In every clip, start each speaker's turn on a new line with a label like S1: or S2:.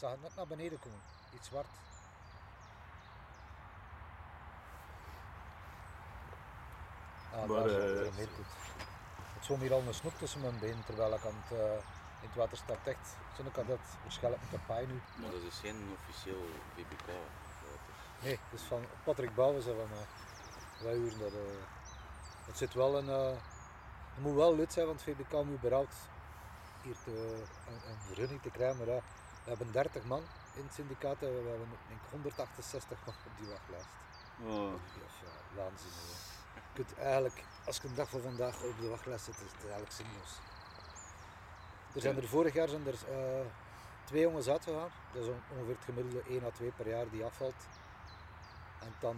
S1: zag het net naar beneden komen. Iets zwart. Ah,
S2: Maar,
S1: daar is
S2: eh,
S1: het, goed. Het zwom hier al een snoek tussen mijn benen terwijl ik aan het, eh, in het water sta. Echt, zo ik had dat waarschijnlijk met de paai nu.
S3: Maar dat is geen officieel VBK. water.
S1: Nee, het is van Patrick Bouwens van mij. Wij huren dat. eh. het zit wel een. eh, het moet wel lid zijn, want VBK moet überhaupt hier te, een, een vergunning te krijgen. Maar we hebben 30 man in het syndicaat en we hebben denk ik 168 man op die wachtlijst.
S2: Oh,
S1: Ja, waanzin. Je kunt eigenlijk, als je een dag van vandaag op de wachtlijst zit, is het eigenlijk zinloos. Er zijn er vorig jaar zijn er eh, twee jongens uitgegaan. Dat is on- ongeveer het gemiddelde 1 à 2 per jaar die afvalt. En dan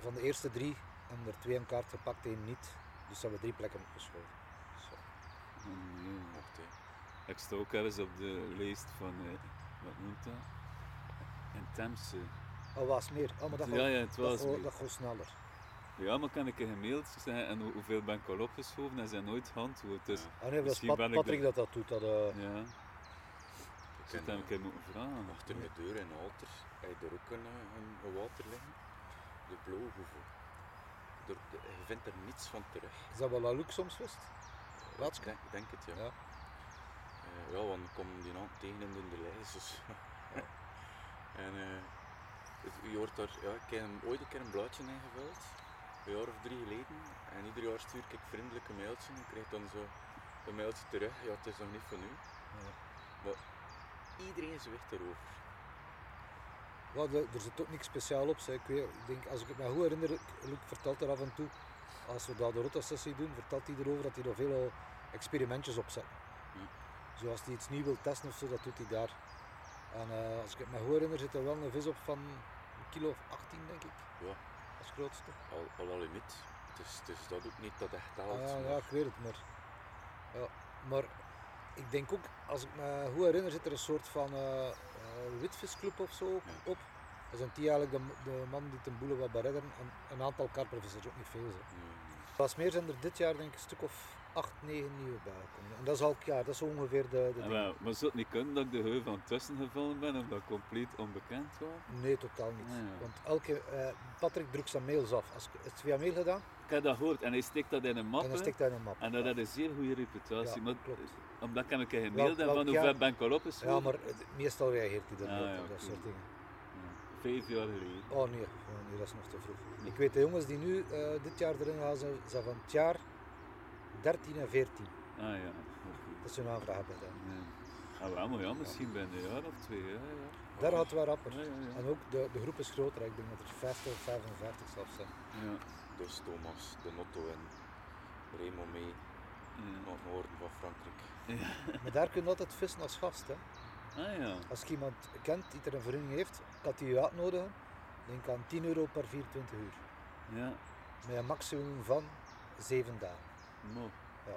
S1: van de eerste drie hebben er twee een kaart gepakt, één niet. Dus hebben we drie plekken opgeschoven. Zo.
S2: oh nee. Ik sta ook ergens op de lijst van, eh, wat noemt dat? In Temse.
S1: Al was meer. Oh, maar dat
S2: Ja,
S1: gaat,
S2: ja, het
S1: dat
S2: was
S1: dat gaat sneller.
S2: Ja, maar kan ik een gemaild zeggen en hoe- hoeveel ben ik al opgeschoven en ze hebben nooit geantwoord. Dus
S3: Ja.
S1: Ah, nee, dat is Pat-
S2: ik
S1: Patrick
S2: de-
S1: dat dat doet. Dat, eh,
S2: ja,
S3: Ik
S2: ik zou hem een
S3: eh,
S2: keer moeten vragen.
S3: Achter de deur in Alter heb je er ook een, eh, een, een water liggen. De blauwhoevel. Er, de- je vindt er niets van terug.
S1: is dat wel Luc soms wist?
S3: Ik
S1: Laatst?
S3: denk, denk het ja.
S1: Ja.
S3: Eh, ja, want ik kom die aan tegen in de lijst. Dus. en eh, je hoort daar, ja, ik heb ooit een keer een blaadje ingevuld, een jaar of drie geleden. En ieder jaar stuur ik vriendelijk een mailtje en ik krijg dan zo een mailtje terug. Ja, het is nog niet van u.
S1: Ja.
S3: Maar iedereen zwicht erover.
S1: Ja, de- er zit ook niks speciaal op. Zeg. Ik, weet, ik denk, als ik het me goed herinner, Luc vertelt er af en toe, als we dat de rotosessie doen, vertelt hij erover dat hij er veel experimentjes op zet. Zoals hij iets nieuw wil testen of zo, dat doet hij daar. En eh, als ik het me goed herinner, zit er wel een vis op van een kilo of 18, denk ik,
S3: Ja,
S1: als grootste.
S3: al, al, al niet. Het is, het is dat ook niet dat echt
S1: Ah,
S3: telt.
S1: ja,
S3: maar-
S1: ja, ik weet het, maar, ja, maar ik denk ook, als ik me goed herinner, zit er een soort van eh, eh, witvisclub of zo op.
S3: Ja.
S1: op. Zijn die eigenlijk de, de man die ten boele wat beredden en een aantal karpervissers, ook niet veel. Zo.
S3: Nee,
S1: Pas meer zijn er dit jaar denk ik een stuk of 8, 9 nieuwe bijgekomen. En dat is elk jaar, dat is ongeveer de, de
S2: wel, maar zou het niet kunnen dat ik de heu van tussen gevallen ben of dat ik compleet onbekend was?
S1: Nee, totaal niet.
S2: Ah, ja.
S1: Want elke, eh, Patrick drukt zijn mails af. Als, is het via mail gedaan
S2: Ik heb dat gehoord en hij steekt dat in een map.
S1: en dan stikt hij in een map.
S2: En dat had een zeer goede reputatie.
S1: Ja,
S2: maar,
S1: klopt.
S2: Omdat ik hem een keer gemaild heb
S1: Welk-
S2: van hoe ver ben ik al opgeschoven.
S1: Ja, maar eh, meestal reageert hij
S2: Ah,
S1: niet
S2: ja,
S1: op, dat soort dingen.
S2: Ja, Vijf jaar geleden.
S1: Oh nee, oh, nee, dat is nog te vroeg. Ik weet de jongens die nu eh, dit jaar erin gaan, zijn van het jaar 13 en 14.
S2: Ah ja.
S1: Dat is hun aanvraag bij hem.
S2: Ja. Ah, wel, maar ja, misschien binnen een jaar of twee. Ja, ja.
S1: Daar het wel rapper.
S2: Ja, ja, ja.
S1: En ook de, de groep is groter, ik denk dat er 50 of 55 zelfs zijn.
S2: Ja,
S3: Dus Thomas, de Notto en Remo mee het noorden van Frankrijk.
S1: Maar daar kun je altijd vissen als gast. Hè.
S2: Ah ja.
S1: Als je iemand kent die er een vergunning heeft, kan die je uitnodigen. Denk aan 10 euro per 24 uur.
S2: Ja,
S1: Met een maximum van 7 dagen.
S2: Mooi.
S1: Ja.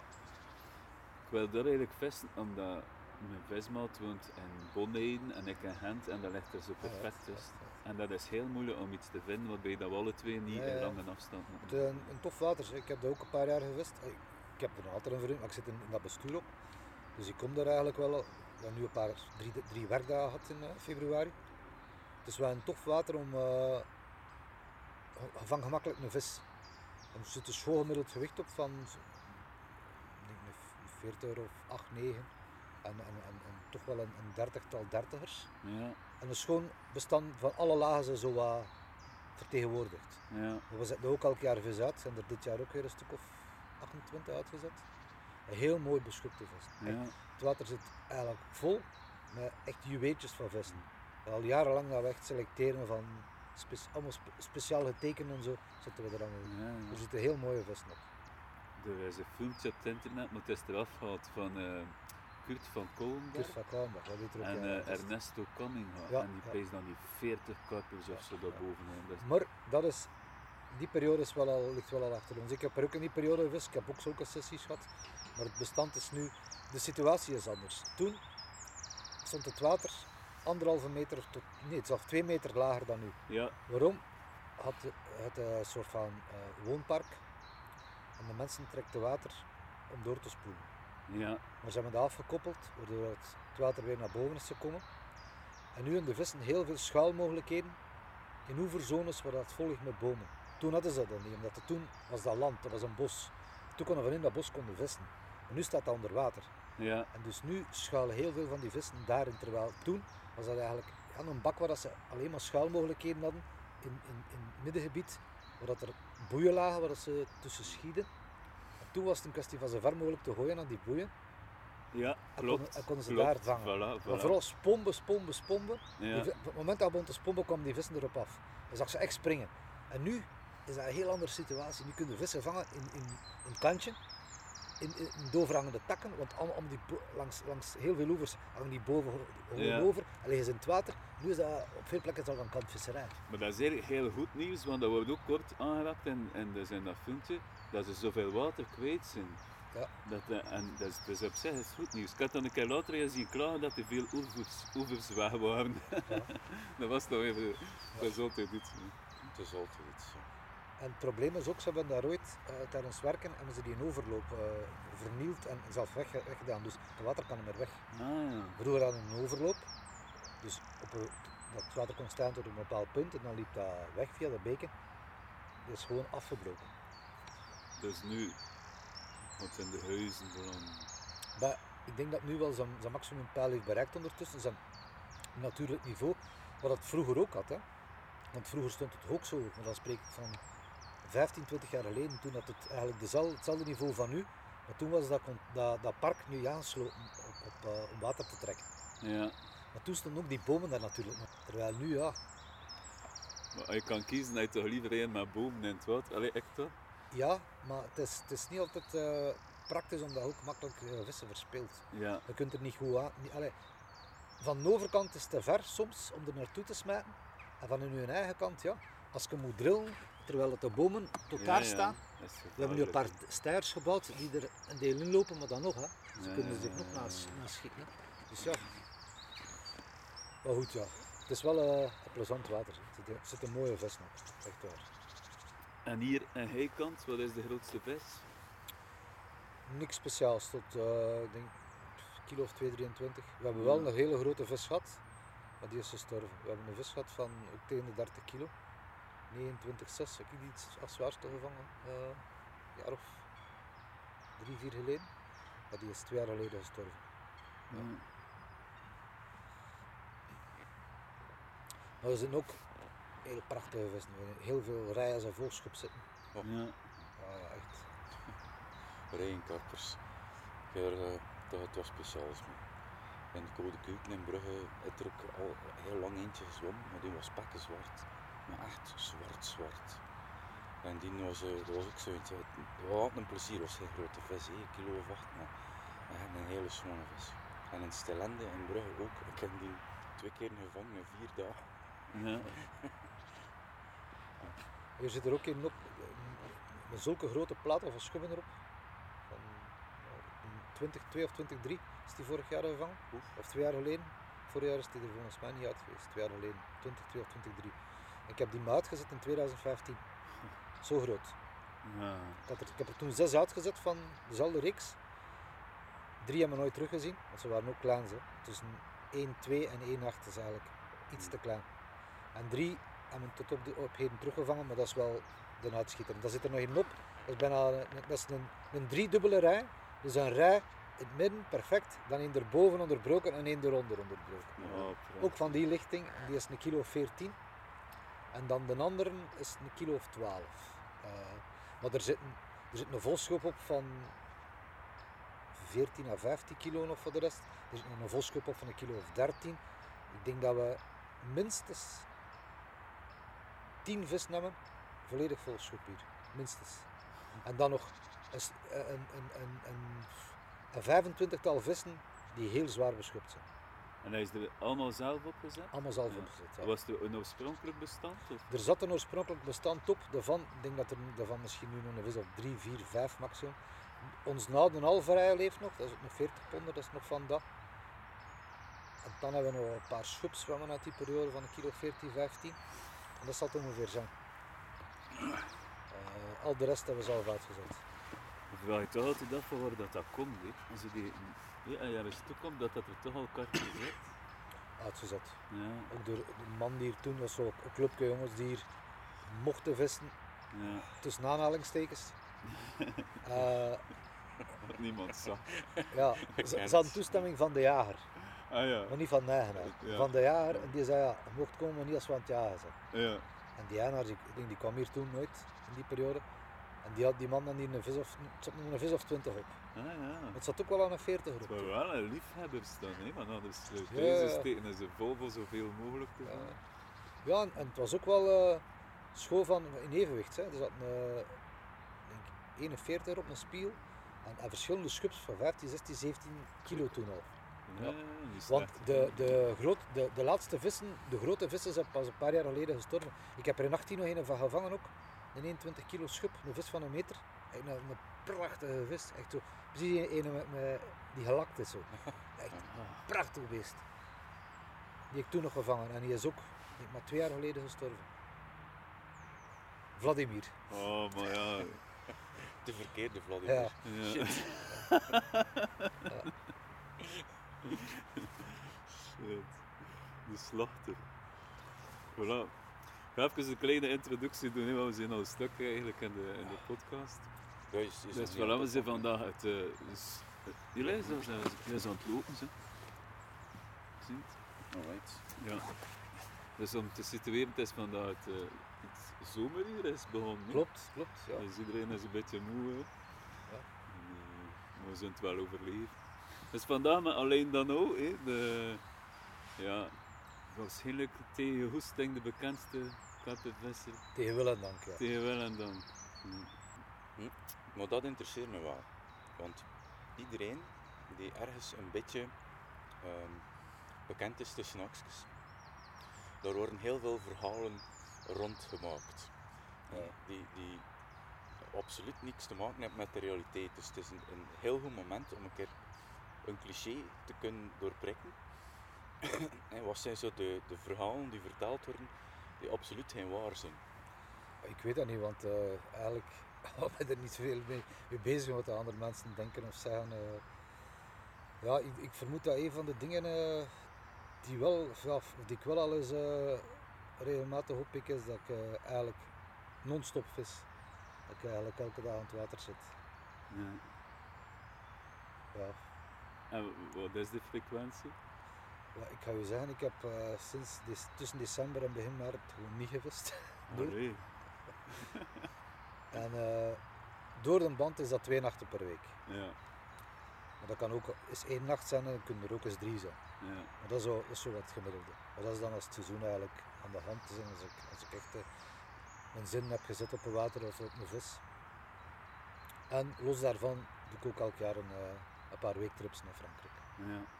S2: Ik wil daar eigenlijk vissen omdat mijn vismaat woont in Bonheiden en ik in Gent en dat ligt er zo perfect tussen. En dat is heel moeilijk om iets te vinden waarbij dat we alle twee niet in lange afstand moeten.
S1: een, een tof water. Ik heb dat ook een paar jaar gevist. Ik heb er altijd een vergunning, maar ik zit in, in dat bestuur ook. Dus ik kom daar eigenlijk wel. We hebben nu een paar, drie, drie werkdagen gehad in eh, februari. Het is wel een tof water om. eh je vangt gemakkelijk een vis. En er zit een schoon gemiddeld gewicht op van een 40 euro of 8, 9. En, en, en, en toch wel een, een dertigtal dertigers.
S2: Ja,
S1: En een schoon bestand van alle lagen zijn zo wat vertegenwoordigd.
S2: ja.
S1: We zetten ook elk jaar vis uit. zijn er dit jaar ook weer een stuk of 28 uitgezet. Een heel mooi beschupte vis.
S2: ja.
S1: Het water zit eigenlijk vol met echt juweeltjes van vissen. Al jarenlang dat we echt selecteren van spe- allemaal spe- speciaal getekend en zo, zetten we er allemaal in.
S2: ja,
S1: Er zitten heel mooie vissen op.
S2: Er is een filmpje op het internet, maar het is eraf gehaald van eh, Kurt van Kolenberg
S1: Kurt van dat weet
S2: en eh, Ernesto Cunningham.
S1: Ja,
S2: en die
S1: ja.
S2: pees dan die 40 karpers of zo is-
S1: Maar dat is, die periode is wel al, ligt wel al achter ons. Ik heb er ook in die periode gevist, ik heb ook zulke sessies gehad. Maar het bestand is nu, de situatie is anders. Toen stond het water anderhalve meter tot, nee, het is al twee meter lager dan nu.
S2: Ja,
S1: Waarom? Had het een soort van eh, woonpark en de mensen trekten water om door te spoelen.
S2: ja,
S1: Maar ze hebben dat afgekoppeld, waardoor het, het water weer naar boven is gekomen. En nu in de vissen heel veel schuilmogelijkheden in oeverzones waar dat vol ligt met bomen. Toen hadden ze dat niet, omdat het toen was dat land, dat was een bos. Toen konden we van in dat bos konden vissen. En nu staat dat onder water.
S2: Ja,
S1: En dus nu schuilen heel veel van die vissen daarin. Terwijl toen was dat eigenlijk ja, een bak waar dat ze alleen maar schuilmogelijkheden hadden. In, in, in het middengebied, waar dat er boeien lagen waar ze tussen schieden. En toen was het een kwestie van zo ver mogelijk te gooien aan die boeien.
S2: ja
S1: En
S2: klopt.
S1: konden, en konden ze
S2: klopt.
S1: daar vangen.
S2: Voilà,
S1: Maar
S2: voilà.
S1: vooral spomben, spomben, spomben.
S2: Ja.
S1: Op het moment dat te spomben, kwamen die vissen erop af. Dan zag ze echt springen. En nu is dat een heel andere situatie. Nu kunnen vissen vangen in, in, in het kantje, in, in, in de overhangende takken, want allemaal, allemaal die, langs, langs heel veel oevers hangen die boven gewoon
S2: Ja.
S1: over en liggen ze in het water. Nu is dat op veel plekken dat een kantvisserij.
S2: Maar dat is eigenlijk heel goed nieuws, want dat wordt ook kort aangeraakt en, en dus in dat filmpje dat ze zoveel water kwijt zijn.
S1: Ja.
S2: Dat, eh, en dat is, dus op zich is het goed nieuws. Ik had dan een keer later eens zien klagen dat er veel oevers, oevers weg waren.
S1: Ja.
S2: dat was toch even, dat is altijd iets. hè.
S3: Het is altijd iets.
S1: En het probleem is ook, ze hebben daar ooit eh, tijdens werken hebben ze die overloop eh, vernield en zelf weg, weggedaan. Dus het water kan niet meer weg.
S2: Ah ja.
S1: Vroeger hadden we een overloop. Dus op een, dat water kon staan tot een bepaald punt en dan liep dat weg via de beken. Dat is gewoon afgebroken.
S2: Dus nu, wat in de huizen.
S1: Maar ik denk dat nu wel zijn, zijn maximum pijl heeft bereikt ondertussen. Zijn natuurlijk niveau, wat het vroeger ook had. Hè. Want vroeger stond het ook zo, maar dan spreek ik van 15, 20 jaar geleden, toen had het eigenlijk hetzelfde niveau van nu. Maar toen was dat, dat, dat park nu aangesloten op, op, eh, om water te trekken.
S2: Ja.
S1: Maar toen stonden ook die bomen daar natuurlijk nog. Terwijl nu, ja,
S2: Maar je kan kiezen dat je toch liever een met bomen in het water. Allee, echt toch?
S1: Ja, maar het is, het is niet altijd eh, praktisch omdat ook makkelijk eh, vissen verspeelt.
S2: Ja.
S1: Je kunt er niet goed aan. Niet, allee, van de overkant is het te ver soms om er naartoe te smijten. En van hun eigen kant, ja, als je moet drillen terwijl de bomen daar
S2: ja.
S1: staan. We hebben nu een paar stijrs gebouwd die er een deel in lopen, maar dan nog. Hè. Ze kunnen zich nog naast, schieten. Hè. Dus ja. Maar goed, ja. Het is wel eh, een plezant water. Er zit een mooie vis nog. Echt waar.
S2: En hier aan heikant, wat is de grootste vis?
S1: Niks speciaals, tot eh, ik denk kilo of 2,23. We hebben wel een hele grote vis gehad, maar die is gestorven. We hebben een vis gehad van ook tegen de 30 kilo. 29,6 heb ik die iets als zwaarste gevangen, eh, een jaar of drie, vier geleden. Maar die is twee jaar geleden gestorven. Ja.
S2: Ja.
S1: Maar we zijn ook heel prachtige vissen. We hebben Heel veel rijen en volschop zitten.
S2: Ja.
S1: Ja, ja, echt.
S3: Rijenkarpers. Ja, eh, dat het was speciaals. Man. In de Code Keuken in Brugge is er ook al heel lang eentje gezwommen, maar die was pakken zwart. Maar echt zwart, zwart. En die was, eh, dat was ook zoiets. eh, Het was altijd een plezier, het was geen grote vis, een kilo of acht, maar echt een hele schone vis. En in Stelende in Brugge ook. Ik heb die twee keer gevangen in vier dagen.
S2: Ja.
S1: Hier zit er ook een op, met zulke grote platen van schubben erop. Van ja, in 2002 of 2003 is die vorig jaar gevangen,
S3: Oef.
S1: of twee jaar geleden. Vorig jaar is die er volgens mij niet uit geweest, twee jaar geleden, 2002 of 2003. Ik heb die maar uitgezet in 2015. Zo groot.
S2: Ja.
S1: Ik, had er, ik heb er toen zes uitgezet van dezelfde reeks. Drie hebben we nooit teruggezien, want ze waren ook klein. Hè. Tussen 1, 2 en 1, 8 is eigenlijk iets te klein. En drie hebben we tot op, de, op heden teruggevangen, maar dat is wel de uitschieter. Daar zit er nog een op. Dat is bijna een, dat is een, een driedubbele rij. Dus een rij in het midden, perfect. Dan één erboven onderbroken en één eronder onderbroken.
S2: Ja, prachtig.
S1: Ook van die lichting, die is een kilo of 14. En dan de andere is een kilo of 12. Eh, maar er zit, een, er zit een volschop op van 14 à 15 kilo nog voor de rest. Er zit een volschop op van een kilo of 13. Ik denk dat we minstens 10 vis nemen, volledig vol schop hier. Minstens. En dan nog een, een, een, een, een 25-tal vissen die heel zwaar beschopt zijn.
S2: En hij is er allemaal zelf opgezet?
S1: Allemaal zelf
S2: Ja.
S1: opgezet. ja.
S2: Was er een oorspronkelijk bestand? Of?
S1: Er zat een oorspronkelijk bestand op, daarvan, ik denk dat er daarvan misschien nu nog een vis of 3, 4, 5 maximum. Ons Nouden Alvarij leeft nog, dat is ook nog 40 ponden, dat is nog van dat. En dan hebben we nog een paar schubzwemmen uit die periode van een kilo 14, 15. En dat zal het ongeveer zijn. Eh, al de rest hebben we zelf uitgezet.
S2: Ik vraag je toch altijd af waar dat, dat komt. Hè? Als je die, ja, en ergens toekomt, dat dat er toch al kartjes zit.
S1: uitgezet.
S2: Ja,
S1: Ook de, de man die hier toen was, zo een clubje jongens die hier mochten vissen,
S2: ja.
S1: tussen aanhalingstekens. Eh,
S2: Niemand zag.
S1: ja, ze, ze hadden toestemming van de jager,
S2: Ah ja.
S1: maar niet van de eigenaar.
S2: Ja.
S1: Van de jager, en die zei ja, je mocht komen, maar niet als we aan het jagen zijn.
S2: Ja.
S1: En die eigenaar, ik denk, die kwam hier toen nooit, in die periode. En die, had, die man dan hier een vis of, het zat nog een vis of twintig op.
S2: Ah ja.
S1: Het zat ook wel aan een veertig
S2: Het
S1: op.
S2: waren wel een liefhebbers dan, hè? want anders
S1: Ja,
S2: ja, steken ze vol voor zoveel mogelijk te
S1: Ja. Ja, en, en het was ook wel eh schoon van in evenwicht. Hè. Er zat een, eh, denk 41 op een spiel en, en verschillende schups van 15, 16, 17 kilo toen al.
S2: Ja,
S1: Want de, de, groot, de, de laatste vissen, de grote vissen zijn pas een paar jaar geleden gestorven. Ik heb er in 18 nog een van gevangen ook. Een 21 kilo schub, een vis van een meter. Echt Een, een prachtige vis. Echt zo, precies een, een met, met- die gelakt is zo. Echt een prachtig beest. Die heb ik toen nog gevangen en die is ook ik denk maar twee jaar geleden gestorven. Vladimir.
S2: Oh, maar ja.
S3: De verkeerde Vladimir.
S1: Ja.
S2: ja.
S3: Shit.
S2: Shit. De slachter. Voilà. Ik ga even een kleine introductie doen, hè, want we zijn al een stuk eigenlijk in de, in de podcast.
S3: Ja, is, is
S2: Dus voilà, we zijn vandaag het... Uh, dus, jullie zijn, zijn, zijn aan het lopen, ze. Zie het?
S3: Alright.
S2: Ja. Dus om te situeren, het is vandaag het, eh, het zomeruur is begonnen. hè.
S1: Klopt, klopt. Ja.
S2: Dus iedereen is een beetje moe. Hè.
S1: Ja.
S2: En, eh, maar we zijn het wel overleven. Dus vandaag met alleen dan ook, hè, de, ja, waarschijnlijk tegen je hoesting de bekendste kattenvisser.
S1: Tegen wil en dank. Ja.
S2: Tegen wel en dan. Ja.
S3: Maar dat interesseert me wel. Want iedereen die ergens een beetje ehm, bekend is tussen haakjes, daar worden heel veel verhalen rondgemaakt.
S1: Ja.
S3: Die, die absoluut niks te maken hebben met de realiteit. Dus het is een, een heel goed moment om een keer een cliché te kunnen doorprikken. en wat zijn zo de, de verhalen die verteld worden die absoluut geen waar zijn?
S1: Ik weet dat niet, want eh, eigenlijk hou ik er niet zoveel mee, mee bezig wat de andere mensen denken of zeggen. eh. ja, ik, ik vermoed dat een van de dingen eh, die, wel, ja, die ik wel al eens eh, regelmatig oppik is dat ik eh, eigenlijk non-stop vis. Dat ik eigenlijk elke dag aan het water zit.
S2: Ja.
S1: Ja.
S2: En wat is de frequentie?
S1: Ja, ik ga je zeggen, ik heb eh, sinds tussen december en begin maart gewoon niet gevist. Nee. En eh, door de band is dat twee nachten per week.
S2: Ja,
S1: Maar dat kan ook eens één nacht zijn en dan kunnen er ook eens drie zijn.
S2: ja.
S1: Maar dat is, zo, is zo wat gemiddelde. Maar dat is dan als het seizoen eigenlijk aan de hand is en als ik, als ik echt eh, mijn zin heb gezet op een water of op een vis. En los daarvan doe ik ook elk jaar een, eh, een paar weektrips naar Frankrijk.
S2: ja.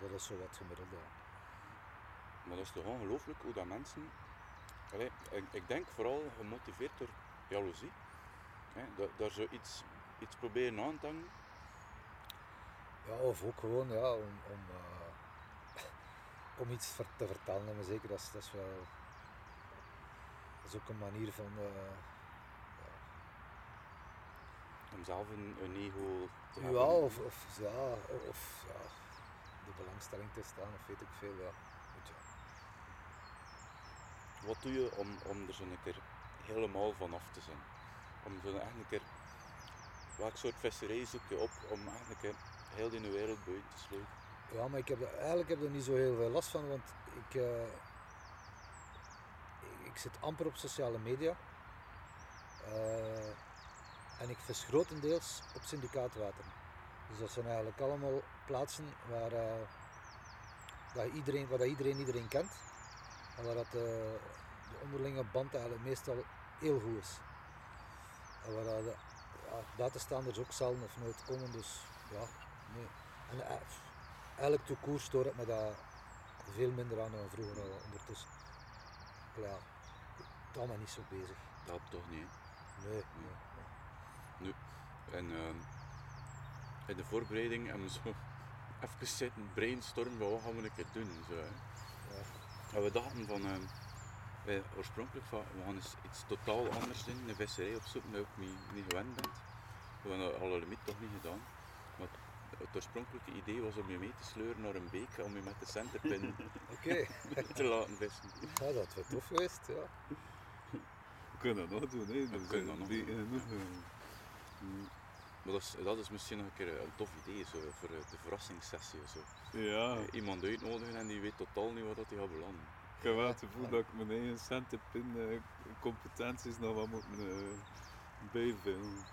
S1: Dat is zo wat ja.
S3: Maar dat is toch ongelooflijk hoe dat mensen. Allee, ik, ik denk vooral gemotiveerd door jaloezie. Hè, dat, daar zo iets, iets proberen aan te hangen.
S1: Ja, of ook gewoon ja, om, om, eh, om iets te vertellen. Maar zeker, dat is, dat is wel. Dat is ook een manier van. eh,
S3: Om zelf een, een ego te
S1: ja,
S3: hebben.
S1: of, of, ja, of ja, de belangstelling te staan, of weet ik veel. Ja. Goed, ja.
S3: Wat doe je om, om er zo een keer helemaal vanaf te zijn? Om zo echt een keer. Welk soort visserij zoek je op om echt een keer heel die wereld buiten te sluiten?
S1: Ja, maar ik heb, er- eigenlijk heb ik er niet zo heel veel last van, want ik, eh, ik, ik zit amper op sociale media. Eh, en ik vis grotendeels op syndicaatwater. Dus dat zijn eigenlijk allemaal plaatsen waar, eh, dat iedereen, waar dat iedereen iedereen kent. En waar dat, eh, de onderlinge band eigenlijk meestal heel goed is. En waar dat, ja, buitenstaanders ook zelden of nooit komen, dus ja, nee. En, eh, eigenlijk de koers stoor ik me daar veel minder aan dan vroeger al ondertussen. Maar Ja, ik me niet zo bezig.
S3: Dat toch niet? hè?
S1: Nee, nee.
S3: En ehm, in de voorbereiding hebben we zo even zitten brainstormen van wat gaan we een keer doen. Zo, hè.
S1: Ja.
S3: En we dachten van, ehm, wij oorspronkelijk van, we gaan eens iets totaal anders doen, een visserij opzoeken dat je ook niet, niet gewend bent. We hebben dat al een limiet toch niet gedaan. Maar het oorspronkelijke idee was om je mee te sleuren naar een beek om je met de centerpin
S1: Oké,
S3: te laten vissen.
S1: ja, dat was tof geweest. Ja.
S2: We kunnen dat nog doen, hè.
S3: We
S2: Dus,
S3: kunnen
S2: eh,
S3: dat nog doen.
S2: eh, nog, eh,
S3: Maar dat is, dat is misschien nog een keer een tof idee zo, voor eh, de verrassingssessie. of Zo.
S2: Ja,
S3: Eh, Iemand uitnodigen en die weet totaal niet wat dat hij gaat belanden.
S2: ik heb wel het gevoel dat ik mijn eigen eh, competenties nog wat moet eh, bijvullen.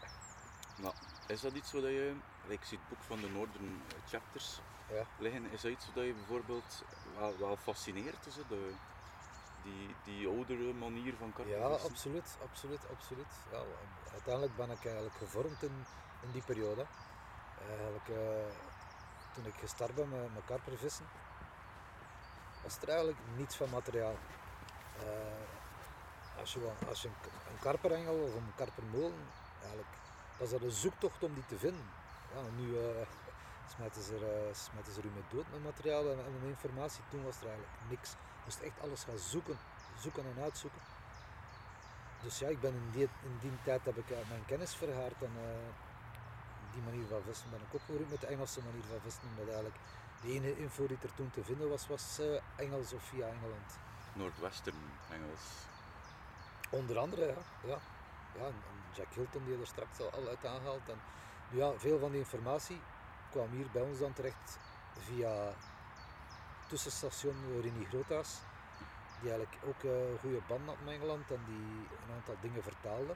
S3: Maar is dat iets wat je, ik zie het boek van de Northern Chapters
S1: Ja.
S3: liggen, is dat iets wat je bijvoorbeeld wel, wel fascineert? Is het? De, die, die oudere manier van
S1: Ja,
S3: karpenvissen?
S1: absoluut, absoluut, absoluut. Ja, uiteindelijk ben ik eigenlijk gevormd in, in die periode. Eh, toen ik gestart ben met, met karpervissen, was er eigenlijk niets van materiaal. Eh, als je, als je een, een karperengel of een karpermolen, eigenlijk, was dat een zoektocht om die te vinden. Ja, nu eh smijten, ze er, ze u dood met materiaal en, met informatie. Toen was er eigenlijk niks. Je moest echt alles gaan zoeken, zoeken en uitzoeken. Dus ja, ik ben in die, in die tijd heb ik mijn kennis vergaard en die manier van vissen ben ik opgegroeid met de Engelse manier van vissen. Omdat eigenlijk de ene info die er toen te vinden was, was eh, Engels of via Engeland.
S3: Noordwestern Engels.
S1: Onder andere, ja. ja. ja en, Jack Hilton die er straks al, uit aangehaald. En, ja, veel van die informatie kwam hier bij ons dan terecht via tussenstation Rini Groothuis. Die eigenlijk ook eh, een goede band had met Engeland en die een aantal dingen vertaalde.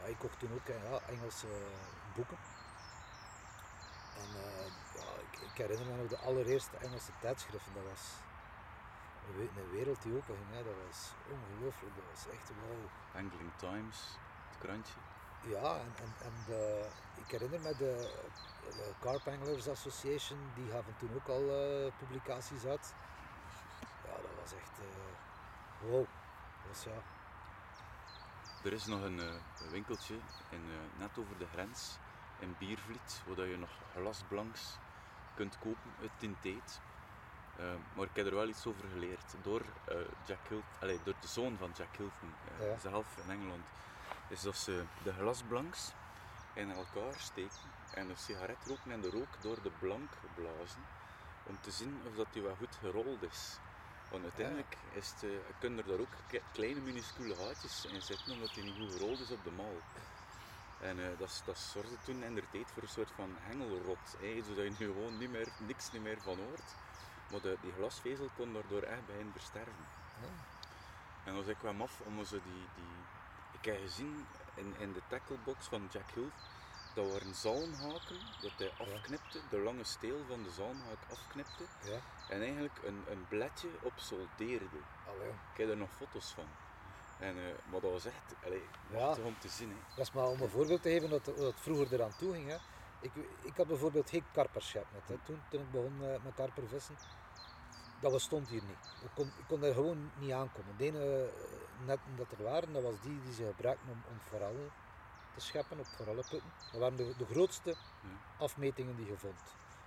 S1: Ja, ik kocht toen ook eh, ja, Engelse boeken. En eh, ja, ik, ik herinner me nog de allereerste Engelse tijdschriften. Dat was een we- een wereld die open ging. Hè. Dat was ongelooflijk. Dat was echt wow.
S3: Angling Times, het krantje.
S1: Ja, en, en, en de, ik herinner me de, de Carp Anglers Association, die gaven toen ook al eh, publicaties uit. Ja, dat was echt eh, wow. Was ja,
S3: Er is nog een, winkeltje in, net over de grens in Biervliet, waar je nog glasblanks kunt kopen uit tijd. Eh, maar ik heb er wel iets over geleerd door, eh, Jack door de zoon van Jack Hilton eh,
S1: Ja.
S3: zelf in Engeland. Is dat ze de glasblanks in elkaar steken en een sigaret roken en de rook door de blank blazen om te zien of dat die wel goed gerold is. Want uiteindelijk is het, kunnen er daar ook kleine minuscule gaatjes in zitten omdat die niet goed gerold is op de mal. En eh, dat, dat zorgde toen in de tijd voor een soort van hengelrot, hè, zodat je nu gewoon niet meer, niks niet meer van hoort. Maar de, die glasvezel kon daardoor echt beginnen versterven.
S1: ja.
S3: En dan was ik wel maf om zo die, die... Ik heb gezien in, in de tacklebox van Jack Hill, dat waren zalmhaken, dat hij afknipte, de lange steel van de zalmhaak afknipte
S1: ja.
S3: en eigenlijk een, een bledje op soldeerde.
S1: Allee,
S3: Ik heb er nog foto's van. En, eh, maar dat was echt allee,
S1: Ja.
S3: machtig om te zien. Hè.
S1: Dat is maar om een voorbeeld te geven dat, dat vroeger eraan toe ging. Hè. Ik, ik had bijvoorbeeld geen karperschap net, hè, toen, toen ik begon eh, met karpervissen. Dat bestond hier niet. Ik kon, ik kon daar gewoon niet aankomen. De ene eh, netten dat er waren, dat was die die ze gebruikten om, om forellen te scheppen op forellenputten. Dat waren de, de grootste afmetingen die je vond.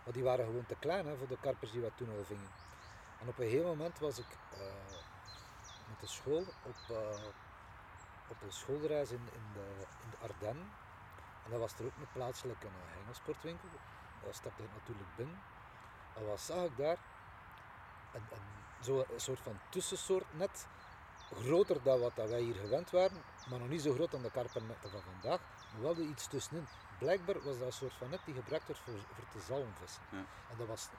S1: Maar die waren gewoon te klein hè, voor de karpers die we toen al vingen. En op een gegeven moment was ik met de school op, eh, op een schoolreis in, in, de, in de Ardennen. En dan was er ook een plaatselijke uh, hengelsportwinkel. Daar stapte ik natuurlijk binnen. En wat zag ik daar? Een, een, zo een soort van tussensoort net. Groter dan wat dat wij hier gewend waren, maar nog niet zo groot dan de karpernetten van vandaag. Maar wel iets tussenin. Blijkbaar was dat een soort van net die gebruikt werd voor, voor te zalmvissen.
S3: Ja.
S1: En dat was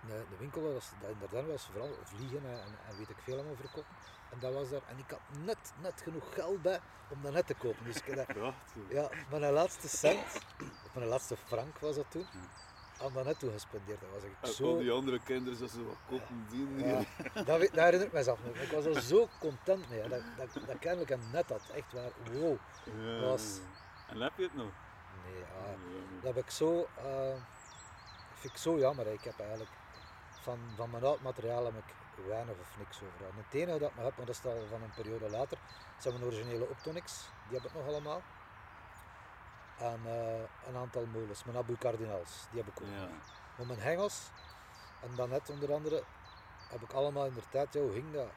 S1: de, de winkel, dat was, dat in Ardennen was vooral vliegen en, en, weet ik veel allemaal verkopen. En dat was daar. En ik had net, net genoeg geld bij om dat net te kopen. Dus ik dat, ja, mijn laatste cent, of mijn laatste frank was dat toen, aan dat net toe gespendeerd. Dat was ik
S2: En
S1: zo...
S2: al die andere kinderen dat ze wat kopen dienen.
S1: Ja, dat, herinner ik mezelf nog. Ik was er zo content mee, hè, dat, dat, dat ik een net had. Echt waar, wow.
S2: Ja.
S1: Was-
S2: En heb je het nog?
S1: Nee,
S2: Ja.
S1: dat heb ik zo, eh, vind ik zo jammer. hè. Ik heb eigenlijk van, van mijn oud materiaal heb ik weinig of niks over. En het enige dat ik nog heb, maar dat is al van een periode later, zijn mijn originele Optonics. Die heb ik nog allemaal. En eh, een aantal molens, mijn Abu Cardinals, die heb ik ook.
S2: Ja.
S1: Maar mijn hengels, en dan net onder andere, heb ik allemaal in de tijd, ja, hoe ging dat?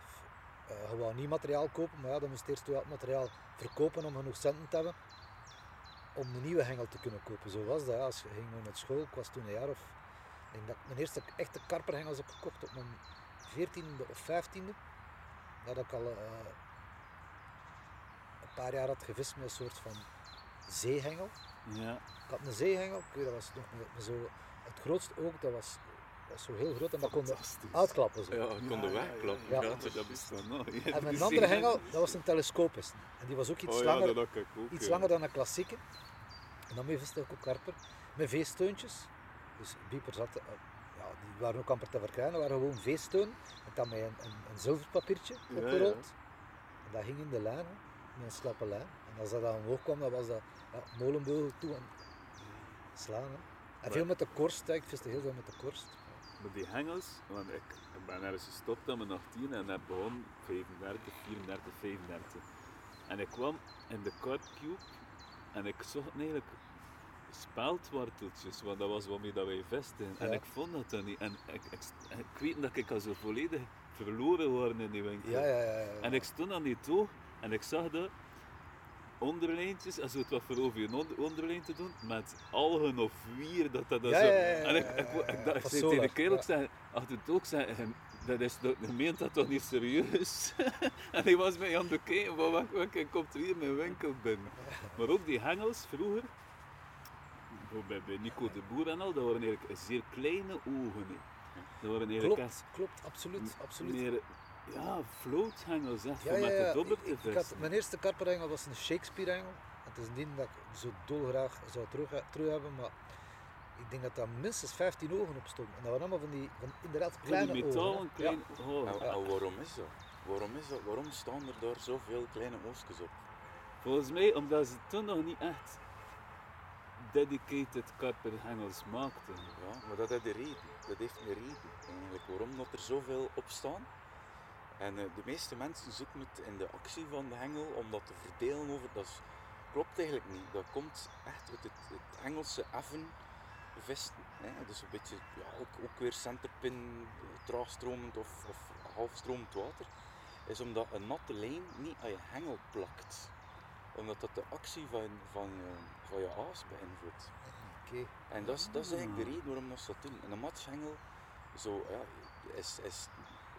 S1: Eh, gewoon nieuw materiaal kopen, maar ja, dan moest je eerst oud materiaal verkopen om genoeg centen te hebben. om een nieuwe hengel te kunnen kopen. Zo was dat. ja. Als je ging naar school, ik was toen een jaar of... Ik denk dat ik mijn eerste echte karperhengels heb gekocht op mijn 14e of 15e. Nadat ik al eh, een paar jaar had gevist met een soort van zeehengel.
S2: Ja.
S1: Ik had een zeehengel, ik weet, dat was nog met- met zo, het grootste ook, dat was, dat was zo heel groot en dat kon uitklappen. Zo.
S3: Ja, ik kon de wegklappen.
S1: ja,
S3: Ja,
S1: ja.
S3: het is-
S2: dat bestaat nog. Ja,
S1: En mijn andere hengel, dat was een telescopisch. En die was ook iets
S2: oh,
S1: langer,
S2: Ja, dat ook,
S1: iets
S2: ja.
S1: langer dan een klassieke. En dan mee viste ik ook karper. Met veesteuntjes. Dus biepers had, eh, ja, die waren ook amper te verkrijgen. Waren gewoon veesteunen. En dan met een, een, een zilverpapiertje opgerold. En dat ging in de lijn, hè, met een slappe lijn. En als dat dan omhoog kwam, dan was dat ja, molenbeugel toe en slaan. Hè. En
S2: Maar-
S1: veel met de korst, hè. ik viste heel veel met de korst.
S2: Maar die hengels, want ik, ik ben ergens gestopt aan mijn 18 en heb begon 35, 34, 35. En ik kwam in de Cube en ik zocht eigenlijk speldwarteltjes, want dat was waarmee dat wij vesten. En ik vond dat dan niet. En ik, ik, ik weet dat ik al zo volledig verloren worden in die winkel.
S1: Ja, ja, ja. ja, ja.
S2: En ik stond aan die toog en ik zag dat onderlijntjes, als het wat voor over je onder- onderlijn te doen, met algen of wier, dat dat, zo... en ik, ik, ik, dacht, ik zei tegen de kerel, ik zei, achter het ook, zei, hem, dat is, dat, je meent dat toch niet serieus? en hij was mij aan het bekijken, van wat, wat komt er hier mijn winkel binnen? Maar ook die hengels vroeger, bij, bij Nico de Boer en al, dat waren eigenlijk zeer kleine ogen. Dat waren eigenlijk
S1: Klopt, klopt, absoluut, absoluut.
S2: meer, ja, floathengels, echt,
S1: Ja, ja,
S2: met
S1: ja.
S2: de te
S1: ik, had,
S2: vesten.
S1: mijn eerste karperhengel was een Shakespeare-hengel. Het is indien dat ik zo dolgraag zou terug, terug hebben, maar ik denk dat daar minstens 15 ogen op stonden. En dat waren allemaal van die, van inderdaad
S2: Van
S1: kleine
S2: die
S1: ogen.
S2: metalen,
S1: hè.
S2: klein... Oh.
S3: En, en waarom is dat? Waarom is dat? Waarom staan er daar zoveel kleine oostjes op?
S2: Volgens mij omdat ze toen nog niet echt dedicated karperhengels maakten.
S3: Ja, maar dat heeft een reden. Dat heeft een reden eigenlijk waarom dat er zoveel op staan. En eh, de meeste mensen zoeken het in de actie van de hengel om dat te verdelen over. Dat klopt eigenlijk niet. Dat komt echt uit het, het Engelse effen. Dus een beetje, ja, ook, ook weer centerpin, traagstromend of, of halfstromend water. Is omdat een natte lijn niet aan je hengel plakt. Omdat dat de actie van, van, je, van je aas beïnvloedt.
S1: Oké.
S3: En dat is, dat is eigenlijk de
S2: Ah.
S3: reden waarom dat ze dat doen. En een matchhengel zo, ja, is, is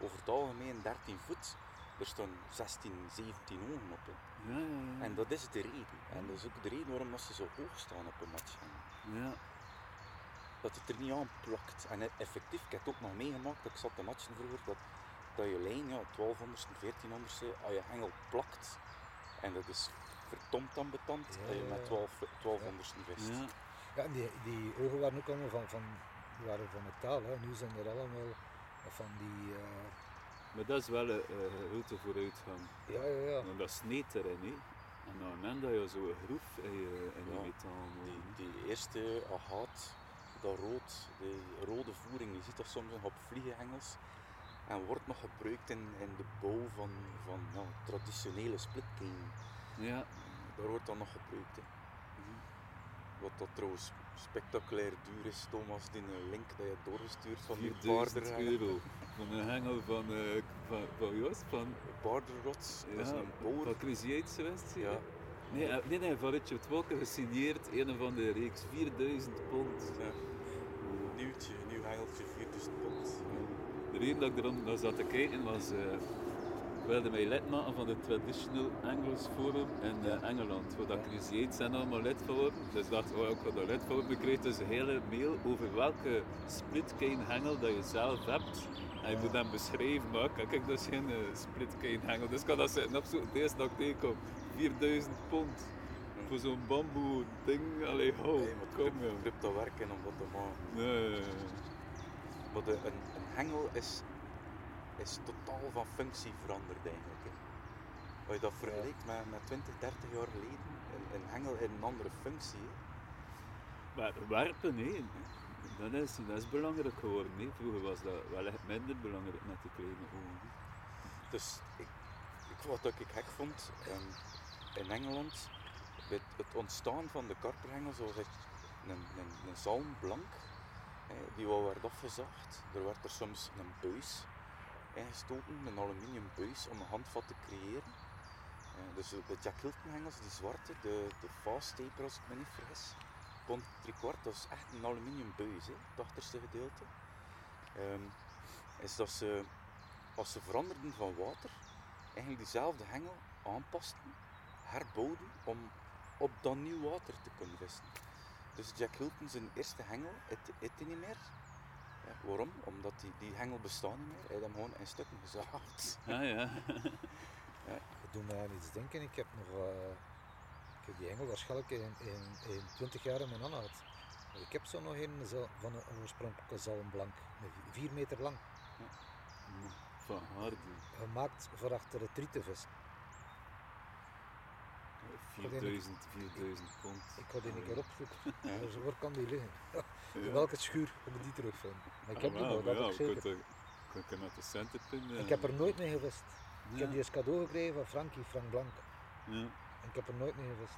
S3: over het algemeen 13 voet. Er staan 16, 17 ogen op.
S2: Ja, ja, ja.
S3: En dat is de reden. En dat is ook de reden waarom dat ze zo hoog staan op een matchhengel.
S2: ja.
S3: Dat het er niet aan plakt. En effectief, ik heb het ook nog meegemaakt, dat ik zat te matchen vroeger, dat, dat je lijn, ja, 1200 1400 aan je hengel plakt. En dat is verdomd ambetant
S1: Ja,
S3: dat je
S1: ja,
S3: met
S1: ja.
S3: 12, 1200 vist.
S2: ja.
S1: Ja, en die, die ogen waren ook allemaal van, van, die waren van metaal. Hè. Nu zijn er allemaal van die... eh,
S2: Maar dat is wel een eh, grote vooruitgang.
S1: ja, ja, ja.
S2: Want dat sneed erin, hè. En dan moment dat je zo'n groef in je, in je
S3: Ja,
S2: metaal
S3: Die, die eerste agaat, dat rood, die rode voering, je ziet dat soms nog op vliegenhengels. En wordt nog gebruikt in, in de bouw van, van ja, traditionele splitkeen.
S2: Ja.
S3: Daar wordt dan nog gebruikt. Hè. Wat dat trouwens spectaculair duur is, Thomas, die een link dat je doorgestuurd van die
S2: 4000
S3: baarder,
S2: euro. Van een hengel van, eh van, van van,
S3: baarderrots.
S2: ja,
S3: dat is een boor.
S2: van Eights geweest.
S3: Ja.
S2: Nee, eh, nee, nee, van Richard Walker gesigneerd, een van de reeks, 4000 pond.
S3: Ja. Nieuwtje, nieuw hengeltje, 4000 pond.
S2: De reden dat ik erom zat te kijken was, eh wilde mij lid maken van het Traditional Angles Forum in eh, Engeland, waar dat Eights zijn allemaal lid van worden. Dus dacht, oh, ik ga daar lid van worden. Ik kreeg dus een hele mail over welke splitkane hengel dat je zelf hebt. En je moet hem beschrijven, maar kijk, ik dus geen uh, splitkane hengel. Dus ik kan dat zitten opzoeken, het eerste dat ik tegenkom, 4000 pond. Voor zo'n bamboe ding, allee, ho,
S3: Nee,
S2: kom
S3: het
S2: joh.
S3: crypto werken om dat te maken.
S2: Nee.
S3: Maar de, een, een hengel is, is totaal van functie veranderd eigenlijk. Hè. Als je dat vergelijkt met, met 20, 30 jaar geleden, een, een hengel in een andere functie. Hè.
S2: Maar werpen, nee. Dat is, dat is belangrijk geworden. Vroeger was dat wel echt minder belangrijk met de kleine ogen.
S3: Dus ik, ik, wat ik gek vond, ehm, in Engeland, het, het ontstaan van de karperhengel, zoals ik, een, een, een zalm blank, die wel werd afgezaagd. Er werd er soms een buis ingestoken, een aluminium buis, om een handvat te creëren. Ja, dus de Jack Hilton hengels, die zwarte, de, de fast taper als ik me niet vergis, pond kwart, dat is echt een aluminium buis, het achterste gedeelte. Ehm, is dat ze, als ze veranderden van water, eigenlijk diezelfde hengel aanpasten, herbouwden om op dat nieuw water te kunnen vissen. Dus Jack Hilton zijn eerste hengel, het hij niet meer. Ja, waarom? Omdat die, die hengel bestaat niet meer. Hij heeft hem gewoon in stukken gezaagd.
S2: Ah ja.
S1: Dat doet mij aan iets denken. Ik heb nog eh, ik heb die engel waarschijnlijk in, in, in 20 jaar in mijn hand gehad. Maar ik heb zo nog een van een oorspronkelijke zalmblank, 4 meter lang,
S2: Van Hardy.
S1: gemaakt voor achter het riet te vissen.
S2: 4000, 4000 pond.
S1: Ik ga die een keer opzoeken.
S3: Ja.
S1: Dus waar kan die liggen? In welke schuur moet ik die terugvinden? Maar ik heb
S2: Ah,
S1: die
S2: wel,
S1: nog, dat
S2: ja,
S1: ik zeker.
S2: kunt er- kunt de centerpin.
S1: Ik heb er nooit mee gevist. Ik heb die als cadeau gekregen van Frankie, Frank Blank.
S2: Ja.
S1: En ik heb er nooit mee gevist.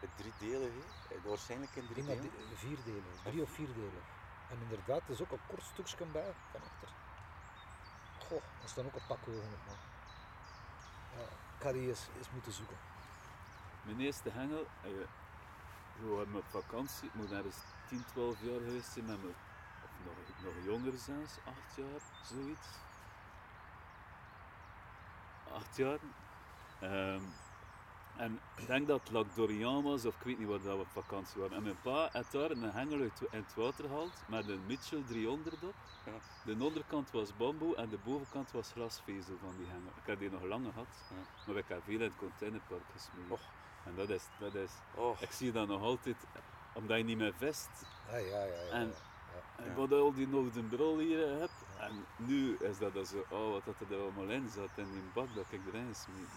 S3: Het driedelig, hè? Eh, Waarschijnlijk in drie
S1: dat
S3: delen.
S1: vier delen, drie of vier delen. En inderdaad, er is ook een kort stukje bij van achter. Goh, er staan ook een pak op, man. Ja, ik ga die eens, eens moeten zoeken.
S2: Mijn eerste hengel, eh, we waren op vakantie, ik moet ergens 10, 12 jaar geweest zijn met me, of nog, nog jonger zelfs, 8 jaar, zoiets. 8 jaar. Ehm, en ik denk dat het Lac Dorian was, of ik weet niet waar dat we op vakantie waren. En mijn pa had daar een hengel uit, in het water gehaald met een Mitchell 300 op.
S3: Ja.
S2: De onderkant was bamboe en de bovenkant was glasvezel van die hengel. Ik heb die nog lang gehad,
S3: Ja.
S2: maar ik heb veel in het containerpark.
S3: Och.
S2: En dat is, dat is,
S3: Oh,
S2: ik zie dat nog altijd, omdat je niet meer vest.
S1: Ja, ja, ja.
S2: En-
S1: ja.
S2: En
S3: Ja.
S2: wat al die nog de brol hier heb. En nu is dat zo, oh wat dat er allemaal in zat in die bak dat ik erin smeet.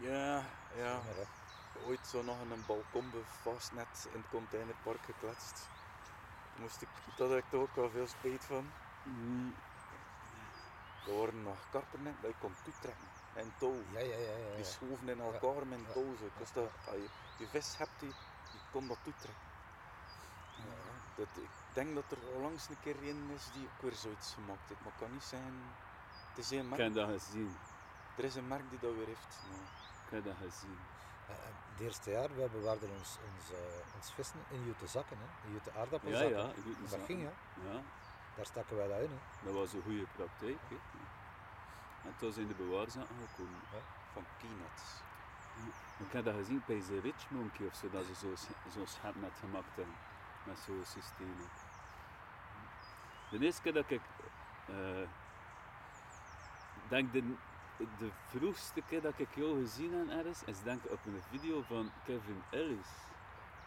S3: ja, ja. Ooit zo nog in een balkon vast net in het containerpark gekletst. Moest ik, had ik toch ook wel veel spijt van.
S2: Mm,
S3: Er waren nog karpen dat je kon toetrekken. En touw.
S1: Ja, ja, ja. ja,
S3: Die
S1: ja.
S3: schoven in elkaar met
S1: Ja.
S3: touw. Dus dat, als je, je vis hebt, die, je kon dat toetrekken. Ja, dat, ik denk dat er onlangs een keer een is die ook weer zoiets gemaakt heeft. Maar het kan niet zijn. Het is een
S2: ik
S3: merk.
S2: heb dat gezien.
S3: Er is een merk die dat weer heeft. Maar,
S2: Ik heb dat gezien.
S1: En- en Het eerste jaar, we bewaarden ons, ons, eh, ons vissen in jute zakken, hè. in jute
S2: Ja,
S1: aardappelzakken.
S2: ja, ik het
S1: Dat ging, hè.
S2: Ja,
S1: Daar stakken wij dat in. Hè.
S2: dat was een goede praktijk. Hè. En toen zijn de bewaarzaken gekomen.
S3: van peanuts.
S2: Ik heb dat gezien bij de Rich Monkey of zo, dat ze zo'n zo schep net gemaakt hebben. Met zo'n systeem. De eerste keer dat ik. eh, denk de, de vroegste keer dat ik jou gezien heb ergens, is denk ik op een video van Kevin Ellis.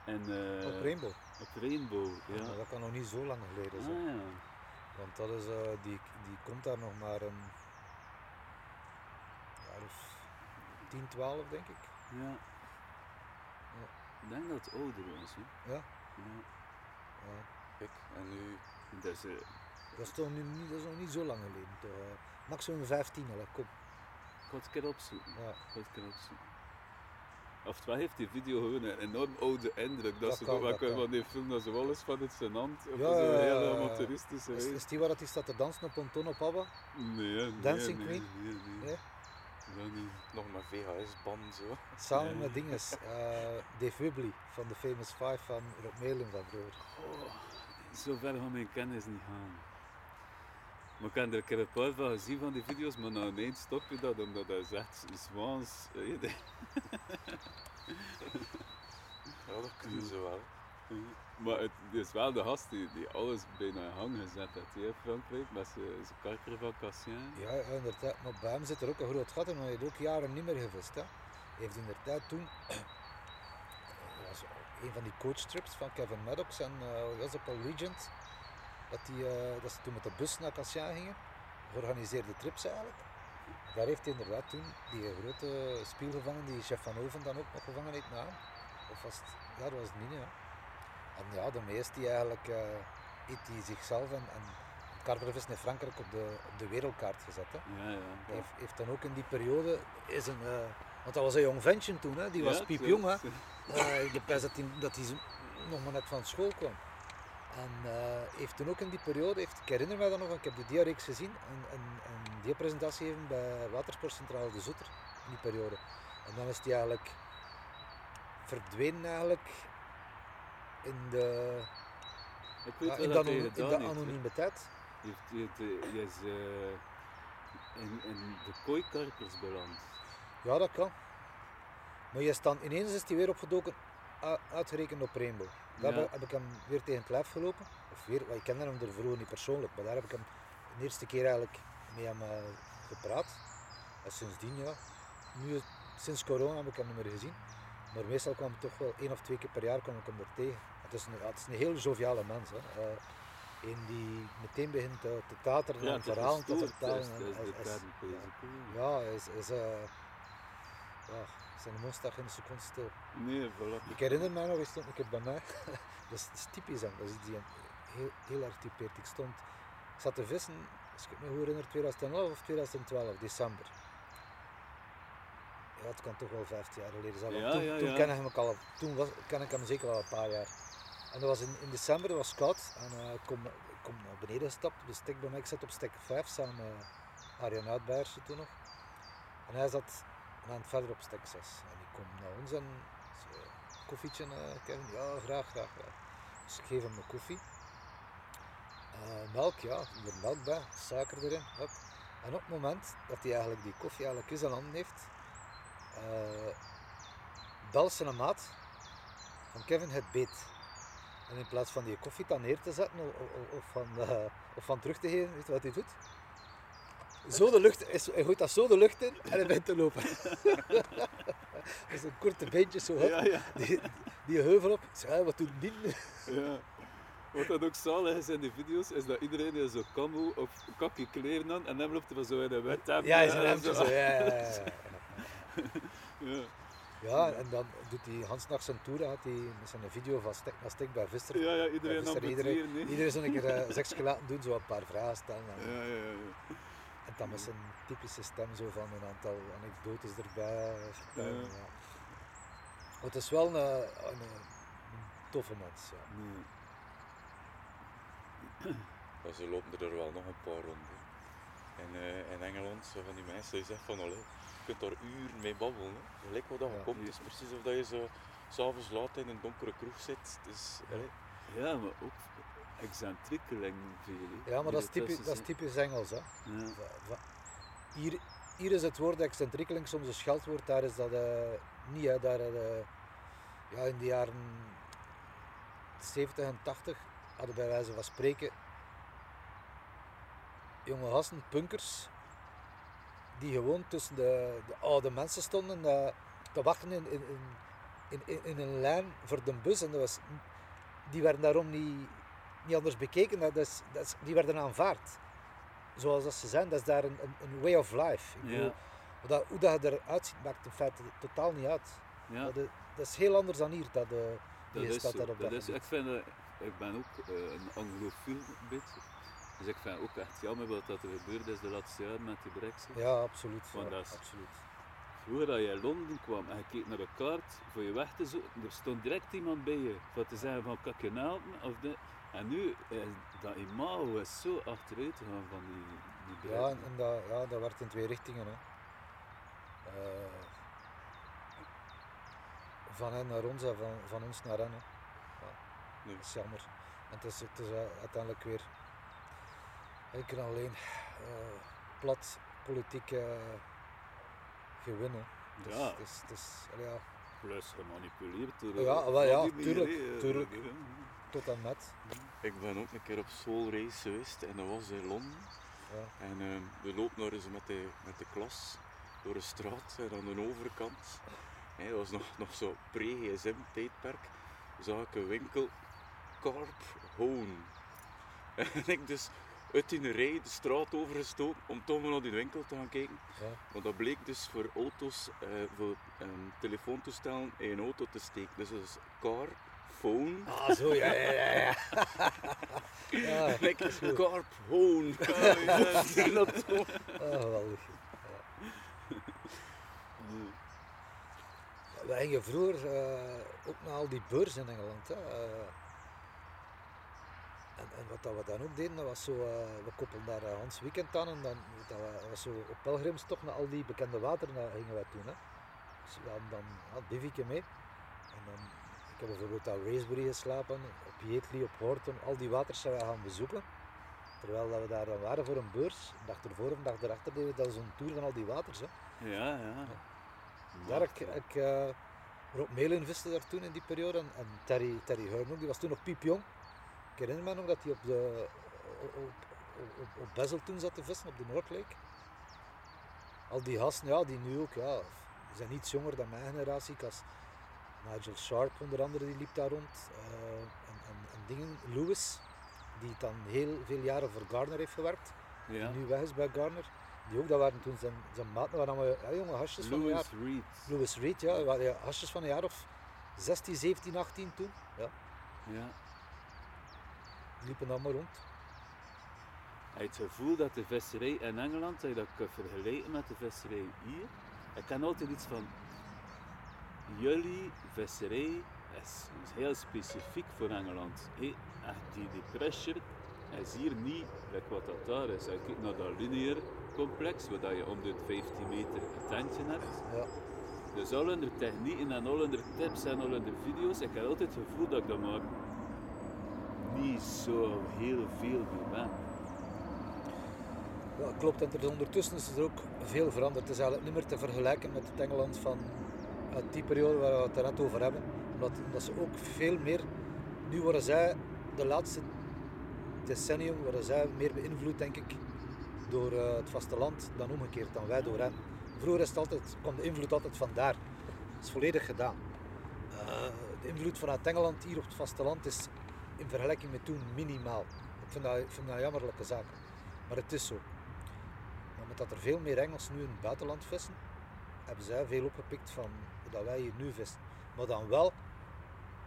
S2: En, eh,
S1: Op Rainbow.
S2: op Rainbow, ja.
S1: Dat kan nog niet zo lang geleden zijn.
S2: Ah ja.
S1: Want dat is, eh, die, die komt daar nog maar een jaar of 10, 12 denk ik.
S2: ja.
S1: Ja.
S2: Ik denk dat het ouder was. Hè.
S1: Ja.
S2: Ja.
S1: Ja.
S3: Kijk, en nu
S2: Dus, eh,
S1: Dat, is toch nu niet, dat is nog niet zo lang geleden. Toch, eh. maximum 15 al, kom.
S2: ik ga het een keer opzoeken.
S1: Ja.
S2: Ik ga het een keer opzoeken. Oftewel heeft die video gewoon een enorm oude indruk. Dat,
S1: Dat
S2: ze
S1: kan,
S2: toch
S1: dat
S2: wel
S1: kan.
S2: van die film dat ze alles van het zijn hand. Of
S1: Ja, ja, ja,
S2: heel
S1: ja.
S2: amateuristische
S1: Is, is die waar dat die staat te dansen op ponton op Abba?
S2: Nee, nee,
S1: Dancing
S2: nee,
S1: Queen?
S2: Nee, nee.
S1: Nee?
S2: Niet.
S3: nog met VHS-band zo.
S1: Samen met dinges, eh, Dave Wibley van de Famous Five van Rob Melen van vroeger.
S2: Oh, zo ver gaan mijn kennis niet gaan. Maar ik heb er een keer een paar van gezien van die video's, maar na ineens stop je dat omdat dat is echt zwaans.
S3: Ja, dat kunnen ze wel.
S2: Maar het is wel de gast die, die alles bijna in gang gezet heeft in Frankrijk met zijn karker van Cassien.
S1: Ja, inderdaad. Maar bij hem zit er ook een groot gat in, want hij heeft ook jaren niet meer gevist. Hè. Hij heeft inderdaad toen, was een van die coachtrips van Kevin Maddox en uh, was Paul Regent, dat, die, eh, dat ze toen met de bus naar Cassien gingen, georganiseerde trips eigenlijk. Daar heeft hij inderdaad toen die grote spiel gevangen, die chef van Oven dan ook nog gevangen heeft na. Of was het, ja, dat was het niet. En ja, de meest die eigenlijk, uh, heeft hij zichzelf en, en karpervis in Frankrijk op de, op de wereldkaart gezet. Hè.
S2: Ja, ja.
S1: Hij heeft, heeft dan ook in die periode, is een, uh, want dat was een jong ventje toen, hè. die was piepjong. Hè. Uh, dat hij, dat hij nog maar net van school kwam. En uh, heeft toen ook in die periode, heeft, ik herinner me dat nog, ik heb de diareeks gezien, een, een, een diapresentatie gegeven bij Watersportcentrale de Zoeter in die periode. En dan is die eigenlijk verdwenen eigenlijk in de,
S2: Ik weet
S1: ja,
S2: wel
S1: in de,
S2: dat
S1: in anonimiteit.
S2: Je, heeft- je, is eh, in, in de kooikarpers beland.
S1: Ja, dat kan. Maar je is dan, ineens is hij weer opgedoken, uitgerekend op Rainbow. Daar
S2: Ja.
S1: heb, ik hem weer tegen het lijf gelopen. Of weer, ik kende hem er vroeger niet persoonlijk, maar daar heb ik hem de eerste keer eigenlijk mee hem eh, gepraat. En sindsdien, ja, nu, sinds corona heb ik hem niet meer gezien. Maar meestal kwam ik toch wel één of twee keer per jaar kwam ik hem er tegen. Het is een, ja, het is een heel joviale mens. Hè. Een die meteen begint te, te tateren en
S2: het is
S1: verhalen te vertellen.
S2: is-
S1: en
S2: is de term,
S1: ja. ja, is, is, eh, ja, zijn mond staat geen seconde stil.
S2: Nee, voilà.
S1: Ik herinner mij nog, hij stond een keer bij mij. dat, is, dat is typisch hem, dat is die heel, heel erg typeert. Ik stond, ik zat te vissen, als ik me goed herinner, 2011 of 2012, december. Ja, het kan toch wel 15 jaar geleden zijn.
S2: Ja,
S1: toen,
S2: ja,
S1: toen ken ik hem ook al, toen was, ken ik hem zeker al een paar jaar. En dat was in, in december, dat was koud. En eh, ik, kom, ik kom naar beneden gestapt, stek bij mij. Ik zat op stek 5 samen met Arjen toen nog. En hij zat een eind verder op stek 6. En ik kom naar ons en zo, koffietje, Kevin? Ja, graag, graag, graag. Dus ik geef hem een koffie. Eh, melk, ja, er melk bij, suiker erin. Hup. En op het moment dat hij eigenlijk die koffie eigenlijk in zijn handen heeft, eh belt zijn maat van Kevin het beet. En in plaats van die koffie dan neer te zetten of, of, of van, eh, of van terug te geven, weet je wat hij doet? Zo de lucht, is- hij gooit dat zo de lucht in en hij begint te lopen. dat is een korte beentje zo.
S2: Ja, ja,
S1: die, die heuvel op. "Ah, wat doet die
S2: ja. Wat dat ook zalig is in die video's, is dat iedereen in zo'n camo of kakkie kleren aan en hem loopt er zo in een wet.
S1: Ja, is
S2: en
S1: een hemdje zo. Ja, ja, ja, en dan doet hij Hans naar zijn tour, had hij met zijn video van stek naar stek bij Visser.
S2: Ja, ja, iedereen
S1: iedereen-
S2: nee.
S1: Iedereen zo'n keer eh, seks laten doen, zo een paar vragen stellen. En,
S2: Ja, ja, ja. ja.
S1: en dan met zijn typische stem zo van een aantal anekdotes erbij vertellen.
S2: Ja.
S1: Het is wel een, een, een toffe mens. Ja.
S2: Nee.
S3: Ze lopen er wel nog een paar rond. En eh, in Engeland, zo van die mensen, die zeggen van allee, je kunt daar uren mee babbelen. Hè. Gelijk wat dat je
S1: Ja.
S3: komt, het is precies of dat je zo s'avonds laat in een donkere kroeg zit. Dus, allee,
S2: Ja, maar ook excentriekeling veel.
S1: Ja, maar dat is, typisch, dat is typisch Engels. Hè.
S2: Ja.
S1: Va- va- Hier, hier is het woord excentriekeling soms een scheldwoord, daar is dat eh, niet. Hè. Daar, eh, ja, in de jaren 70 en 80 hadden bij wijze van spreken jonge gasten, punkers, die gewoon tussen de, de oude mensen stonden eh, te wachten in, in, in, in, een lijn voor de bus. En dat was, die werden daarom niet, niet anders bekeken, dat is, dat is, die werden aanvaard zoals dat ze zijn, dat is daar een, een, way of life. Ik bedoel, hoe dat, hoe dat je eruit ziet, maakt in feite totaal niet uit.
S2: Ja,
S1: Dat, is, dat is heel anders dan hier, dat, eh,
S2: dat is zo.
S1: daar op
S2: Dat
S1: dat
S2: is, ik, vind, eh, ik ben ook een anglofiel beetje. Dus ik vind ook echt jammer wat dat er gebeurd is de laatste jaren met die brexit.
S1: Ja, absoluut.
S2: Want
S1: ja,
S2: dat is-
S1: absoluut.
S2: Vroeger dat je in Londen kwam en je keek naar een kaart voor je weg te zoeken, er stond direct iemand bij je voor te zeggen van kan ik je helpen of dit. En nu is dat imago is zo achteruit gegaan van die, die
S1: Ja, en, dat, ja, dat werkt in twee richtingen. Hè. Eh, van hen naar ons en van, van ons naar hen. Hè. Ja,
S3: Nee.
S1: dat is jammer. En het is, het is eh, uiteindelijk weer enkel en alleen eh, plat politiek eh gewinnen. Dus
S2: Ja.
S1: Allee, ja,
S2: Plus gemanipuleerd door
S1: Ja, wel ja, tuurlijk,
S2: ja.
S1: tot en met.
S3: Ik ben ook een keer op schoolreis geweest en dat was in Londen.
S1: Ja.
S3: En ehm, we lopen nog eens met de, met de klas door een straat en aan de overkant, hè, dat was nog, nog zo pre-GSM-tijdperk, zag ik een winkel Carp Hoon. En ik dus uit die rij de straat overgestoken om toch maar naar die winkel te gaan kijken.
S1: Ja.
S3: Want dat bleek dus voor auto's, eh, voor ehm, telefoontoestellen in een auto te steken. Dus dat is car, phone.
S1: Ah, zo, ja, ja, ja. ja. ja goed.
S3: carp, hoon. En dat zo.
S1: Ah, geweldig. Ja, wij gingen vroeger eh, ook naar al die beurzen in Engeland. Hè. eh. En, en wat dat we dan ook deden, dat was zo, eh, we koppelden daar eh, Hans Weekend aan en dan dat we- was zo op pelgrimstocht naar al die bekende wateren eh, gingen wij toen. Hè. Dus we hadden dan ja, het bivakje mee. En dan, ik heb bijvoorbeeld aan Racebury geslapen, op Yateley, op Horton, al die waters zijn we gaan bezoeken. Terwijl dat we daar dan waren voor een beurs, een dag ervoor of een dag erachter deden we dat zo'n tour van al die waters. Hè.
S2: Ja, ja.
S1: Daar ik, ik eh, Rob Melen viste daar toen in die periode en, en Terry, Terry Hearn ook, die was toen nog piepjong. Ik herinner me nog dat hij op, de, op, op, op, Bezel toen zat te vissen, op de Noordlake. Al die gasten, ja, die nu ook, ja, die zijn iets jonger dan mijn generatie. Nigel Sharp onder andere, die liep daar rond. eh, en, en, en dingen, Lewis, die dan heel veel jaren voor Garner heeft gewerkt.
S2: ja.
S1: Die nu weg is bij Garner. Die ook, dat waren toen zijn, zijn maten, waren allemaal ja, jonge hasjes van een jaar.
S2: Louis Reed.
S1: Louis Reed, ja, waren ja, hasjes van een jaar of 16, 17, 18 toen. Ja,
S2: Ja.
S1: Liepen allemaal rond.
S2: Het gevoel dat de visserij in Engeland, dat je dat kunt vergelijken met de visserij hier. Ik ken altijd iets van, jullie visserij is, heel specifiek voor Engeland. Echt die, die pressure is hier niet like wat dat daar is. Als je kijkt naar dat lineair complex, waar je om de 15 meter een tentje hebt.
S1: Ja.
S2: Dus al hun technieken en al hun tips en al hun video's, ik heb altijd het gevoel dat ik dat maar niet zo heel veel.
S1: Ja, klopt. En er is ondertussen is er ook veel veranderd. Het is eigenlijk niet meer te vergelijken met het Engeland van uit die periode waar we het er net over hebben. Omdat, ze ook veel meer, nu worden zij de laatste decennium, worden zij meer beïnvloed denk ik door eh, het vasteland dan omgekeerd, dan wij door hen. Vroeger is het altijd, kwam de invloed altijd vandaar. Dat is volledig gedaan. Eh, de invloed vanuit Engeland hier op het vasteland is in vergelijking met toen minimaal. Ik vind dat, ik vind dat een jammerlijke zaak. Maar het is zo. Maar met dat er veel meer Engelsen nu in het buitenland vissen, hebben zij veel opgepikt van dat wij hier nu vissen. Maar dan wel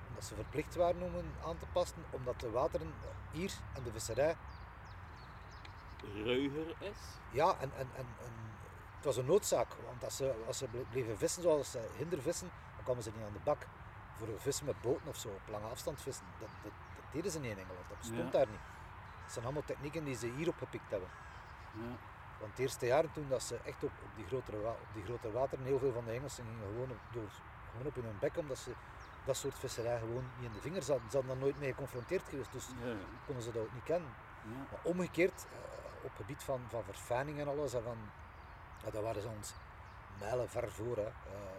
S1: omdat ze verplicht waren om aan te passen, omdat de wateren hier en de visserij,
S2: ruiger is.
S1: ja, en, en, en, en het was een noodzaak. Want als ze, als ze ble- bleven vissen zoals ze hindervissen, dan kwamen ze niet aan de bak. Voor vissen met boten of zo, op lange afstand vissen. Dat, dat deden ze niet in Engeland, dat bestond daar niet. Dat zijn allemaal technieken die ze hier opgepikt hebben. Want de eerste jaren toen dat ze echt op, op, die, grotere op die grote wateren, heel veel van de Engelsen gingen gewoon op, door, gewoon op in hun bek, omdat ze dat soort visserij gewoon niet in de vingers hadden. Ze hadden daar nooit mee geconfronteerd geweest, dus
S2: Ja.
S1: konden ze dat ook niet kennen.
S2: Ja.
S1: Maar omgekeerd, eh, op het gebied van, van verfijning en alles, en van, ja, daar waren ze ons mijlen ver voor. Hè. Eh,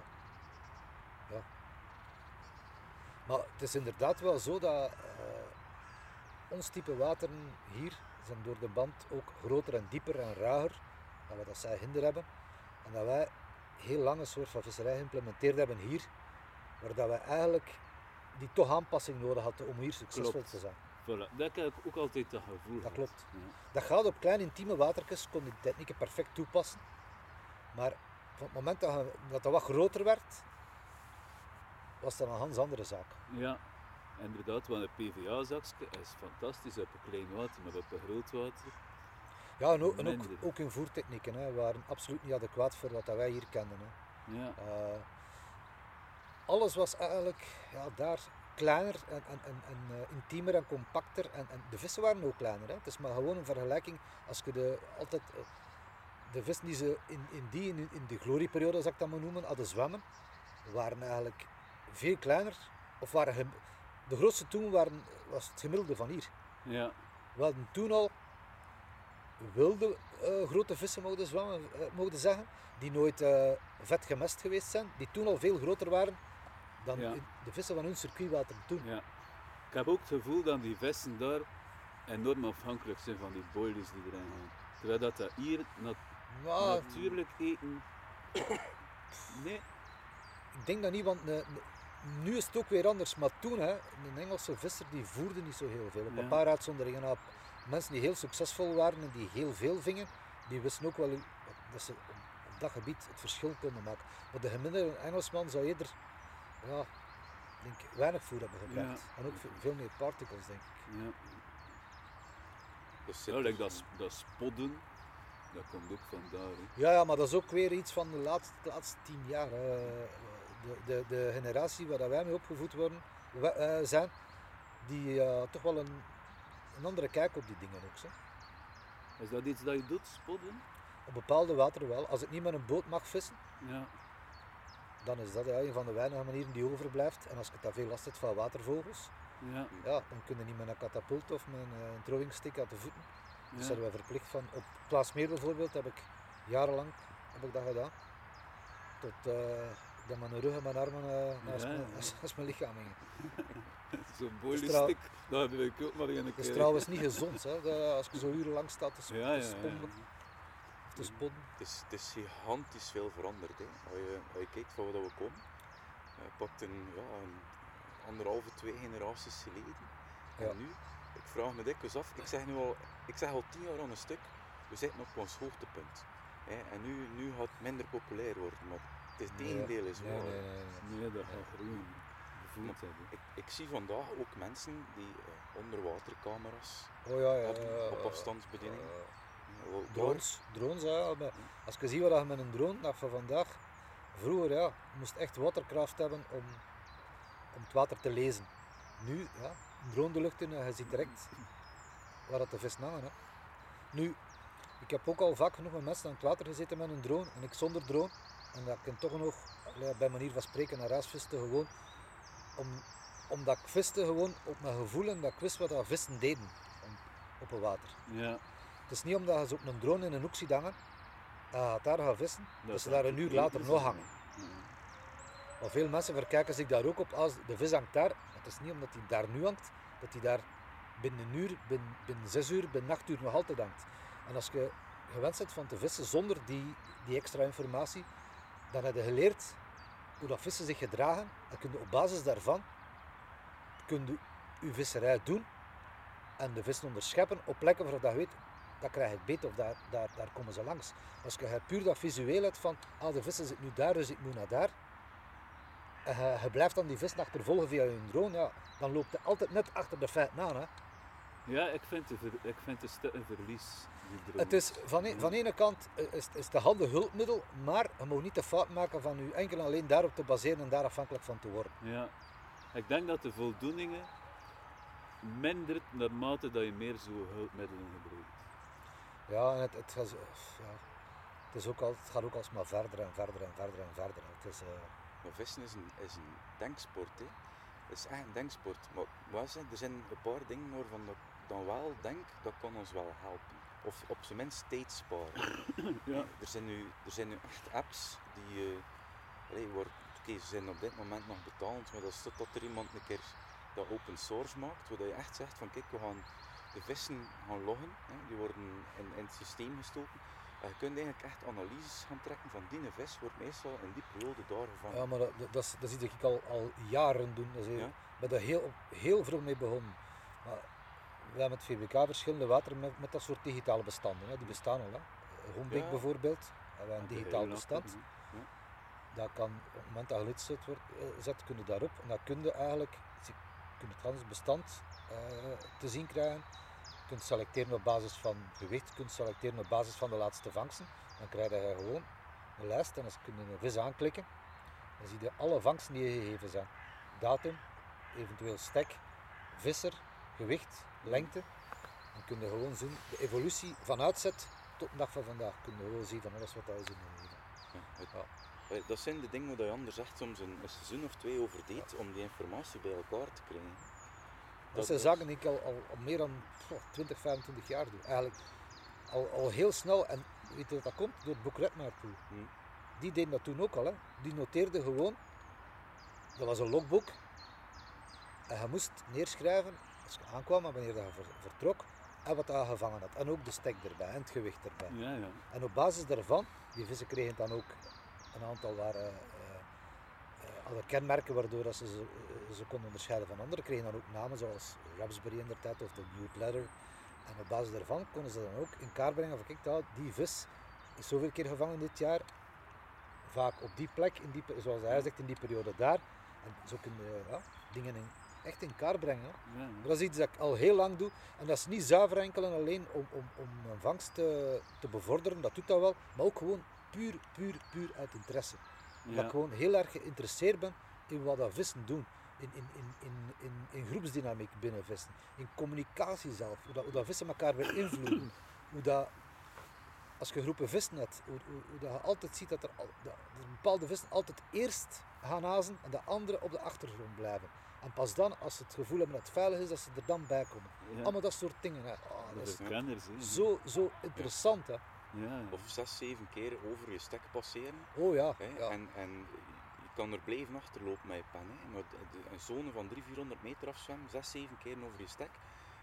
S1: ja. Maar het is inderdaad wel zo dat eh, ons type wateren hier zijn door de band ook groter en dieper en ruiger dan wat dat zij hinder hebben. En dat wij heel lang een soort van visserij geïmplementeerd hebben hier, waar dat wij eigenlijk die toch aanpassing nodig hadden om hier succesvol
S2: Klopt.
S1: te zijn.
S2: Voilà. Dat heb ik ook altijd dat gevoel.
S1: Dat klopt.
S2: Ja.
S1: Dat gaat op kleine intieme watertjes, kon die technieken perfect toepassen. Maar van het moment dat dat wat groter werd, was dat een ganz andere zaak.
S2: Ja, inderdaad, want een PVA-zakje is fantastisch op een klein water, maar op een groot water.
S1: Ja, en ook, en ook, ook hun voertechnieken hè, waren absoluut niet adequaat voor wat wij hier kenden. Hè.
S2: Ja,
S1: Eh, alles was eigenlijk ja, daar kleiner en, en, en, en eh, intiemer en compacter. En, en de vissen waren ook kleiner. Hè. Het is maar gewoon een vergelijking. Als je de, altijd, eh, de vissen die ze in, in die, in, in de glorieperiode, zou ik dat maar noemen, hadden zwemmen, waren eigenlijk veel kleiner. Of waren de grootste toen waren, was het gemiddelde van hier.
S2: ja,
S1: We hadden toen al wilde eh, grote vissen mogen zwemmen, eh, mogen zeggen, die nooit eh, vet gemest geweest zijn, die toen al veel groter waren dan
S2: Ja.
S1: de vissen van hun circuitwater toen.
S2: ja. Ik heb ook het gevoel dat die vissen daar enorm afhankelijk zijn van die boilies die erin gaan. Terwijl dat, dat hier nat-
S1: Maar
S2: natuurlijk eten. Nee,
S1: ik denk dat niet, want nu is het ook weer anders. Maar toen, hè, een Engelse visser die voerde niet zo heel veel. Op
S2: Ja.
S1: een paar uitzonderingen na mensen die heel succesvol waren en die heel veel vingen, die wisten ook wel dat ze op dat gebied het verschil konden maken. Maar de gemiddelde Engelsman zou eerder ja, denk, ik, weinig voer hebben gebruikt.
S2: Ja.
S1: En ook ve- veel meer particles, denk ik.
S2: ja.
S3: Dus
S2: like dat, dat spodden, dat komt ook vandaar. hè.
S1: Ja, ja, maar dat is ook weer iets van de laatste, de laatste tien jaar. hè. De, de, de generatie waar dat wij mee opgevoed worden, we- eh, zijn, die eh, toch wel een, een andere kijk op die dingen ook. Zo.
S2: Is dat iets dat je doet, spodden?
S1: Op bepaalde wateren wel. Als ik niet met een boot mag vissen,
S2: Ja,
S1: dan is dat ja, een van de weinige manieren die overblijft. En als je te veel last hebt van watervogels,
S2: Ja,
S1: ja, dan kun je niet met een katapult of met een uh, trollingstik aan de voeten. Dus
S2: ja.
S1: zijn we verplicht van. Op Plaasmeer bijvoorbeeld heb ik jarenlang heb ik dat gedaan. Tot uh, ik dat mijn rug en mijn armen uh, naast,
S2: Ja,
S1: mijn,
S2: ja.
S1: naast mijn lichaam hingen.
S2: Zo'n boilerstick, dat heb ik ook maar een
S1: Dat
S2: keer.
S1: is trouwens niet gezond, hè, de- als je zo urenlang staat te, sp-
S2: Ja, ja,
S1: te
S2: ja,
S1: sponden
S2: ja.
S1: of te spotten.
S3: Het is, het is gigantisch veel veranderd. Hè. Als, je, als je kijkt van waar we komen, je pakt een, ja, een anderhalve, twee generaties geleden.
S1: Ja.
S3: En nu, ik vraag me dikwijls af, ik zeg nu al, ik zeg al tien jaar aan een stuk, we zitten op ons hoogtepunt. Hè. En nu, nu gaat het minder populair worden, maar het is het
S1: Nee,
S3: tegendeel is waar.
S1: nee, nee, nee.
S2: Nee, dat gaat groeien. Gevoeld hebben.
S3: Ik, ik zie vandaag ook mensen die eh, onderwatercamera's
S1: Oh ja, ja.
S3: hebben
S1: ja,
S3: op afstandsbediening.
S1: Drones, drones ja. maar Als je ziet wat je met een drone, dat van vandaag, vroeger ja, je moest echt waterkracht hebben om, om het water te lezen. Nu, ja, een drone de lucht in en je ziet direct waar dat de vis hangen. Hè. Nu, ik heb ook al vaak genoeg met mensen aan het water gezeten met een drone en ik zonder drone. En dat kan toch nog, bij manier van spreken, naar huis viste gewoon. Om, omdat ik viste gewoon op mijn gevoel en dat ik wist wat dat vissen deden op het water.
S2: Ja,
S1: Het is niet omdat je ze op een drone in een hoek ziet hangen, je gaat daar gaan vissen, dat, ze daar een uur later nog hangen.
S2: Ja.
S1: Maar veel mensen verkijken zich daar ook op als de vis hangt daar. Het is niet omdat hij daar nu hangt, dat hij daar binnen een uur, binnen, binnen zes uur, binnen acht uur nog altijd hangt. En als je gewend bent van te vissen zonder die, die extra informatie, dan heb je geleerd hoe dat vissen zich gedragen. En kun je op basis daarvan kun je, je visserij doen en de vissen onderscheppen op plekken waarop dat je weet, dat krijg ik beet of daar, daar, daar komen ze langs. Als je puur dat visueel hebt van, ah de vissen zitten nu daar, dus ik moet naar daar. En je, je blijft dan die vissen achtervolgen via je drone, ja, dan loopt je altijd net achter de feiten aan. Hè.
S2: Ja, ik vind ik vind het een verlies.
S1: Het is van, e- van ene kant eh, is, is de handig hulpmiddel, maar je moet niet de fout maken van je enkel en alleen daarop te baseren en daar afhankelijk van te worden.
S2: Ja, ik denk dat de voldoeningen mindert naarmate dat je meer zo hulpmiddelen gebruikt.
S1: Ja, en het, het, gaat ja, het, is ook al, het gaat ook alsmaar verder en verder en verder en verder. Het is, eh,
S3: Maar vissen is een, is een denksport. Hè. Het is echt een denksport. Maar er zijn een paar dingen waarvan ik dan wel denk dat kan ons wel helpen. Of op zijn minst tijd sparen.
S2: Ja.
S3: Er, zijn nu, er zijn nu echt apps die. eh allee, waar, oké, ze zijn op dit moment nog betalend, maar dat is totdat er iemand een keer dat open source maakt, waar je echt zegt van kijk, we gaan de vissen gaan loggen, hè, die worden in, in het systeem gestoken. En je kunt eigenlijk echt analyses gaan trekken van die vis wordt meestal in die periode daar gevangen.
S1: ja, maar dat, dat, dat, is- dat zie ik al, al jaren doen. Dat is heel,
S3: Ja.
S1: Ik ben daar heel, heel vroeg mee begonnen. Maar we hebben met VBK verschillende wateren met, met dat soort digitale bestanden. Hè. Die bestaan al. Hè. Homebeek
S3: Ja.
S1: bijvoorbeeld, hebben we een digitaal bestand. Dat kan op het moment dat je zet, wordt, eh, zet, kun je daarop. En dan kun je eigenlijk je kunt het hele bestand eh, te zien krijgen. Je kunt selecteren op basis van gewicht, je kunt selecteren op basis van de laatste vangsten. Dan krijg je gewoon een lijst en als kun je een vis aanklikken, dan zie je alle vangsten die je gegeven zijn. Datum, eventueel stek, visser, gewicht, lengte. Dan kun je gewoon zien de evolutie van uitzet tot de dag van vandaag. Kun je gewoon zien van alles wat dat is in de leven.
S3: Ja, eh, Dat zijn de dingen waar je anders echt soms een, een seizoen of twee over deed om die informatie bij elkaar te krijgen.
S1: Dat zijn zaken die ik al, al, al meer dan goh, 20, 25 jaar doe. Eigenlijk al, al heel snel. En weet je wat dat komt? Door het boek Redmaarpoel.
S3: Hm.
S1: Die deden dat toen ook al. Hè. Die noteerde gewoon. Dat was een logboek. En je moest neerschrijven als je aankwam en wanneer dat vertrok. En wat je gevangen had. En ook de stek erbij en het gewicht erbij.
S2: Ja, ja.
S1: En op basis daarvan, die vissen kregen dan ook een aantal waren, eh, eh, alle kenmerken waardoor dat ze, ze, eh, ze konden onderscheiden van anderen. Kregen dan ook namen zoals Raspberry in der tijd of de New Bladder. En op basis daarvan konden ze dan ook in kaart brengen van kijk, die vis is zoveel keer gevangen dit jaar. Vaak op die plek, in die, zoals hij zegt, in die periode daar. En zo kun je ja, dingen in, echt in kaart brengen.
S2: ja,
S1: dat is iets dat ik al heel lang doe. En dat is niet zuiver enkel en alleen om, om, om een vangst te, te bevorderen, dat doet dat wel. Maar ook gewoon puur, puur, puur uit interesse. Dat ik gewoon heel erg geïnteresseerd ben in wat dat vissen doen. In, in, in, in, in, in groepsdynamiek binnen vissen. In communicatie zelf. Hoe dat, hoe dat vissen elkaar beïnvloeden. Hoe dat als je groepen vissen hebt, hoe, hoe, hoe dat je altijd ziet dat er, dat bepaalde vissen altijd eerst gaan azen en de andere op de achtergrond blijven. En pas dan, als ze het gevoel hebben dat het veilig is, dat ze er dan bij komen.
S2: Ja.
S1: Allemaal dat soort dingen. Hè. Oh, dat
S2: Dat
S1: is zo, zo interessant. Hè.
S2: Ja.
S3: Of zes, zeven keer over je stek passeren.
S1: Oh ja,
S3: Hè?
S1: ja.
S3: En, en je kan er blijven achterlopen met je pen. Hè? Maar een zone van 300, 400 meter afzwemmen, zes, zeven keer over je stek.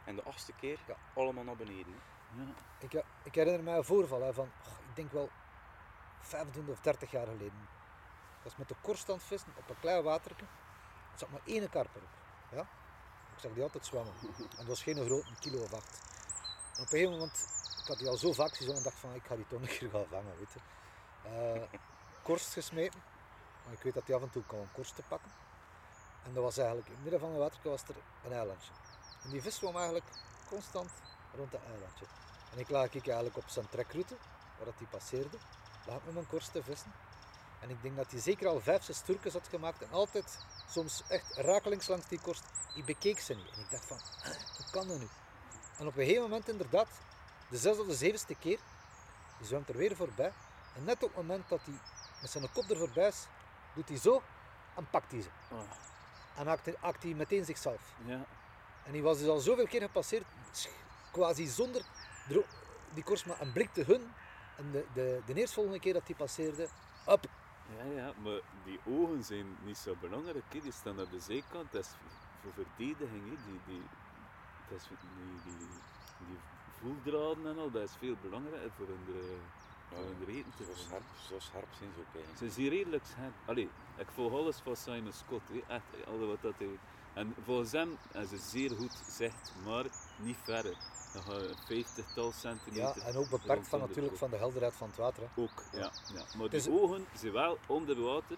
S3: En de achtste keer
S1: Ja.
S3: allemaal naar beneden. hè.
S2: Ja.
S1: Ik, ik herinner mij een voorval hè, van, oh, ik denk wel 25 of 30 jaar geleden. Ik was met de korst aan het vissen op een klein watertje. Er zat maar één karper op. Ja? Ik zag die altijd zwemmen. En dat was geen grote, kilo of acht. Op een gegeven moment, ik had die al zo vaak gezien en dacht van, ik ga die toch een keer gaan vangen. Weet je. Eh, korst gesmeten. Maar ik weet dat die af en toe kon korst te pakken. En dat was eigenlijk, in het midden van het water was er een eilandje. En die vis kwam eigenlijk constant rond dat eilandje. En ik lag ik eigenlijk op zijn trekroute, waar dat hij passeerde, ik met mijn korst te vissen. En ik denk dat hij zeker al vijf, zes turkens had gemaakt en altijd, soms echt rakelings langs die korst, ik bekeek ze niet. En ik dacht van, "Ah, hoe kan dat nu? En op een gegeven moment inderdaad, de zesde of de zevende keer, die zwemt er weer voorbij. En net op het moment dat hij met zijn kop er voorbij is, doet hij zo en pakt hij ze.
S2: Oh,
S1: En haakt hij, hij meteen zichzelf.
S2: ja.
S1: En die was dus al zoveel keer gepasseerd, quasi zonder die koers maar een blik te hun. En de, de, de eerstvolgende keer dat die passeerde, up.
S2: Ja, ja, maar die ogen zijn niet zo belangrijk. Hè. Die staan aan de zijkant. Dat is voor verdediging. Die, die, dat is, die, die, die voeldraden en al, dat is veel belangrijker voor hun, de, voor hun de eten te
S3: Zo scherp, zo scherp zijn ze ook eigenlijk.
S2: Ze hier redelijk scherp. Allee, ik volg alles van Simon Scott, hè. echt, alles wat dat hij... En volgens hem is ze zeer goed zegt, maar niet verder. Je een vijftigtal
S1: Ja,
S2: centimeter
S1: en ook beperkt van
S2: de
S1: natuurlijk van de helderheid van het water. Hè.
S2: Ook, ja. ja. Maar
S1: Het is-
S2: die ogen zijn wel onder water,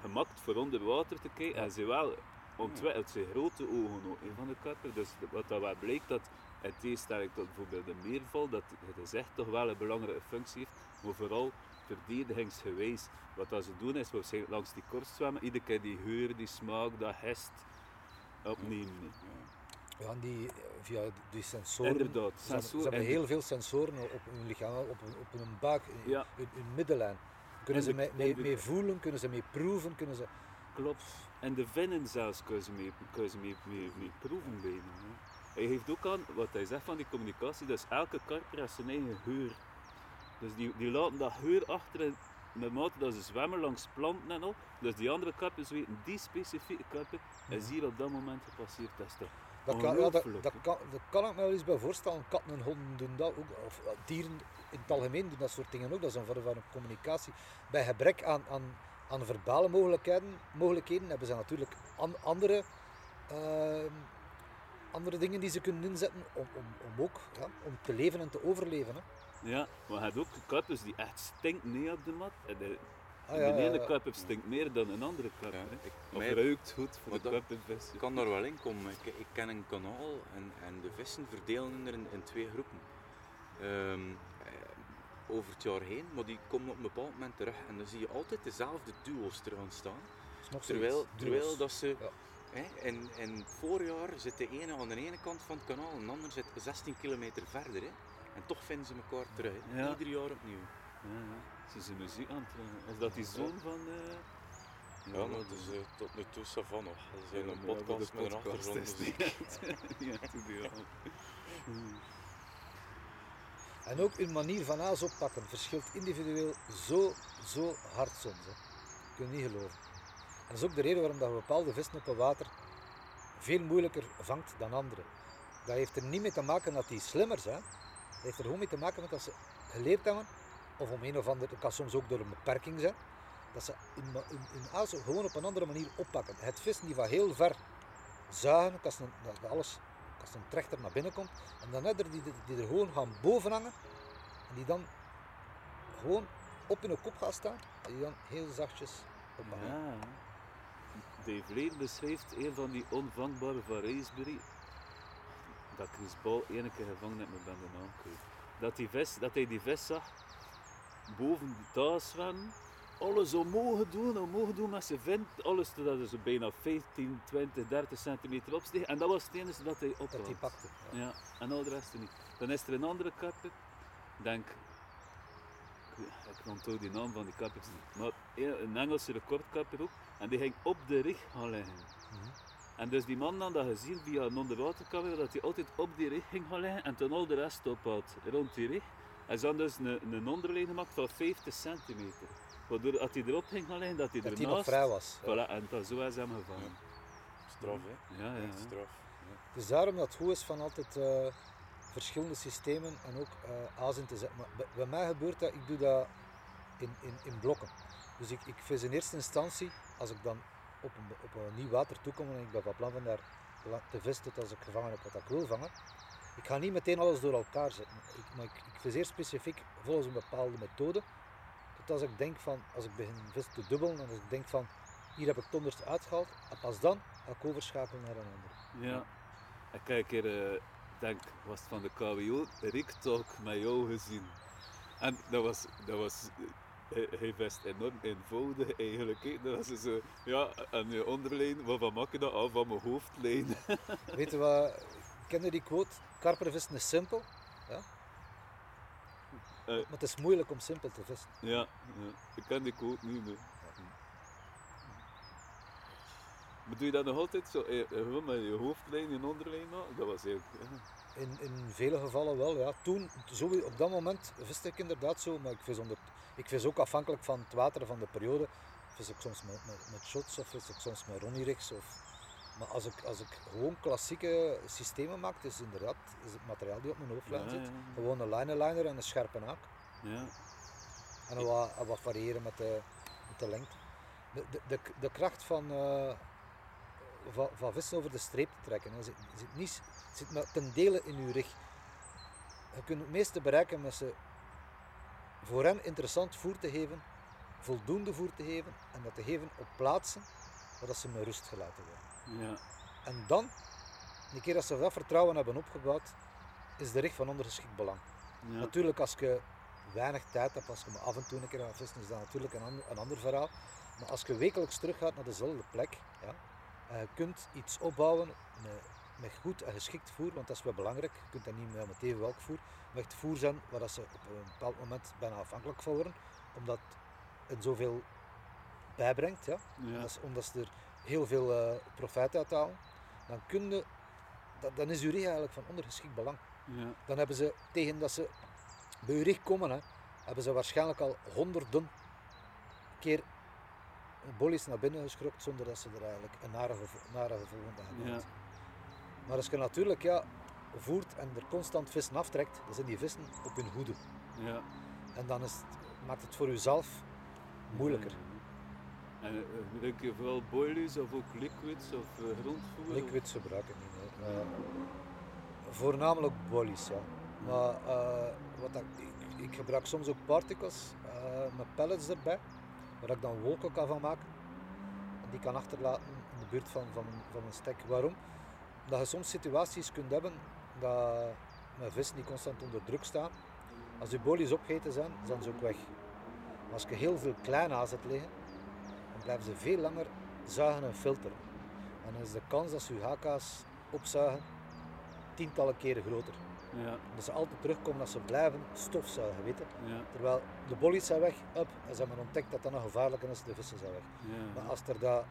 S2: gemaakt voor onder water te kijken, en zijn wel ontwikkeld, zijn grote ogen ook, van de karper. Dus wat dat wel blijkt, dat in tegenstelling tot bijvoorbeeld de meerval, dat het is echt toch wel een belangrijke functie heeft, maar vooral verdedigingsgewijs. Wat dat ze doen is waarschijnlijk langs die korst zwemmen, iedere keer die geur, die smaak, dat hest opnemen.
S3: Ja.
S1: Die, eh, via die sensoren.
S2: Inderdaad,
S1: Ze hebben, ze heel veel sensoren op hun lichaam, op hun, op hun buik, in,
S2: Ja.
S1: in hun middenlijn. Kunnen
S2: En
S1: ze mee, mee,
S2: en de-
S1: mee voelen, kunnen ze mee proeven, kunnen ze...
S2: Klopt. En de vinnen zelfs kun je mee, kun je mee, proeven bij hem, hè. Hij geeft ook aan, wat hij zegt van die communicatie, dus elke karper heeft zijn eigen geur. Dus die, die laten dat geur achter de mate dat ze zwemmen langs planten en al. Dus die andere karpers weten, die specifieke karper is hier op dat moment gepasseerd. Dat
S1: Dat kan, ja, dat, kan, dat kan ik me wel eens bij voorstellen. Katten en honden doen dat ook. Of eh, dieren in het algemeen doen dat soort dingen ook. Dat is een vorm van communicatie. Bij gebrek aan, aan, aan verbale mogelijkheden, mogelijkheden hebben ze natuurlijk an- andere, ehm, andere dingen die ze kunnen inzetten om, om, om ook ja, om te leven en te overleven. Hè.
S2: Ja, maar je hebt ook karpers die echt stinken nee op de mat. En de,
S1: Ah, ja,
S2: de
S1: ja,
S2: ene
S1: ja.
S2: stinkt meer dan een andere karper.
S3: Ja,
S2: Of
S3: mij-
S2: ruikt goed voor de
S3: dat-
S2: karpervis.
S3: Ik kan daar wel in komen. Ik, ik ken een kanaal en, en de vissen verdelen er in, in twee groepen. Ehm, eh, over het jaar heen, maar die komen op een bepaald moment terug en dan zie je altijd dezelfde duo's er aan staan. Terwijl, terwijl dat ze
S1: Ja.
S3: hè, in, in het voorjaar zit de ene aan de ene kant van het kanaal en de ander zit 16 kilometer verder. Hè. En toch vinden ze elkaar terug. Ieder jaar opnieuw.
S2: Ja, ja. Ze zijn muziek aan het. Is dat die zoon van... eh,
S3: Ja, maar is eh, tot nu toe Savannah. Dat is
S2: Ja,
S3: een podcast met een
S2: is
S3: achtergrondmuziek.
S2: ja.
S1: En ook hun manier van aas oppakken verschilt individueel zo, zo hard soms. Hè. Dat kun je niet geloven. En dat is ook de reden waarom dat je bepaalde vissen op het water veel moeilijker vangt dan andere. Dat heeft er niet mee te maken dat die slimmer zijn. Dat heeft er gewoon mee te maken met dat ze geleerd hebben, of om een of ander, het kan soms ook door een beperking zijn, dat ze hun, hun, hun aas gewoon op een andere manier oppakken. Het vissen die van heel ver zuigen, als een, dat alles, als een trechter naar binnen komt, en dan net er die, die er gewoon gaan boven hangen, en die dan gewoon op hun kop gaan staan, en die dan heel zachtjes oppakken.
S2: Ja. Dave beschrijft een van die onvangbare van. Dat Chris Ball ene keer gevangen heeft met ben de naam. Dat, die vis, dat hij die vis zag boven de taas zwemmen. Alles omhoog doen, omhoog doen met zijn vent. Alles totdat zo bijna 15, 20, 30 centimeter opsteeg. En dat was het enige dat hij
S1: Dat
S2: ophaalde.
S1: die pakte. Ja.
S2: Ja, en al de rest niet. Dan is er een andere karper, denk ik onthoud die naam van die kappers niet. Maar een Engelse recordkapper ook. En die ging op de rig gaan liggen.
S1: Mhm.
S2: En dus die man had dat gezien via een onderwatercamera, dat hij altijd op die rig ging gaan liggen en toen al de rest ophoudt rond die rig. En ze hadden dus een, een onderlijn gemaakt van 50 centimeter. Waardoor als hij erop ging gaan liggen, dat hij
S1: Dat die nog
S2: ernaast...
S1: vrij was. ja.
S2: Voilà, en dat zo is hem gevangen.
S3: Straf, hè?
S2: Ja, ja,
S3: Echt
S2: ja.
S3: straf. Ja.
S1: Dus daarom dat het goed is van altijd eh, verschillende systemen en ook eh aas in te zetten. Maar bij, bij mij gebeurt dat, ik doe dat in, in, in blokken. Dus ik, ik vis in eerste instantie, als ik dan op een, op een nieuw water toekom en ik ben van plan van daar te vissen tot als ik gevangen heb wat ik wil vangen, ik ga niet meteen alles door elkaar zetten. Ik, maar ik, ik vis eerst specifiek volgens een bepaalde methode. Tot als ik denk van, als ik begin vis te dubbelen en als ik denk van, hier heb ik het onderste uitgehaald, en pas dan ga ik overschakelen naar een andere.
S2: Ja. Ik heb een keer, eh, denk, was het van de KWO, Rick Talk met jou gezien. En dat was, dat was eh, hij, hij vest enorm eenvoudig eigenlijk. Dat was zo, ja, en je onderlijn, waarvan maak je dat af? Van mijn hoofdlijn.
S1: Weet je wat, ken je die quote? Karpervissen is simpel,
S2: Eh,
S1: maar het is moeilijk om simpel te vissen.
S2: ja, ja, ik ken die quote niet meer. Maar doe je dat nog altijd zo, eh, eh, gewoon met je hoofdlijn en onderlijn maken? Dat was eigenlijk... ja.
S1: In, in vele gevallen wel, ja. Toen, zo, op dat moment viste ik inderdaad zo, maar ik vis, onder, ik vis ook afhankelijk van het water van de periode. Vis ik soms met, met, met shots of vis ik soms met ronnie-rigs. Of, maar als ik, als ik gewoon klassieke systemen maak, is inderdaad is het materiaal die op mijn hoofdlijn zit. Gewoon een line-liner en een scherpe haak.
S2: Ja,
S1: En dan wat, wat variëren met de, met de lengte. De, de, de, de kracht van, eh, van, van vissen over de streep te trekken hè, zit, zit, niet, zit maar ten dele in uw rig. Je kunt het meeste bereiken met ze voor hen interessant voer te geven, voldoende voer te geven en dat te geven op plaatsen waar dat ze met rust gelaten worden.
S2: Ja,
S1: En dan, een keer dat ze dat vertrouwen hebben opgebouwd, is de rig van ondergeschikt belang.
S2: ja.
S1: Natuurlijk, als je weinig tijd hebt, als je maar af en toe een keer gaat vissen, is dat natuurlijk een ander, een ander verhaal. Maar als je wekelijks teruggaat naar dezelfde plek, ja, en je kunt iets opbouwen met, met goed en geschikt voer, want dat is wel belangrijk. Je kunt dat niet met meteen welk voer, maar echt voer zijn waar dat ze op een bepaald moment bijna afhankelijk van worden, omdat het zoveel bijbrengt, ja.
S2: ja.
S1: Dat is omdat ze er heel veel eh, profijt uit halen. Dan, kun je, dan, dan is uw rig eigenlijk van ondergeschikt belang
S2: ja.
S1: dan hebben ze tegen dat ze bij je rig komen, hè, hebben ze waarschijnlijk al honderden keer bollies naar binnen geschrokt zonder dat ze er eigenlijk een nare, gevo- nare gevolgen aan hebben.
S2: Ja.
S1: Maar als je natuurlijk ja, voert en er constant vissen aftrekt, dan zijn die vissen op hun hoede.
S2: ja.
S1: En dan is het, maakt het voor jezelf moeilijker.
S2: En eh, gebruik je vooral boilies of ook liquids of uh, grondvoer?
S1: Liquids gebruik ik niet. nee. Eh, voornamelijk bollies, ja. Maar eh, wat ik, ik gebruik soms ook particles eh, met pellets erbij, waar ik dan wolken kan van maken. En die kan achterlaten in de buurt van, van, een stek. Waarom? Dat je soms situaties kunt hebben dat met vissen die constant onder druk staan, als je bollies opgegeten zijn, zijn ze ook weg. Maar als je heel veel klein aan zet liggen, blijven ze veel langer zuigen en filteren. En dan is de kans dat ze je HK's opzuigen tientallen keren groter.
S2: Ja,
S1: Dat ze altijd terugkomen als ze blijven stofzuigen,
S2: ja,
S1: Terwijl de bollies zijn weg, up, en ze hebben ontdekt dat dat nog gevaarlijker is, de vissen zijn weg.
S2: ja.
S1: Maar als er daar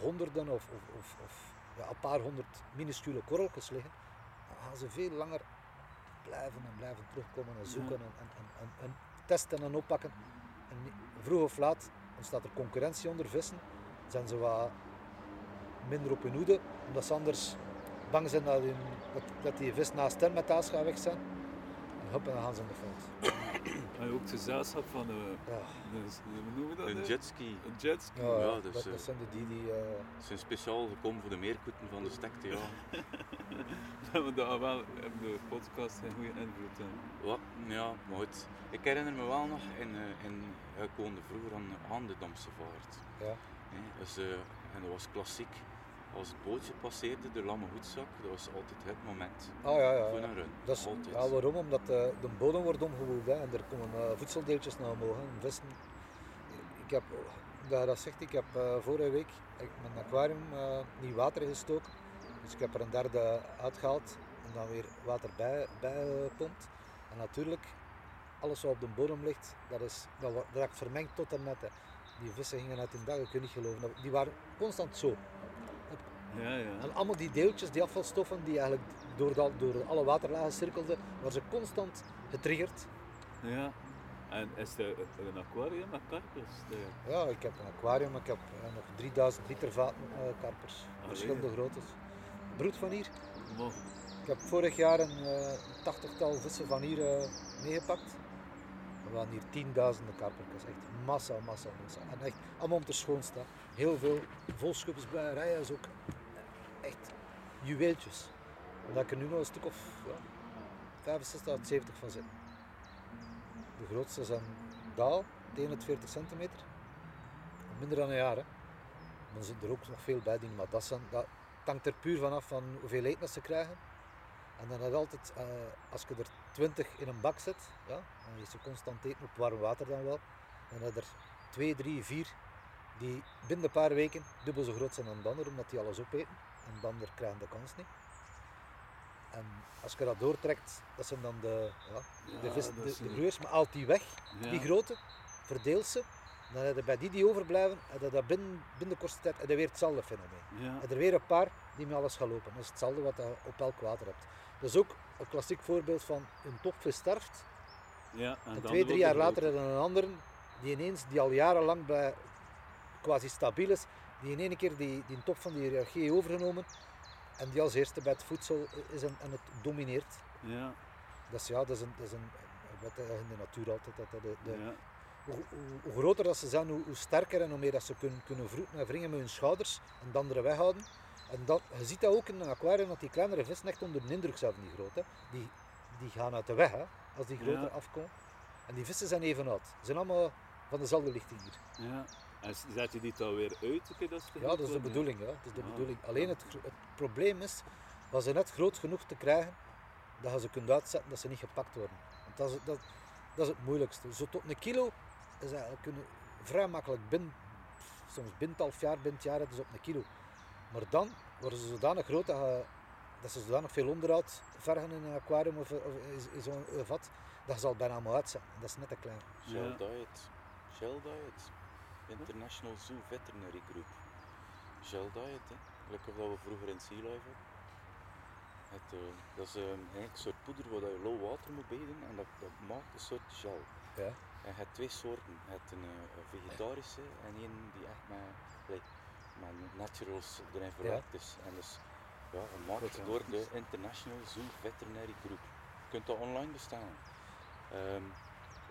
S1: honderden of, of, of, of ja, een paar honderd minuscule korreltjes liggen, dan gaan ze veel langer blijven en blijven terugkomen en zoeken en, en, en, en, en testen en oppakken. En vroeg of laat ontstaat er concurrentie onder vissen, zijn ze wat minder op hun hoede, omdat ze anders bang zijn dat, hun, dat, dat die vis naast hen met taas gaat weg zijn. En hop, en dan gaan ze in de fout.
S2: En ook het gezelschap van een,
S1: Ja,
S2: een, hoe noemen we dat?
S3: Een jetski.
S2: Een jetski.
S1: ja,
S3: dus,
S1: dat
S3: eh,
S1: zijn de die die... eh,
S3: Ze zijn speciaal gekomen voor de meerkoeten van de stekte, ja.
S2: Dat we dat wel in de podcast een goede invloed hebben.
S3: Wat? Ja, maar goed. Ik herinner me wel nog, in, eh, in, ik woonde vroeger aan, aan de Damse vaart.
S1: ja.
S3: hè. Dus, eh, en dat was klassiek. Als het bootje passeerde, de lamme hoedzak, dat was altijd het moment
S1: Ah ja, ja.
S3: voor
S1: ja.
S3: een run.
S1: Dat is,
S3: altijd.
S1: ja, waarom? Omdat de, de bodem wordt omgewoeld hè, en er komen eh, voedseldeeltjes naar omhoog. hè, Vissen. Ik heb, dat, dat zegt, ik heb eh, vorige week ik mijn aquarium eh, nieuw water gestoken. Dus ik heb er een derde uitgehaald en dan weer water bij, bij gepompt. En natuurlijk, alles wat op de bodem ligt, dat, is, dat, raakt vermengd tot en met. hè. Die vissen gingen uit hun dag, je kunt niet geloven. Die waren constant zo.
S2: Ja, ja.
S1: En allemaal die deeltjes, die afvalstoffen, die eigenlijk door, de, door alle waterlagen cirkelden, waren ze constant getriggerd.
S2: ja. En is er een aquarium met karpers?
S1: Ja, ik heb een aquarium, ik heb eh, nog 3000 liter vaten eh, karpers. Verschillende groottes. Broed van hier. Ik heb vorig jaar een eh, tachtigtal vissen van hier eh, meegepakt. Er waren hier tienduizenden karpertjes. Echt massa, massa, massa. En echt allemaal om te schoonste. Heel veel volschupsbuierijen is ook echt juweeltjes. Omdat ik er nu nog een stuk of ja, 65 tot 70 van zit. De grootste is een daal, 41 centimeter. Minder dan een jaar. Hè. Dan zitten er ook nog veel bij die, maar dat, zijn, dat hangt er puur vanaf van hoeveel eten dat ze krijgen. En dan heb je altijd, eh, als je er 20 in een bak zet, ja, dan is ze constant eten op warm water dan wel. Dan heb je er 2, 3, 4 die binnen een paar weken dubbel zo groot zijn dan de ander, omdat die alles opeten. En de ander krijgen de kans niet. En als je dat doortrekt, dat zijn dan de, ja, de,
S2: Ja,
S1: vis,
S2: dat
S1: de, de maar haalt die weg,
S2: Ja.
S1: die grote, verdeelt ze. Dan heb je bij die die overblijven, dat binnen, binnen de kortste tijd je weer hetzelfde fenomeen.
S2: Ja.
S1: En er weer een paar die met alles gaan lopen. Dat is hetzelfde wat je op elk water hebt. Dat is ook een klassiek voorbeeld van een topvis sterft.
S2: Ja,
S1: En, twee, drie jaar later
S2: groot.
S1: heb je een andere die ineens, die al jarenlang bij quasi stabiel is, die in één keer die, die top van die hiërarchie overgenomen en die als eerste bij het voedsel is en, en het domineert.
S2: Ja,
S1: Dat is, ja, dat is een, dat is een wat in de natuur altijd. Dat, dat de, de,
S2: ja.
S1: Hoe, groter dat ze zijn, hoe, hoe sterker en hoe meer dat ze kunnen, kunnen vroeten en wringen met hun schouders en de anderen weghouden. En dat, je ziet dat ook in een aquarium, dat die kleinere vissen echt onder de indruk zijn van die grote. Die, die gaan uit de weg hè, als die groter
S2: Ja.
S1: afkomen. En die vissen zijn even oud. Ze zijn allemaal van dezelfde lichting hier.
S2: ja. En zet je die dan weer uit? oké, Dat
S1: Ja, dat is de bedoeling. Ja. Dat is de
S2: Ah.
S1: bedoeling. Alleen het, het probleem is, was ze net groot genoeg te krijgen, dat je ze kunt uitzetten dat ze niet gepakt worden. Want dat is, het- dat, dat is het moeilijkste. Zo tot een kilo is eigenlijk kunnen vrij makkelijk binnen, soms binnen het half jaar, binnen het jaar, dus op een kilo. Maar dan worden ze zodanig groot dat, je- dat ze zodanig veel onderhoud vergen in een aquarium of, of in- zo'n eh, vat, dat je ze al bijna allemaal uitzetten. Dat is net te klein.
S3: Shell
S2: Ja.
S3: Diet. Shell Diet. International Zoo Veterinary Group. Shell Diet, hè. Gelukkig dat we vroeger in Sea Life hadden. Het, eh, dat is eh, eigenlijk een soort poeder waar je low water moet bij doen en dat, dat maakt een soort gel.
S1: Ja.
S3: Je hebt twee soorten. Je hebt een, eh, vegetarische en een die echt met, met naturals erin verwerkt is. En dus ja, gemaakt door de International Zoo Veterinary Group. Je kunt dat online bestellen. Ehm,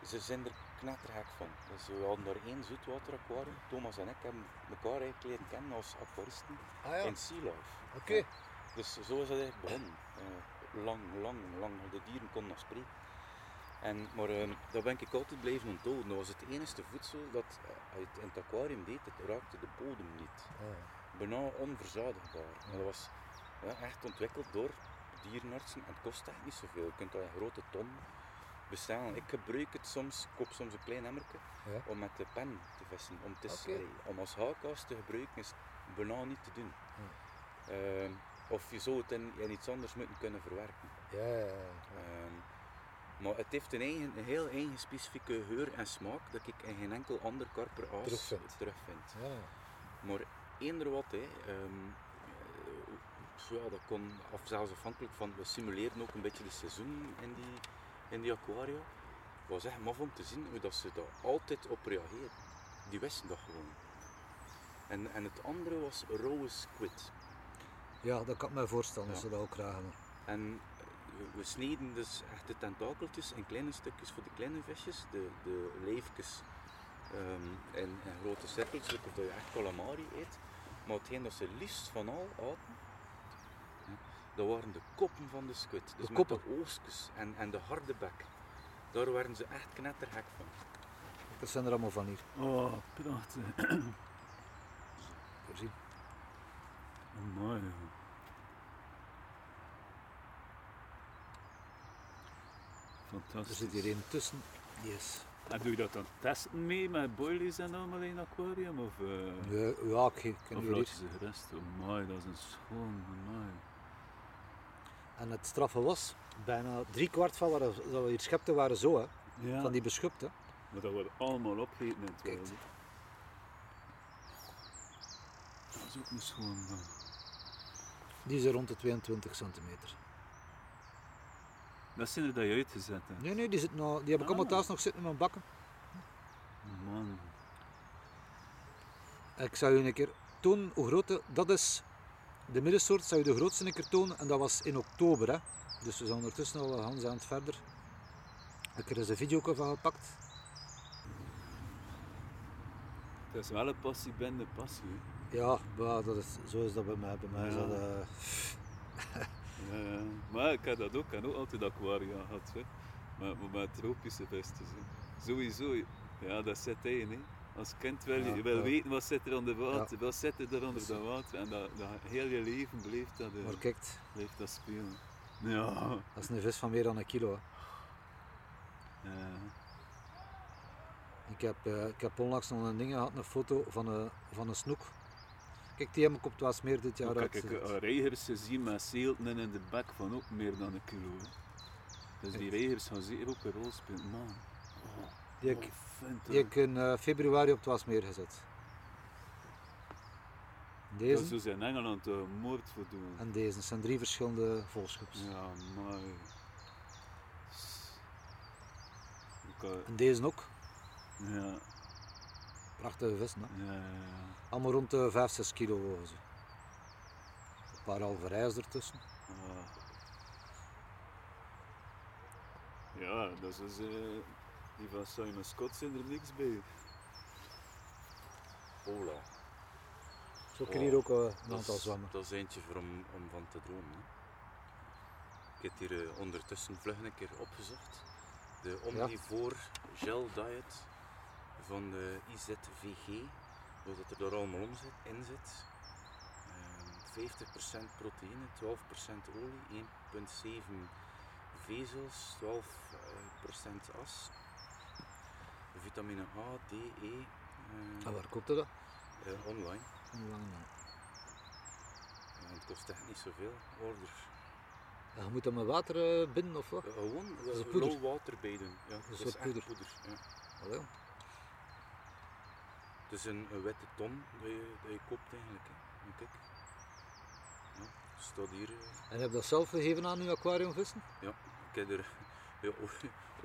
S3: ze zijn er knettergek van. Dus we hadden daar één zoetwateraquarium. Thomas en ik hebben elkaar eigenlijk leren kennen als aquaristen
S1: Ah ja,
S3: in Sea Life.
S1: oké.
S3: Dus zo is dat eigenlijk begonnen. Eh, lang, lang, lang. De dieren konden nog spreken. En, maar ehm, dat ben ik altijd blijven onthouden. Dat was het enige voedsel dat eh, uit in het aquarium deed. Het raakte de bodem niet.
S1: Ah,
S3: Bijna onverzadigbaar. Maar dat was ja, echt ontwikkeld door dierenartsen. En het kost echt niet zoveel. Je kunt dat in grote ton bestellen. Ik gebruik het soms, ik koop soms een klein emmerke
S1: Ja.
S3: om met de pen te vissen. Om,
S1: Oké.
S3: allee, om als haakkas te gebruiken is bijna niet te doen.
S1: Hm.
S3: Ehm, of je zou het in, in iets anders moeten kunnen verwerken.
S1: Ja, ja, ja, ja.
S3: Ehm, maar het heeft een, eigen, een heel eigen specifieke geur en smaak dat ik in geen enkel ander karperaas
S1: Terugvindt.
S3: terugvind.
S1: ja.
S3: Maar eender wat, hè, ehm, eh, ja, dat kon, of zelfs afhankelijk van, we simuleren ook een beetje de seizoen in die, in die aquaria. Het was echt maf om te zien hoe dat ze daar altijd op reageren. Die wisten dat gewoon. En, en het andere was rauwe squid.
S1: Ja, dat kan ik me voorstellen
S3: Ja.
S1: ze dat ook graag hebben.
S3: En we sneden dus echt de tentakeltjes in kleine stukjes voor de kleine visjes, de, de leefjes ehm, in, in grote cirkels, like of dat je echt calamari eet. Maar hetgeen dat ze liefst van al aten, ja, dat waren de koppen van de squid. Dus
S1: De
S3: met
S1: koppen?
S3: de oostjes en, en de harde bek. Daar waren ze echt knettergek van.
S1: Dat zijn er allemaal van hier.
S2: Oh, prachtig.
S1: Voorzien.
S2: Mooi.
S1: Er
S2: Fantastisch.
S1: zit hier een tussen. Yes.
S2: En doe je dat dan testen mee met boilies en allemaal in het aquarium? Of, eh
S1: Ja, ja ik, ken
S2: of laat je ze gerust? Oh, dat is een schoon, mooi.
S1: En het straffe was, bijna drie kwart van wat we hier schepten waren zo. Hè.
S2: Ja,
S1: van die beschupt. Hè.
S2: maar dat wordt allemaal opgegeten in het
S1: Kijk.
S2: Dat is ook een schoon man.
S1: Die zijn rond de 22 centimeter.
S2: Dat zijn er dat je uitgezet hebt.
S1: Nee, nee, die, zitten nog, die heb ik allemaal
S2: Ah.
S1: thuis nog zitten in mijn bakken.
S2: Man.
S1: Ik zou je een keer tonen hoe groot de- dat is. De middensoort zou je de grootste een keer tonen en dat was in oktober. Hè. Dus we zijn ondertussen al Hans aan het verder. Ik heb er eens een video van gepakt.
S2: Het is wel een passie ben de passie.
S1: Ja, maar dat is, zo is dat bij mij. Bij mij is dat, eh,
S2: Ja, ja. Maar ik heb dat ook, ik heb ook altijd aquaria gehad. Hè. Maar, maar met tropische hè. Sowieso, ja, dat zit in. Hè. Als kind wil je, wil weten wat zit er onder water, wat zit er onder dat water. En dat, dat heel je leven blijft dat, eh,
S1: maar kijk,
S2: blijft dat spelen. Ja.
S1: dat is een vis van meer dan een kilo. Hè.
S2: ja.
S1: Ik, heb, eh, ik heb onlangs nog een ding gehad, een foto van een, van een snoek. Kijk, die heb ik op het Waasmeer dit jaar
S2: Maar kijk, ik heb reigers gezien met zeelten in de bek van ook meer dan een kilo. Dus die reigers gaan zeker ook een rol spelen. Man. Oh,
S1: Die ik- Die heb ik in eh, februari op het Waasmeer gezet.
S2: Dat
S1: Deze
S2: is dus in Engeland uh, moord voor doen.
S1: en deze. Zijn drie verschillende volsgroeps.
S2: Ja, maar. Eh,
S1: En deze ook.
S2: ja,
S1: Prachtige vissen. Hè?
S2: ja, ja, ja.
S1: Allemaal rond de 5, 6 kilo wogen ze. Een paar halve rijs ertussen.
S2: Ah. Ja, dat is dus, eh, die van Simon Scott zijn er niks bij.
S3: Hola.
S1: Zo kun je hier ook eh, een aantal
S3: is,
S1: zwemmen.
S3: dat is eentje voor om, om van te dromen. Hè. Ik heb hier eh, ondertussen vlug een keer opgezocht. De Omnivore Gel Diet van de IZVG. Wat dat er daar allemaal in zit. Ehm, 50% proteïne, 12% olie, 1,7 vezels, 12% eh, as. Vitamine A, D, E. eh,
S1: En waar koopt dat?
S3: eh, online.
S1: Dan?
S3: Ja, het kost echt niet zoveel. Order.
S1: Ja, je moet dat met water eh, binden of wat?
S3: Gewoon lauw water bij doen. Ja, dat is echt
S1: poeder.
S3: poeder. ja. Het is een, een witte ton dat je, dat je koopt eigenlijk. Hè. Kijk. Ja, staat hier. eh,
S1: En heb je dat zelf gegeven aan je aquariumvissen?
S3: ja, ik heb er ja,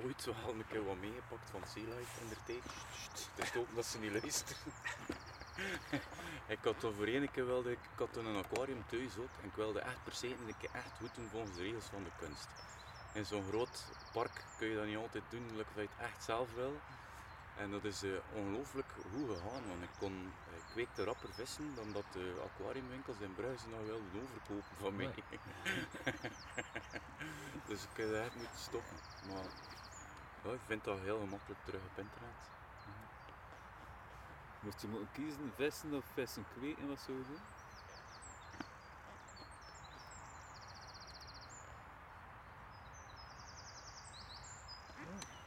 S3: ooit, wel een keer wat meegepakt van Sea Life in de tijd. Het is hopen dat ze niet luisteren. ik had toch voor één keer wilde ik, ik had toen een aquarium thuis ook en ik wilde echt per se een keer echt goed doen volgens de regels van de kunst. In zo'n groot park kun je dat niet altijd doen, like of je het echt zelf wil. En dat is eh, ongelooflijk goed gegaan, want ik kon eh, ik kweekte rapper vissen dan dat de aquariumwinkels in Bruizen nog wilden overkopen van mij. dus ik heb dat echt moeten stoppen. Maar ja, ik vind dat heel gemakkelijk terug op internet.
S2: Moest je moeten kiezen, vissen of vissen kweken, wat zou je doen?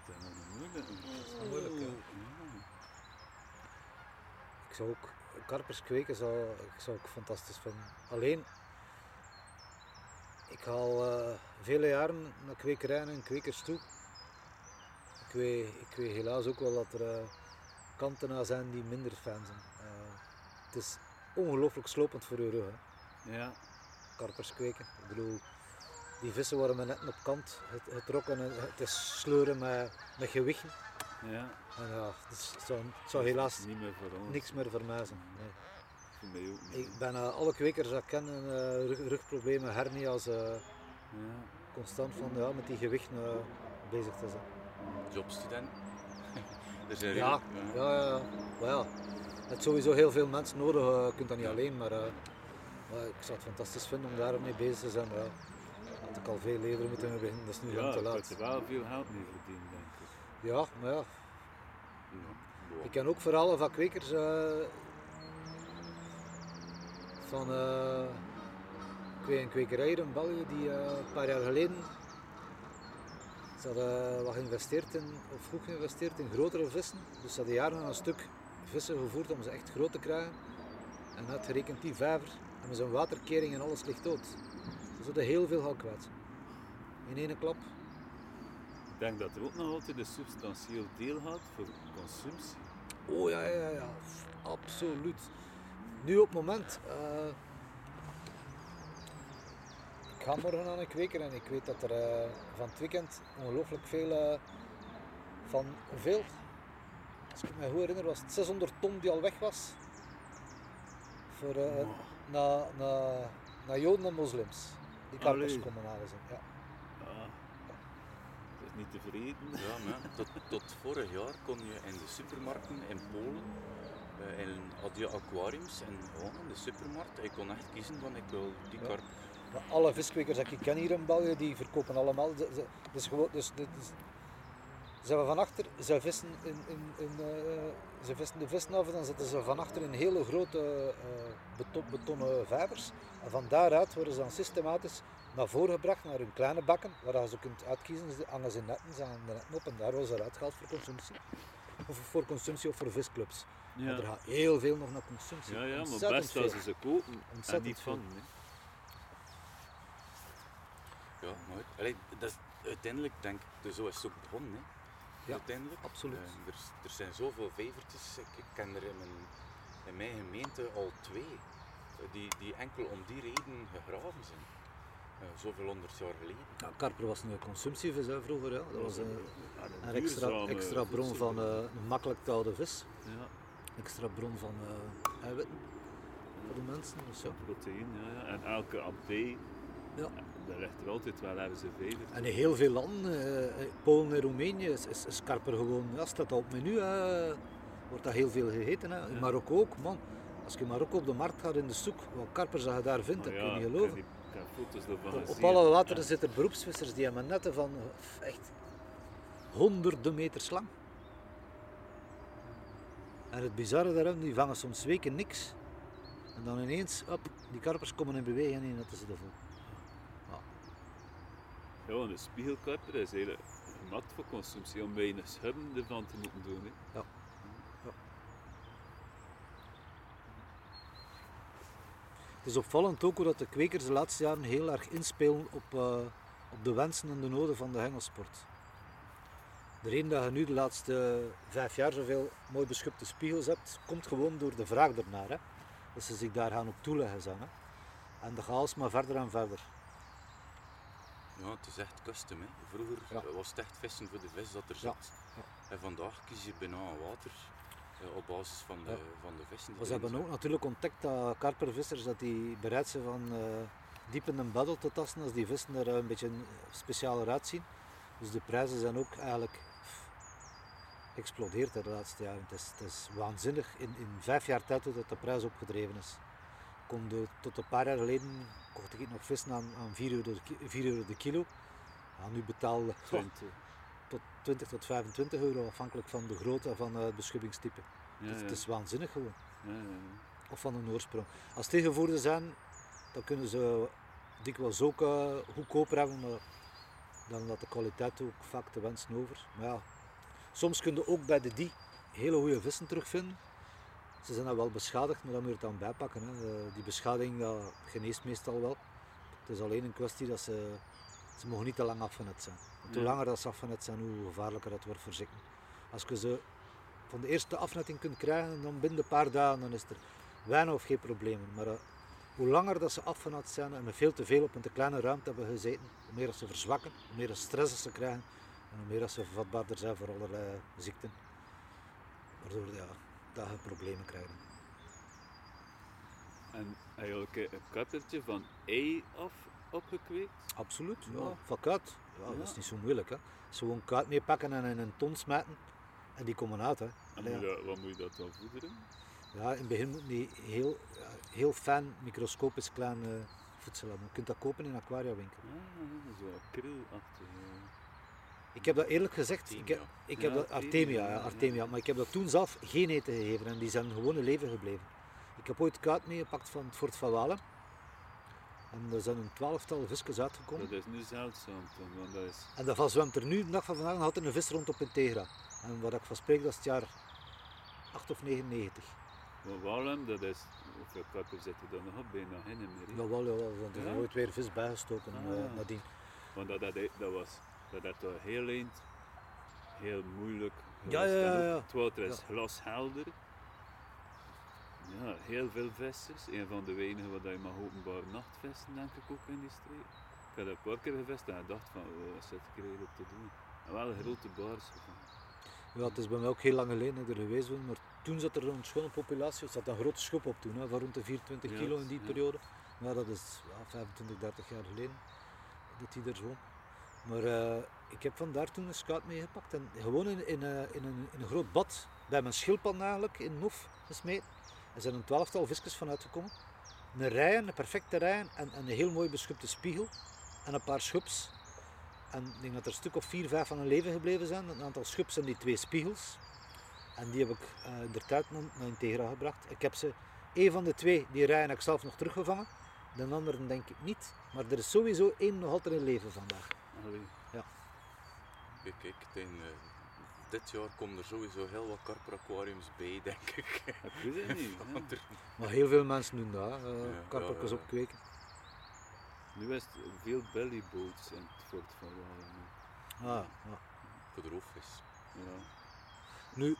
S2: Dat is nog een moeilijke.
S1: een moeilijke, hè?
S2: Ja.
S1: Ik zou ook karpers kweken zou, ik zou ik fantastisch vinden. Alleen, ik ga al eh, vele jaren naar kwekerijen en kwekers toe. Ik weet, ik weet helaas ook wel dat er eh, kanten aan zijn die minder fan zijn. Eh, het is ongelooflijk slopend voor je rug, hè.
S2: Ja,
S1: karpers kweken. Ik bedoel, die vissen worden met net op kant getrokken en het is sleuren met, met gewichten.
S2: Ja.
S1: En ja, het, het zou, het zou helaas
S2: Niet meer
S1: niks meer voor mij zijn. Nee.
S2: Voor mij ook niet.
S1: Ik ben eh, alle kwekers dat ik ken, eh, rug- rugproblemen, hernia's, eh,
S2: Ja.
S1: constant van ja, met die gewichten bezig te zijn.
S3: Jobstudent. zijn
S1: Ja, ja, ja. ja. Maar ja, hebt sowieso heel veel mensen nodig, je kunt dat niet alleen, maar, maar ik zou het fantastisch vinden om daarmee bezig te zijn. maar Ja, had ik al veel eerder moeten beginnen, dat is nu
S2: Ja,
S1: lang te
S2: ik had
S1: laat.
S2: er wel veel geld mee verdiend, ik.
S1: Ja, maar ja. Ik ken ook verhalen van kwekers eh, van eh een kwekerij hier in België die eh, een paar jaar geleden ze hadden wat geïnvesteerd in, of vroeg geïnvesteerd in grotere vissen. Dus ze hadden jaren een stuk vissen gevoerd om ze echt groot te krijgen. En uitgerekend die vijver en met zijn waterkering en alles ligt dood. Ze zouden heel veel geld kwijt. In één klap.
S2: Ik denk dat er ook nog altijd een substantieel deel gaat voor consumptie.
S1: Oh ja, ja, ja, absoluut. Nu op het moment. eh, ik ga morgen aan een kweker en ik weet dat er eh, van het weekend ongelooflijk veel eh, van hoeveel? Als ik me goed herinner was het 600 ton die al weg was. Voor, na, na, na Joden en moslims. Die karpers komen halen zijn. Ja.
S2: Niet tevreden.
S3: Ja, maar tot, tot vorig jaar kon je in de supermarkten in Polen, eh, en had je aquariums en gewoon in de supermarkt, je kon echt kiezen van ik wil die
S1: Ja.
S3: karp.
S1: Maar alle viskwekers die ik ken hier in België, die verkopen allemaal. Ze, ze, dus gewoon, dus, dit is- ze hebben van achter, ze vissen, in, in, in, eh, ze vissen de vissen af en dan zetten ze van achter in hele grote eh, beton, betonnen vijvers. En van daaruit worden ze dan systematisch naar voren gebracht, naar hun kleine bakken, waar je ze kunt uitkiezen. Ze hangen ze in netten, ze hangen de netten op en daar worden ze eruit gehaald voor consumptie. Of voor consumptie of voor visclubs. Maar er gaat heel veel nog naar consumptie.
S2: ja, ja maar best als
S1: veel.
S2: ze ze kopen en
S1: Ontzettend
S2: niet
S1: veel.
S2: van. Hè.
S3: Ja, maar allee, dat is, uiteindelijk denk ik, dus zo is het ook begonnen. Hè.
S1: Ja,
S3: uiteindelijk.
S1: absoluut.
S3: Eh, er, er zijn zoveel vijvertjes, ik, ik ken er in mijn, in mijn gemeente al twee, eh, die, die enkel om die reden gegraven zijn. Eh, zoveel honderd jaar geleden.
S1: Ja, karper was een consumptievis hè, vroeger. Ja. Dat was een, een extra, extra bron van eh, een makkelijk te houden vis.
S2: Ja,
S1: Extra bron van eh, eiwitten voor de mensen. Dus ja.
S2: proteïne, ja, ja. En elke AP,
S1: Ja.
S2: daar ligt er altijd wel ergens een vijver.
S1: En in heel veel landen, eh, Polen en Roemenië, is, is, is karper gewoon, ja, staat dat op het menu. hè. wordt dat heel veel gegeten. Hè. In
S2: Ja.
S1: Marokko ook, man. Als je in Marokko op de markt gaat in de soek, wat karpers dat je daar vindt, dat
S2: Maar
S1: kun je niet geloven.
S2: Foto's
S1: Op, alle wateren
S2: Ja.
S1: zitten beroepsvissers die hebben netten van eh, echt honderden meters lang. En het bizarre daarom, die vangen soms weken niks. En dan ineens, op, die karpers komen in beweging en netten ze ervoor.
S2: Ja, want een spiegelkarper is eigenlijk gemaakt voor consumptie, om weinig schubben ervan te moeten doen. Hè.
S1: Het is opvallend ook hoe dat de kwekers de laatste jaren heel erg inspelen op, eh, op de wensen en de noden van de hengelsport. De reden dat je nu de laatste vijf jaar zoveel mooi beschupte spiegels hebt, komt gewoon door de vraag ernaar. Hè. Dat ze zich daar gaan op toeleggen zijn. Hè. En dat gaat alsmaar verder en verder.
S3: Ja, het is echt custom. Hè. Vroeger
S1: Ja.
S3: was het echt vissen voor de vis dat er
S1: Ja. Ja.
S3: En vandaag kies je bijna aan water op basis van de,
S1: Ja.
S3: van de vissen. die
S1: Maar ze
S3: erin
S1: hebben ook natuurlijk ontdekt dat karpervissers dat die bereid zijn van eh, diep in een baddel te tasten als die vissen er eh, een beetje specialer uitzien. Dus de prijzen zijn ook eigenlijk hè, de laatste jaren. Het is, het is waanzinnig. In, in vijf jaar tijd dat de prijs opgedreven is. Kon de, tot een paar jaar geleden kocht ik nog vissen aan, aan 4, euro de, ki- 4 euro de kilo. Ja, nu betaalde ik
S2: 20.
S1: tot 20 tot 25 euro afhankelijk van de grootte van eh, het beschubbyingstype.
S2: Ja,
S1: Het, het is waanzinnig gewoon
S2: Ja, ja, ja.
S1: of van een oorsprong. Als tegenvoerden zijn, dan kunnen ze dikwijls ook eh, goedkoper hebben, maar dan laat de kwaliteit ook vaak te wensen over. Maar ja, soms kun je ook bij de die hele goede vissen terugvinden. Ze zijn dan wel beschadigd, maar dan moet je het dan bijpakken. Hè. Eh, Die beschadiging dat geneest meestal wel. Het is alleen een kwestie dat ze, ze mogen niet te lang afgenet zijn. Want hoe
S2: Ja.
S1: langer dat ze afgenet zijn, hoe gevaarlijker het wordt voor ziekten. Als je ze van de eerste afnetting kunt krijgen, dan binnen een paar dagen dan is er weinig of geen problemen. Maar eh, hoe langer dat ze afgenat zijn en met veel te veel op een te kleine ruimte hebben gezeten, hoe meer dat ze verzwakken, hoe meer stress dat ze krijgen en hoe meer dat ze vatbaarder zijn voor allerlei ziekten. Waardoor ja, dat je problemen krijgen.
S2: En eigenlijk een kappertje van ei af opgekweekt.
S1: Absoluut, ja.
S2: Ja.
S1: Van kuit. Ja,
S2: Ja.
S1: dat is niet zo moeilijk. Hè. Ze gewoon kuit meepakken en in een ton smijten en die komen uit. Hè.
S2: En
S1: Allee,
S2: moet
S1: ja.
S2: dat- wat moet je dat dan voederen?
S1: Ja, in het begin moet je heel, ja, heel fijn, microscopisch klein voedsel hebben. Je kunt dat kopen in een aquariawinkel.
S2: Ah, zo krulachtig. ja.
S1: Ik heb dat eerlijk gezegd, ik heb,
S3: Artemia.
S1: ik heb
S2: Ja,
S1: dat,
S2: Artemia,
S1: Artemia, ja,
S2: ja,
S1: Artemia,
S2: ja.
S1: maar ik heb dat toen zelf geen eten gegeven en die zijn gewoon in leven gebleven. Ik heb ooit kuit meegepakt van het Fort van Walen en er zijn een twaalftal visjes uitgekomen.
S2: Dat is nu zeldzaam, want dat is...
S1: En daarvan zwemt er nu, de dag van vandaag, nog altijd een vis rond op Integra. En wat ik van spreek, dat is het jaar 8 of 99.
S2: Maar Walem, dat is... Hoeveel kappers zitten er nog op? Bijna geen meer. hè?
S1: Jawel, jawel, want er is
S2: Ja?
S1: ooit weer vis bijgestoken
S2: Ah.
S1: eh, nadien.
S2: Want dat, dat, dat was... Dat had toch heel eind heel moeilijk.
S1: Ja, ja, ja, ja.
S2: Het water is
S1: Ja.
S2: glashelder. Ja, heel veel vissers. Een van de weinigen wat je mag openbaar nachtvissen, denk ik ook in die streek. Ik heb een paar keer gevist en ik dacht van, oh, wat zit ik hier eigenlijk te doen? En wel een grote baars gevangen.
S1: Ja, het is bij mij ook heel lang geleden dat ik er geweest ben, maar toen zat er een schone populatie, er zat een grote schop op toen, hè, van rond de 24
S2: Ja,
S1: kilo in die
S2: ja.
S1: periode. Maar dat is ja, 25, 30 jaar geleden dat die er zo. Maar eh, ik heb vandaar toen een scout meegepakt en gewoon in, in, eh, in, een, in een groot bad bij mijn schildpad eigenlijk in Noef gesmeten. Er zijn een twaalftal visjes van uitgekomen. Een rijen, een perfecte rijen en, en een heel mooi beschupte spiegel en een paar schups. En ik denk dat er een stuk of vier, vijf van hun leven gebleven zijn. Een aantal schups en die twee spiegels. En die heb ik eh in de tijd naar, naar Integra gebracht. Ik heb ze, een van de twee, die rijen heb ik zelf nog teruggevangen. De andere denk ik niet. Maar er is sowieso één nog altijd in leven vandaag.
S2: Allee.
S3: Kijk, kijk tegen, eh, dit jaar komen er sowieso heel wat karper aquariums bij, denk ik.
S2: Ik weet het niet. ja.
S1: Maar heel veel mensen doen dat.
S3: Ja,
S1: Uh,
S3: ja, ja.
S1: opkweken.
S2: Nu is het veel bellyboats in het fort van Walen.
S1: Ah, ja.
S3: voor de roofvis.
S2: Ja.
S1: Nu,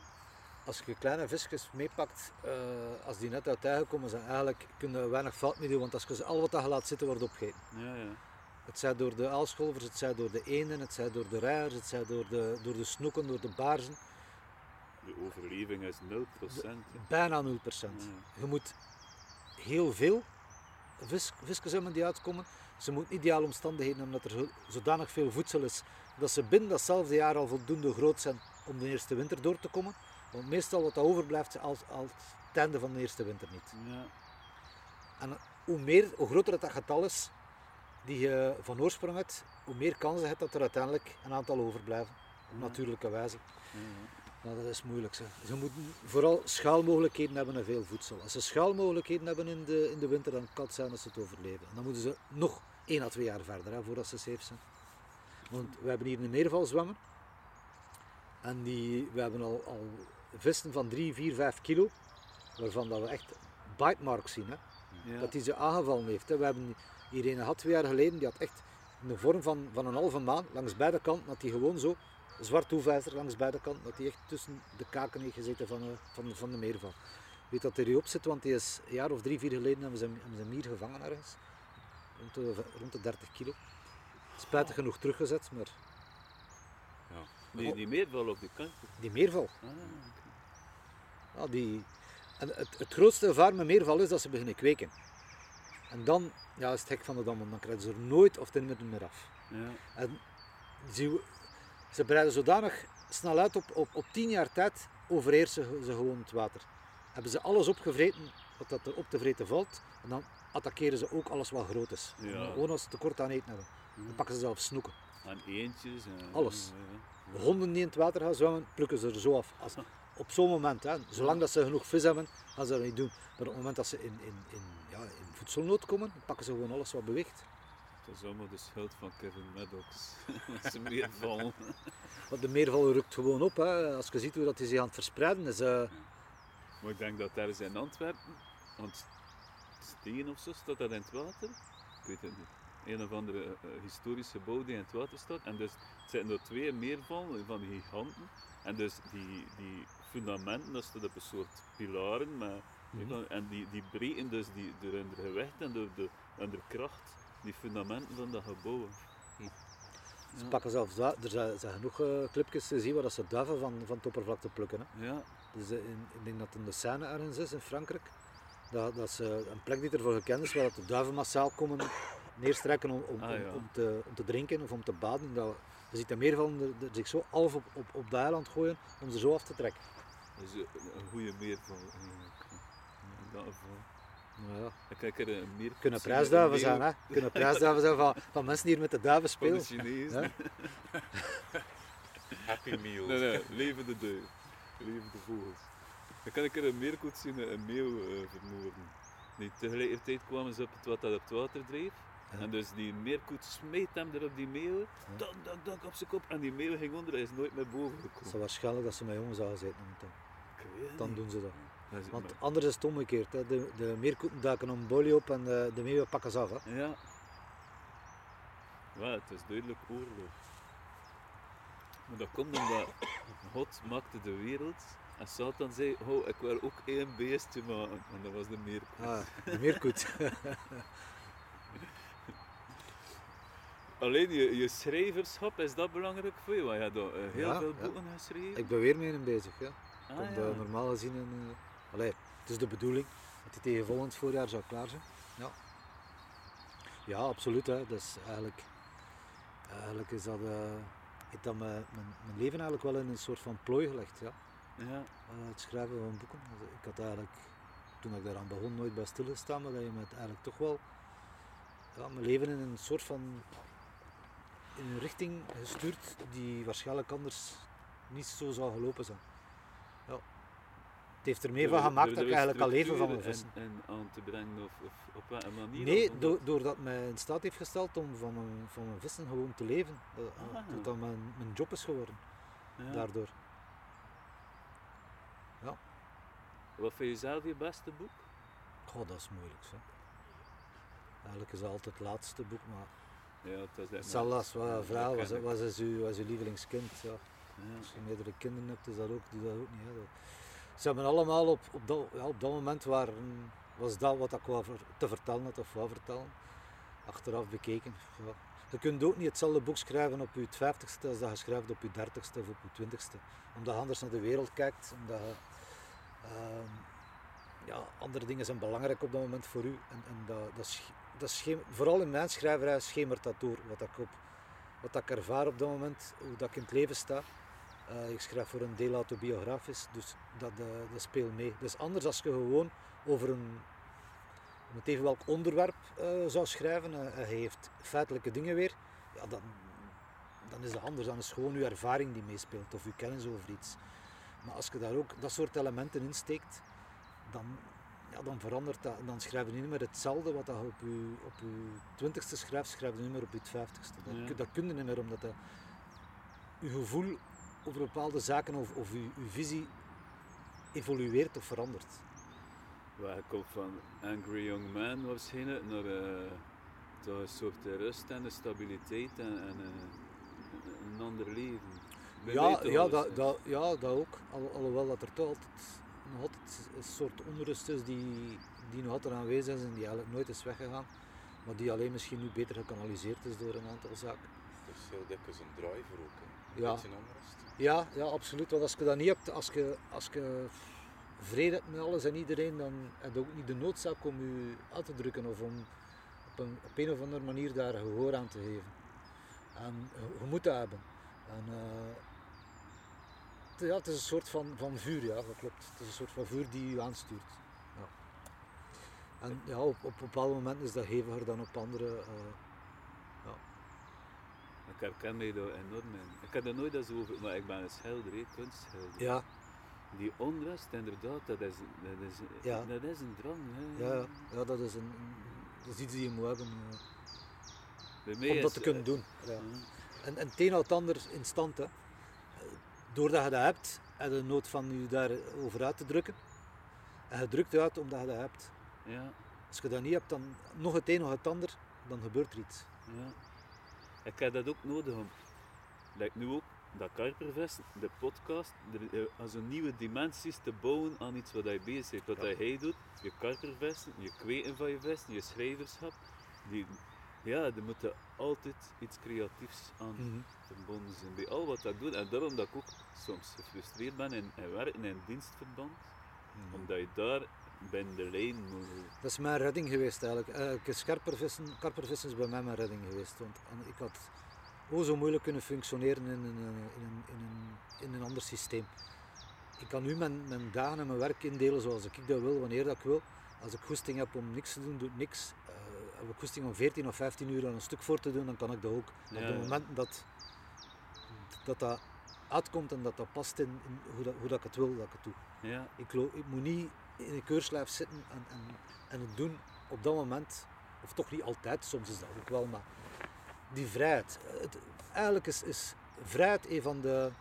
S1: als je kleine visjes meepakt, eh, als die net uit tijgen komen, zijn eigenlijk kunnen we weinig fout mee doen. Want als je ze al wat je laat zitten, wordt opgegeten.
S2: Ja, ja.
S1: Het zij door de aalscholvers, het zij door de eenden, het zij door de rijers, het zij door de, door de snoeken, door de baarzen.
S2: De overleving is 0%. hè.
S1: Bijna 0%.
S2: Ja.
S1: Je moet heel veel vis, visjes hebben die uitkomen. Ze moeten ideale omstandigheden hebben dat er zo- zodanig veel voedsel is dat ze binnen datzelfde jaar al voldoende groot zijn om de eerste winter door te komen. Want meestal wat dat overblijft, als, als het einde van de eerste winter niet.
S2: Ja.
S1: En hoe, meer, hoe groter dat, getal is die je van oorsprong hebt, hoe meer kans je hebt dat er uiteindelijk een aantal overblijven. Op natuurlijke wijze.
S2: Ja,
S1: Maar dat is moeilijk. Zeg. Ze moeten vooral schaalmogelijkheden hebben en veel voedsel. Als ze schaalmogelijkheden hebben in de, in de winter, dan kan het zijn dat ze het overleven. En dan moeten ze nog 1 à 2 jaar verder hè, voordat ze safe zijn. Want we hebben hier een meerval zwemmen. En die, we hebben al, al vissen van 3, 4, 5 kilo. Waarvan dat we echt bite marks zien. Hè.
S2: Ja.
S1: Dat hij ze aangevallen heeft. Hè. We hebben hier een gehad twee jaar geleden. Die had echt in de vorm van, van een halve maan langs beide kanten. Dat hij gewoon zo zwart toevijzer langs beide kanten, dat hij echt tussen de kaken heeft gezeten van, eh, van, van de meerval. Ik weet dat hij hier op zit, want hij is een jaar of drie, vier geleden hebben ze, hem- hebben ze hem hier gevangen ergens. Rond de, rond de 30 kilo. Spijtig genoeg teruggezet, maar
S2: Die, die meerval op de kant.
S1: die meerval,
S2: Ah,
S1: ja, die... En het, het grootste gevaar met meerval is dat ze beginnen kweken. En dan ja, is het hek van de dam, want dan krijgen ze er nooit of ten meer af.
S2: Ja.
S1: En ze, breiden zodanig snel uit op, op, op tien jaar tijd overheersen ze gewoon het water. Hebben ze alles opgevreten wat dat er op te vreten valt en dan attackeren ze ook alles wat groot is.
S2: Ja.
S1: Gewoon als ze tekort aan eten hebben. Dan pakken ze zelfs snoeken.
S2: En eentjes. En,
S1: Alles.
S2: Ja,
S1: Honden die in het water gaan zwemmen, plukken ze er zo af. Als, op zo'n moment, hè. zolang dat ze genoeg vis hebben, gaan ze dat niet doen. Maar op het moment dat ze in, in, in, ja, in voedselnood komen, pakken ze gewoon alles wat beweegt.
S2: Dat is allemaal de schuld van Kevin Maddox. Dat ze meerval.
S1: Want de meerval rukt gewoon op. Hè. Als je ziet hoe dat hij zich aan het verspreiden is. eh,
S2: Maar ik denk dat daar is in Antwerpen, want Steen of zo staat dat in het water. Ik weet het niet. Een of andere eh, eh, historisch gebouw die in het water staat. En dus het zijn er twee meervallen van die giganten. En dus die, die fundamenten, dat staat op een soort pilaren. Maar,
S1: Mhm.
S2: En die, die breken dus die, door hun gewicht en door de, en de kracht die fundamenten van dat gebouw.
S1: Ze pakken zelfs da- er zijn, zijn genoeg eh, clipjes te zien waar dat ze duiven van, van het oppervlakte plukken. Hè.
S2: Ja,
S1: Dus eh, in, ik denk dat het in de Seine ergens is in Frankrijk. Dat, dat ze een plek die ervoor gekend is waar dat de duiven massaal komen neerstrekken om, om,
S2: Ah,
S1: om-
S2: ja.
S1: om, te, om te drinken of om te baden. Dat, je ziet de er, er zich zo half op, op, op dat eiland gooien om ze zo af te trekken.
S2: dat is een, een goede meerval eigenlijk.
S1: Nou ja,
S2: Ik kijk er een meer
S1: kunnen prijsduiven zijn, hè? Kunnen prijsduiven zijn van, van mensen die hier met de duiven
S2: Van de
S1: spelen.
S2: Chinezen.
S1: Ja.
S3: Happy meal.
S2: Nee, nee, levende duif. Levende vogels. Dan kan ik er een meerkoet zien, een meeuw eh, vermoorden. Die tegelijkertijd kwamen ze op het wat dat op het water dreef.
S1: Ja.
S2: En dus die meerkoet smeet hem er op die meeuw. Dank, dank, dank op zijn kop. En die meeuw ging onder, hij is nooit meer boven
S1: Het is
S2: gekomen.
S1: waarschijnlijk dat ze met jongens aan hebben. Dan, dan doen ze dat. Want anders is het omgekeerd. Hè. De, de meerkoeten duiken een bolie op en de, de meeuwen pakken ze af. Hè.
S2: Ja. Ja, het is duidelijk oorlog. Maar dat komt omdat God maakte de wereld en Satan zei, oh, ik wil ook één beestje maken. En dat was de meerkoet.
S1: Ah, de meerkoet.
S2: Alleen je, je schrijverschap, is dat belangrijk voor je? Want je hebt eh, heel
S1: Ja,
S2: veel
S1: ja.
S2: boeken geschreven.
S1: ik ben weer mee bezig. Ja.
S2: Ah, ja.
S1: eh, normaal gezien in. Allee, het is de bedoeling dat die tegen volgend voorjaar zou klaar zijn. Ja, ja absoluut. Hè. Dus eigenlijk, eigenlijk is dat, eh, heeft dat mijn, mijn, mijn leven eigenlijk wel in een soort van plooi gelegd. Ja.
S2: Ja,
S1: Eh, het schrijven van boeken. Dus ik had eigenlijk, toen ik daaraan begon, nooit bij stilgestaan, maar dat je eigenlijk toch wel ja, mijn leven in een soort van in een richting gestuurd die waarschijnlijk anders niet zo zou gelopen zijn. Ja. Het heeft er mee van gemaakt dat ik eigenlijk al leven van mijn vissen.
S2: En, en aan te brengen of, of op welke manier?
S1: Nee, doordat het mij in staat heeft gesteld om van mijn, van mijn vissen gewoon te leven. Dat,
S2: Ah.
S1: dat dat mijn, mijn job is geworden,
S2: ja.
S1: daardoor.
S2: Wat vind je zelf je beste boek?
S1: Goh, dat is moeilijk. Zo. Eigenlijk is dat altijd het laatste boek, maar
S2: Ja, het is
S1: als wat
S2: Ja, dat
S1: was, was is uw, was uw lievelingskind? Ja.
S2: Ja.
S1: Als je meerdere kinderen hebt, is dat ook, doe dat ook niet. Hè. Ze hebben allemaal op, op, dat, ja, op dat moment was dat wat ik wou te vertellen had of wou vertellen. Achteraf bekeken. Je kunt ook niet hetzelfde boek schrijven op je 50ste als dat je schrijft op je 30ste of op je 20ste. Omdat je anders naar de wereld kijkt, omdat ehm, ja, andere dingen zijn belangrijk op dat moment voor u. En, en dat, dat, dat vooral in mijn schrijverij schemert dat door. Wat ik, op, wat ik ervaar op dat moment, hoe dat ik in het leven sta. Eh, ik schrijf voor een deel autobiografisch, dus dat, eh, dat speelt mee. Dus anders als je gewoon over een, met even welk onderwerp eh, zou schrijven en en je heeft feitelijke dingen weer, ja, dan, dan is dat anders. Dan is gewoon je ervaring die meespeelt of je kennis over iets. Maar als je daar ook dat soort elementen in steekt, dan, ja, dan verandert dat. Dan schrijf je niet meer hetzelfde wat dat je op je, op je twintigste schrijft, schrijf je niet meer op je vijftigste. Dat,
S2: Ja.
S1: dat kun je niet meer, omdat dat, je gevoel over bepaalde zaken of, of je, je visie evolueert of verandert.
S2: Waar ik op van Angry Young Man waarschijnlijk naar eh, toch een soort eh, rust en de stabiliteit en, en eh, een ander leven. Bij
S1: Ja, ja,
S2: wel
S1: dat, dat, ja, dat ook. Al, alhoewel dat er toch altijd, nog altijd een soort onrust is die, die nog altijd aanwezig is en die eigenlijk nooit is weggegaan. Maar die alleen misschien nu beter gekanaliseerd is door een aantal zaken.
S3: Er is heel dikwijls een driver ook. Hè.
S1: Ja.
S3: Beetje onrust.
S1: Ja, ja, absoluut. Want als je dat niet hebt, als je, als je vrede hebt met alles en iedereen, dan heb je ook niet de noodzaak om je uit te drukken of om op een, op een of andere manier daar gehoor aan te geven. En je, moet dat hebben. En, eh, ja, het is een soort van, van vuur, ja, dat klopt. Het is een soort van vuur die je aanstuurt. Ja. En ja, op, op bepaalde momenten is dat heviger dan op andere. eh,
S2: Ik herken mij daar enorm in. Ik heb er nooit eens over, maar ik ben een schilder, kunstschilder.
S1: ja,
S2: Die onrust, inderdaad, dat is, dat is,
S1: Ja.
S2: dat is een drang. Hè.
S1: ja, ja, dat is, een, dat is iets die je moet hebben. om
S2: is,
S1: dat te kunnen
S2: eh,
S1: doen. Ja. En, en het een houdt het ander in stand. Hè. Doordat je dat hebt, heb je de nood van je daarover uit te drukken. En je drukt uit omdat je dat hebt.
S2: Ja,
S1: Als je dat niet hebt, dan nog het een, nog het ander, dan gebeurt er iets.
S2: ja. Ik heb dat ook nodig om, lijkt nu ook, dat Karpervest, de podcast, eh, als een nieuwe dimensies te bouwen aan iets wat hij bezig is. Wat
S1: Ja.
S2: hij doet, je Karpervesten, je kweken van je vesten, je schrijverschap. Die, ja, er moet altijd iets creatiefs aan verbonden zijn bij al wat dat doet. En daarom dat ik ook soms gefrustreerd ben in, in werken in dienstverband. Omdat je daar binnen de lijn.
S1: Dat is mijn redding geweest eigenlijk. Eh, ik is karpervissen, karpervissen is bij mij mijn redding geweest. Want an- ik had oh zo moeilijk kunnen functioneren in een, eh, in een, in een, in een ander systeem. Ik kan nu mijn, mijn dagen en mijn werk indelen zoals ik dat wil, wanneer dat ik wil. Als ik goesting heb om niks te doen, doe ik niks. Eh, heb ik goesting om 14 of 15 uur aan een stuk voor te doen, dan kan ik dat ook.
S2: Ja,
S1: Op het moment dat, dat dat uitkomt en dat dat past in, in hoe, dat, hoe dat ik het wil dat ik het doe.
S2: Ja,
S1: Ik, ik moet niet in een keurslijf zitten en, en, en het doen op dat moment, of toch niet altijd, soms is dat ook wel, maar die vrijheid. eigenlijk is, is vrijheid een van de,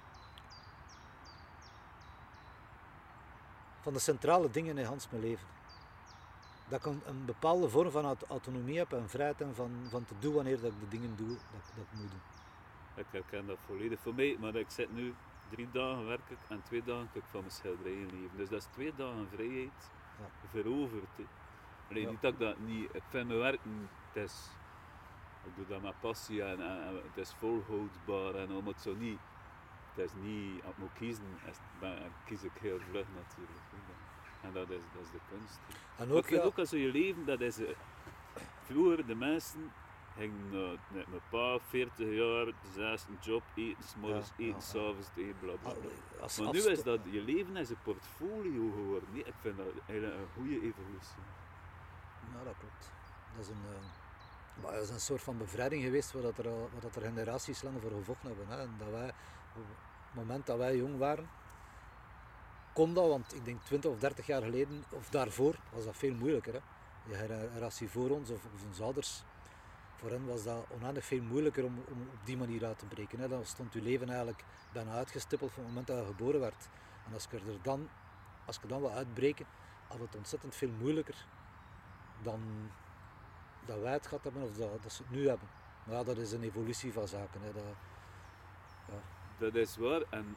S1: van de centrale dingen in Hans mijn leven. Dat ik een, bepaalde vorm van aut- autonomie heb en vrijheid en van, van te doen wanneer dat ik de dingen doe dat, dat ik moet doen.
S2: Ik herken dat volledig. Voor mij, maar ik zit nu drie dagen werk ik en twee dagen kan ik van mijn schilderijen leven. Dus dat is twee dagen vrijheid
S1: Ja.
S2: veroverd. Alleen
S1: Ja.
S2: niet dat ik dat niet, ik vind mijn werken, het is, ik doe dat met passie en, en, en het is volhoudbaar en allemaal het zo niet. Het is niet, als ik moet kiezen, is, ben, kies ik heel vlug natuurlijk. En dat is, dat is de kunst.
S1: En ook, ja,
S2: ook als je leven, dat is... eh, vroeger, de mensen gingen naar met mijn pa, 40 jaar, zes een job, eten, s'morgens
S1: Ja,
S2: eten,
S1: ja.
S2: s'avonds eten, bla bla bla.
S1: als
S2: Maar nu is dat, je leven is een portfolio geworden. Nee, ik vind dat eigenlijk een goede evolutie.
S1: Ja, dat klopt. Dat is een, eh, maar dat is een soort van bevrijding geweest waar, dat er, waar dat er generaties lang voor gevochten hebben. Hè. En dat wij, op het moment dat wij jong waren, kon dat, want ik denk 20 of 30 jaar geleden, of daarvoor, was dat veel moeilijker. Hè. De generatie voor ons, of, of onze ouders, voor hen was dat oneindig veel moeilijker om, om op die manier uit te breken. Hè. Dan stond je leven eigenlijk bijna uitgestippeld van het moment dat je geboren werd. En als je er dan, als je dan wil uitbreken, had het ontzettend veel moeilijker dan dat wij het gehad hebben of dat, dat ze het nu hebben. Maar ja, dat is een evolutie van zaken. Hè. Dat,
S2: Dat is waar. En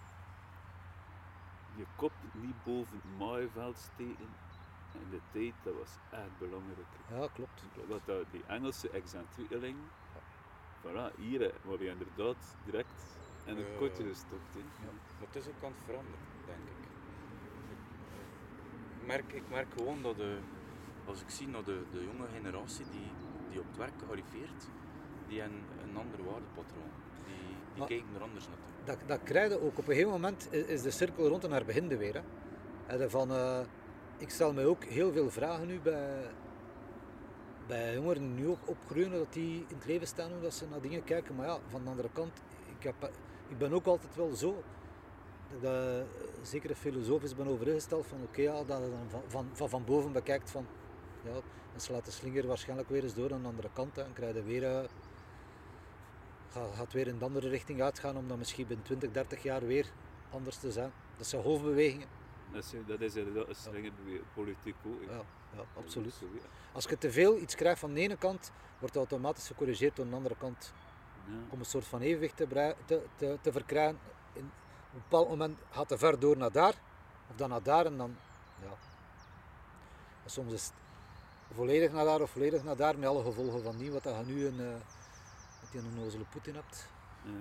S2: je kop niet boven het maaiveld steken in de tijd, dat was echt belangrijk.
S1: ja, klopt.
S2: Wat dat, die Engelse excentriekeling, voilà, hier word je inderdaad direct in een
S3: Ja,
S2: kotje
S3: ja.
S2: gestopt. hè.
S3: Maar het is ook aan het veranderen, denk ik. Ik merk, ik merk gewoon dat de, als ik zie naar de, de jonge generatie die, die op het werk arriveert, die hebben een ander waardepatroon. Die, die
S1: Maar-
S3: kijken er anders naartoe.
S1: Dat, dat krijg je ook. Op een gegeven moment is de cirkel rond en haar beginde weer. Hè. De van, eh, ik stel me ook heel veel vragen nu bij, bij jongeren die nu ook opgroeien, dat die in het leven staan, hoe dat ze naar dingen kijken. Maar ja, van de andere kant, ik, heb, ik ben ook altijd wel zo, dat ik zeker filosofisch ben overgesteld van oké, dat je dan van, van, van, boven bekijkt van, ja, dan slaat de slinger waarschijnlijk weer eens door aan de andere kant en krijg weer... eh, gaat, weer in de andere richting uitgaan om dan misschien binnen 20, 30 jaar weer anders te zijn. Dat zijn golfbewegingen.
S2: Dat is, dat is inderdaad een strenge politiek ook.
S1: Ja, ja absoluut. Als je te veel iets krijgt van de ene kant, wordt het automatisch gecorrigeerd door de andere kant.
S2: Ja.
S1: Om een soort van evenwicht te, te, te, te verkrijgen. In, op een bepaald moment gaat te ver door naar daar, of dan naar daar en dan, ja. En soms is het volledig naar daar of volledig naar daar, met alle gevolgen van die, wat je nu een, eh, met die onnozele Poetin hebt.
S2: Ja.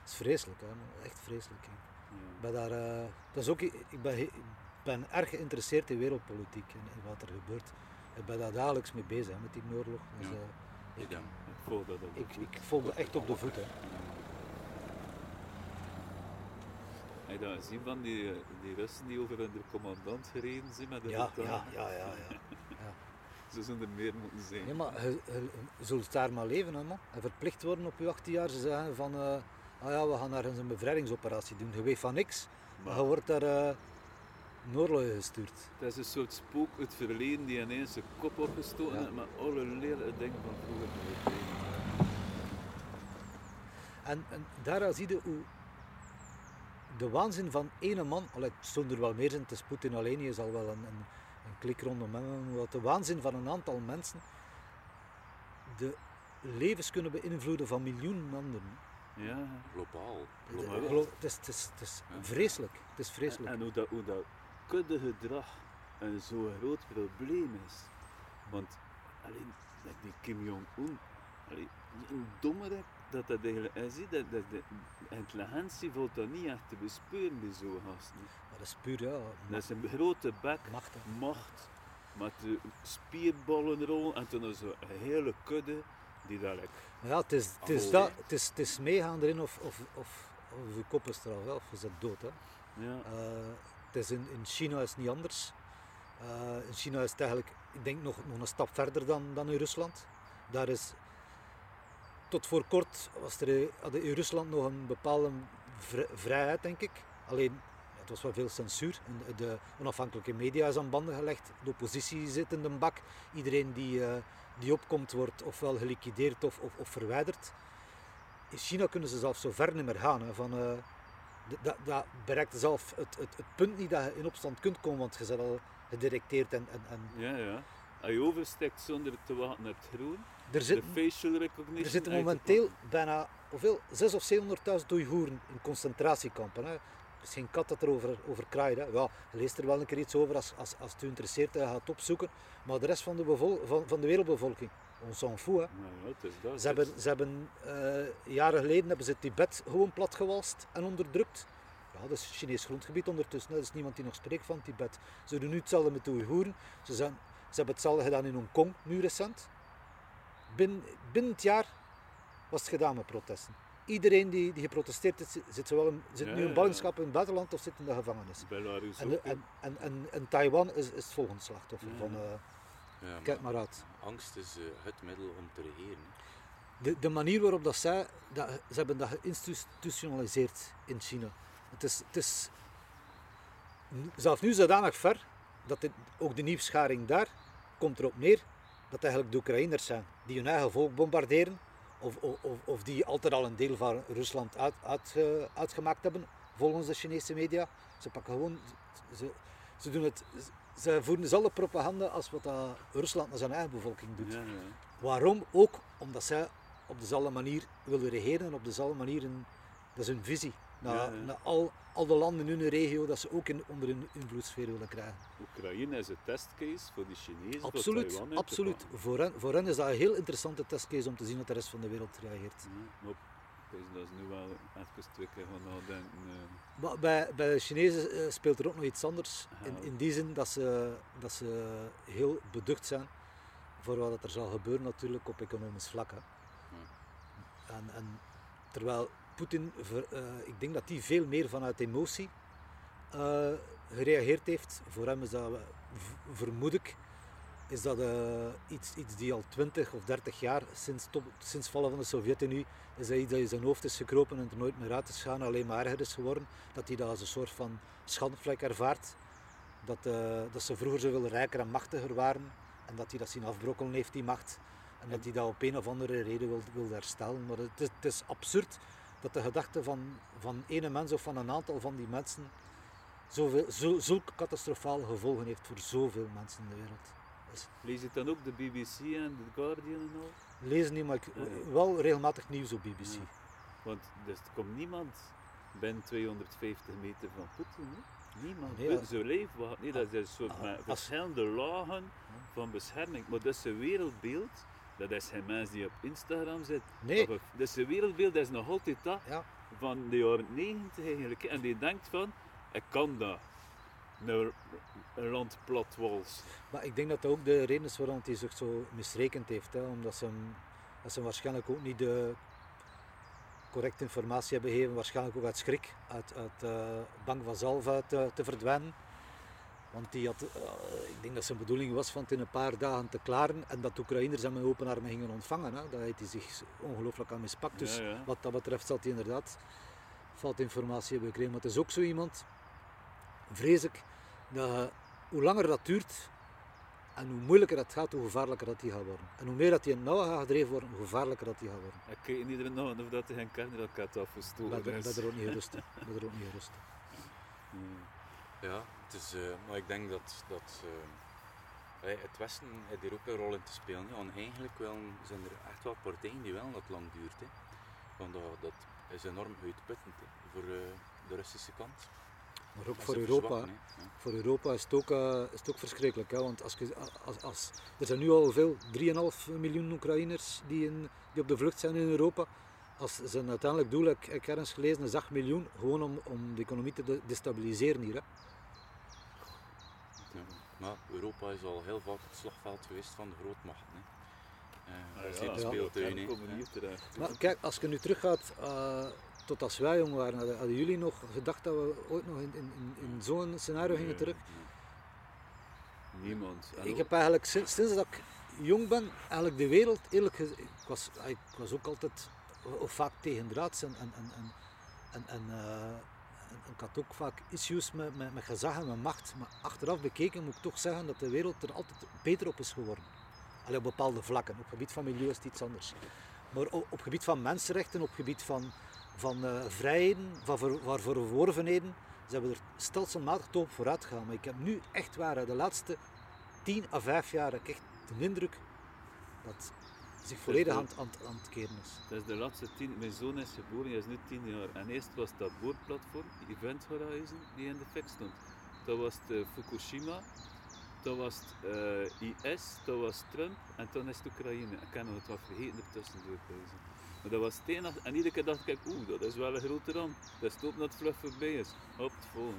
S1: Dat is vreselijk, hè, echt vreselijk. Hè.
S2: Ja.
S1: Ik ben, daar, eh, dat is ook, ik, ben, ik ben erg geïnteresseerd in wereldpolitiek en in wat er gebeurt. Ik ben daar dagelijks mee bezig hè, met die oorlog. Dus,
S3: Ja.
S1: eh,
S3: Ik, ja.
S2: Ik volg dat ook.
S1: ik, ik volg dat echt op de voet. Hè.
S2: Heb je dat gezien van die, eh, die Russen die over de commandant gereden zijn met de
S1: Ja,
S2: auto?
S1: ja, ja, ja, ja.
S2: Ze zouden er meer moeten zijn.
S1: Nee, maar je, je- je zult daar maar leven, hè, man. En verplicht worden op je 18 jaar. Ze zeggen van, ah ja, we gaan daar eens een bevrijdingsoperatie doen. Je weet van niks, maar
S2: Maar
S1: je wordt daar een oorlog gestuurd.
S2: het is een soort spook uit het verleden die ineens zijn kop opgestoken
S1: Ja.
S2: heeft met alle lelijke dingen van vroeger.
S1: En, en daaruit zie je hoe de waanzin van ene man, allee, het zullen er wel meer zijn, het is Poetin alleen, je zal wel een, een, een klik rondom hem hebben, maar dat de waanzin van een aantal mensen de levens kunnen beïnvloeden van miljoenen anderen.
S2: Ja.
S3: Globaal.
S1: Het,
S3: globaal.
S1: het is, het is, het is
S3: Ja.
S1: vreselijk. Het is
S2: En,
S1: vreselijk.
S2: en hoe dat, hoe dat kuddegedrag een zo'n groot probleem is. Want alleen dat die Kim Jong-un, een dommere dat dat eigenlijk is, dat, dat, de intelligentie valt dat niet echt te bespeuren bij zo'n gasten.
S1: Maar dat is puur, ja,
S2: Dat is een grote bek,
S1: macht.
S2: macht, met de spierballen rollen en toen is er een hele kudde die
S1: ja, het is, het is, dat, het is, het is meegaan erin of, of, of, of je kop is eraf, hè, of je zit dood. Hè.
S2: ja,
S1: Eh, het is in, in China is het niet anders. Eh, in China is het eigenlijk, ik denk nog, nog een stap verder dan, dan in Rusland. Daar is, tot voor kort was er hadden in Rusland nog een bepaalde vri- vrijheid, denk ik. Alleen, het was wel veel censuur. En de, de onafhankelijke media is aan banden gelegd. De oppositie zit in de bak. Iedereen die, eh, die opkomt wordt ofwel geliquideerd of, of, of verwijderd. In China kunnen ze zelfs zo ver niet meer gaan. Hè, van, eh, dat, dat bereikt zelf het, het, het punt niet dat je in opstand kunt komen, want je bent al gedirecteerd en, en, en,
S2: ja, ja. als je oversteekt zonder te wachten op het groen,
S1: Er
S2: de
S1: zitten,
S2: facial recognition.
S1: er zitten momenteel bijna hoeveel? 6 of 700.000 Oeigoeren in concentratiekampen. Hè. Is geen kat dat erover over kraait. Hè. Ja, je leest er wel een keer iets over als, als, als het u interesseert en je gaat opzoeken. Maar de rest van de, bevol- van, van de wereldbevolking, on s'en fout. Hè.
S2: pakken. Ja, het is dat.
S1: Ze hebben, ze hebben eh, jaren geleden hebben ze Tibet gewoon platgewalst en onderdrukt. Ja, dat is Chinees grondgebied ondertussen. hè. Er is niemand die nog spreekt van Tibet. Ze doen nu hetzelfde met de Oeigoeren. Ze, zijn, ze hebben hetzelfde gedaan in Hongkong, nu recent. Binnen, binnen het jaar was het gedaan met protesten. Iedereen die, die geprotesteerd heeft, zit, zit, zowel in, zit
S2: Ja,
S1: nu in
S2: ja.
S1: ballingschap in het buitenland of zit in de gevangenis.
S2: Belarus
S1: En, en, en, en, en Taiwan is, is het volgende slachtoffer
S2: Ja.
S1: van... eh,
S3: Ja,
S1: kijk maar uit.
S3: Angst is eh, het middel om te regeren.
S1: De, de manier waarop dat zij, dat, ze hebben dat geïnstitutionaliseerd in China. Het is, het is zelfs nu zodanig ver dat dit, ook de nieuwscharing daar komt erop neer dat eigenlijk de Oekraïners zijn die hun eigen volk bombarderen of, of, of- die altijd al een deel van Rusland uit, uitge- uitgemaakt hebben volgens de Chinese media. Ze pakken gewoon, ze, ze doen het, ze voeren dezelfde propaganda als wat Rusland naar zijn eigen bevolking doet.
S2: Ja, ja.
S1: Waarom? Ook omdat zij op dezelfde manier willen regeren en op dezelfde manier, een, dat is hun visie. Naar, al, al de landen in hun regio dat ze ook in, onder hun invloedssfeer willen krijgen.
S2: Oekraïne is een testcase voor de Chinezen. voor
S1: Absoluut,
S2: Taiwan te
S1: absoluut. Voor hen, voor hen is dat een heel interessante testcase om te zien dat de rest van de wereld reageert.
S2: Ja, dus dat is nu wel even twee keer gaan nadenken. eh.
S1: Maar bij, bij de Chinezen eh, speelt er ook nog iets anders. In, in die zin dat ze, dat ze heel beducht zijn voor wat er zal gebeuren natuurlijk op economisch vlak. Hè. En, en terwijl Poetin, eh, ik denk dat hij veel meer vanuit emotie eh, gereageerd heeft. Voor hem is dat, vermoed ik, is dat eh, iets, iets die al 20 of 30 jaar sinds, top, sinds vallen van de Sovjet-Unie, is dat iets dat in zijn hoofd is gekropen en er nooit meer uit is gegaan, alleen maar erger is geworden. Dat hij dat als een soort van schandvlek ervaart. Dat, dat ze vroeger zoveel rijker en machtiger waren en dat hij dat zien afbrokkelen heeft, die macht. En dat hij dat op een of andere reden wil, wil herstellen. Maar het is, het is absurd dat de gedachte van, van ene mens of van een aantal van die mensen zoveel, zo, zulke catastrofale gevolgen heeft voor zoveel mensen in de wereld. Dus
S2: Lees je dan ook de BBC en The Guardian en al?
S1: lezen niet, maar ik,
S2: Nee.
S1: wel regelmatig nieuws op BBC.
S2: Ja. Want dus er komt niemand binnen 250 meter van Poetin. Hè? Niemand.
S1: Nee,
S2: zijn leefwacht. Nee, dat is een soort
S1: Ah, als-
S2: verschillende lagen van bescherming. Maar dat is een wereldbeeld. Dat is geen mens die op Instagram zit.
S1: Nee.
S2: Op- is een wereldbeeld, is nog altijd dat.
S1: Ja.
S2: Van de jaren 90 eigenlijk. En die denkt van, ik kan dat. Een, een land platwals.
S1: Maar ik denk dat dat ook de reden is waarom hij zich zo misrekend heeft. Hè? Omdat ze hem, dat ze hem waarschijnlijk ook niet de correcte informatie hebben gegeven. Waarschijnlijk ook uit schrik, uit, uit eh, bang van zelf uit te, te verdwijnen. Want die had, eh, ik denk dat zijn bedoeling was van het in een paar dagen te klaren en dat de Oekraïners hem met open armen gingen ontvangen. Hè? Daar heeft hij zich ongelooflijk aan mispakt. Dus
S2: Ja, ja.
S1: wat dat betreft zal hij inderdaad fout informatie hebben gekregen. Maar het is ook zo iemand, vrees ik, dat hoe langer dat duurt en hoe moeilijker het gaat, hoe gevaarlijker dat hij gaat worden. En hoe meer dat het nauwe gaat gedreven worden, hoe gevaarlijker dat hij gaat worden.
S2: Ik kijk niet erin of dat hij geen kernraket afgestoken is.
S1: ben er ook niet gerust. Ben er ook niet gerust.
S2: Hmm.
S3: Ja, het is, eh, maar ik denk dat, dat eh, het Westen heeft hier ook een rol in te spelen. Ja, want eigenlijk wel, zijn er echt wel partijen die wel dat lang duurt. Hè. Want dat, dat is enorm uitputtend hè, voor eh, de Russische kant.
S1: Maar ook voor
S3: ze
S1: Europa.
S3: Ja.
S1: Voor Europa is het ook, is het ook verschrikkelijk. Hè? Want als, je- als, als, er zijn nu al veel, 3,5 miljoen Oekraïners die, in, die op de vlucht zijn in Europa. Als zijn uiteindelijk doel, ik, ik heb gelezen, is 8 miljoen. Gewoon om, om de economie te de- destabiliseren hier. Hè?
S3: Maar Europa is al heel vaak het slagveld geweest van de grootmachten. Hè. Eh, hier de
S1: ja.
S3: speeltuin. Ja.
S2: hier terecht.
S1: Maar kijk, als je nu teruggaat uh, tot als wij jong waren, hadden, hadden jullie nog gedacht dat we ooit nog in, in, in, zo'n scenario gingen
S2: Nee,
S1: terug?
S2: nee. Niemand. En
S1: Ik
S2: ook-
S1: heb eigenlijk sinds, sinds dat ik jong ben, eigenlijk de wereld, eerlijk gezegd, ik was, ik was ook altijd of vaak tegen draads en, en, en, en, en, eh, en ik had ook vaak issues met, met, gezag en met macht. Maar achteraf bekeken moet ik toch zeggen dat de wereld er altijd beter op is geworden. Allee, op bepaalde vlakken. Op het gebied van milieu is het iets anders. Maar op, het gebied van mensenrechten, op het gebied van, van eh, vrijheden, van ver, van verworvenheden, zijn we er stelselmatig op vooruit gegaan. Maar ik heb nu echt waar, de laatste 10 à 5 jaar heb echt de indruk dat zich volledig aan, het- aan, aan het keren is.
S2: Dat is de laatste tien, mijn zoon is geboren, hij is nu tien jaar. En eerst was dat boorplatform, Event Horizon, die in de fik stond. Dat was eh, Fukushima, dat was het, eh, IS, dat was Trump en toen is het Oekraïne. Ik kan nog het wat vergeten ertussendoor. pauze. Maar dat was het enige. En iedere keer dacht ik, oeh, dat is wel een grote ramp. Dat is het dat het vlug voorbij is. Op het volgende.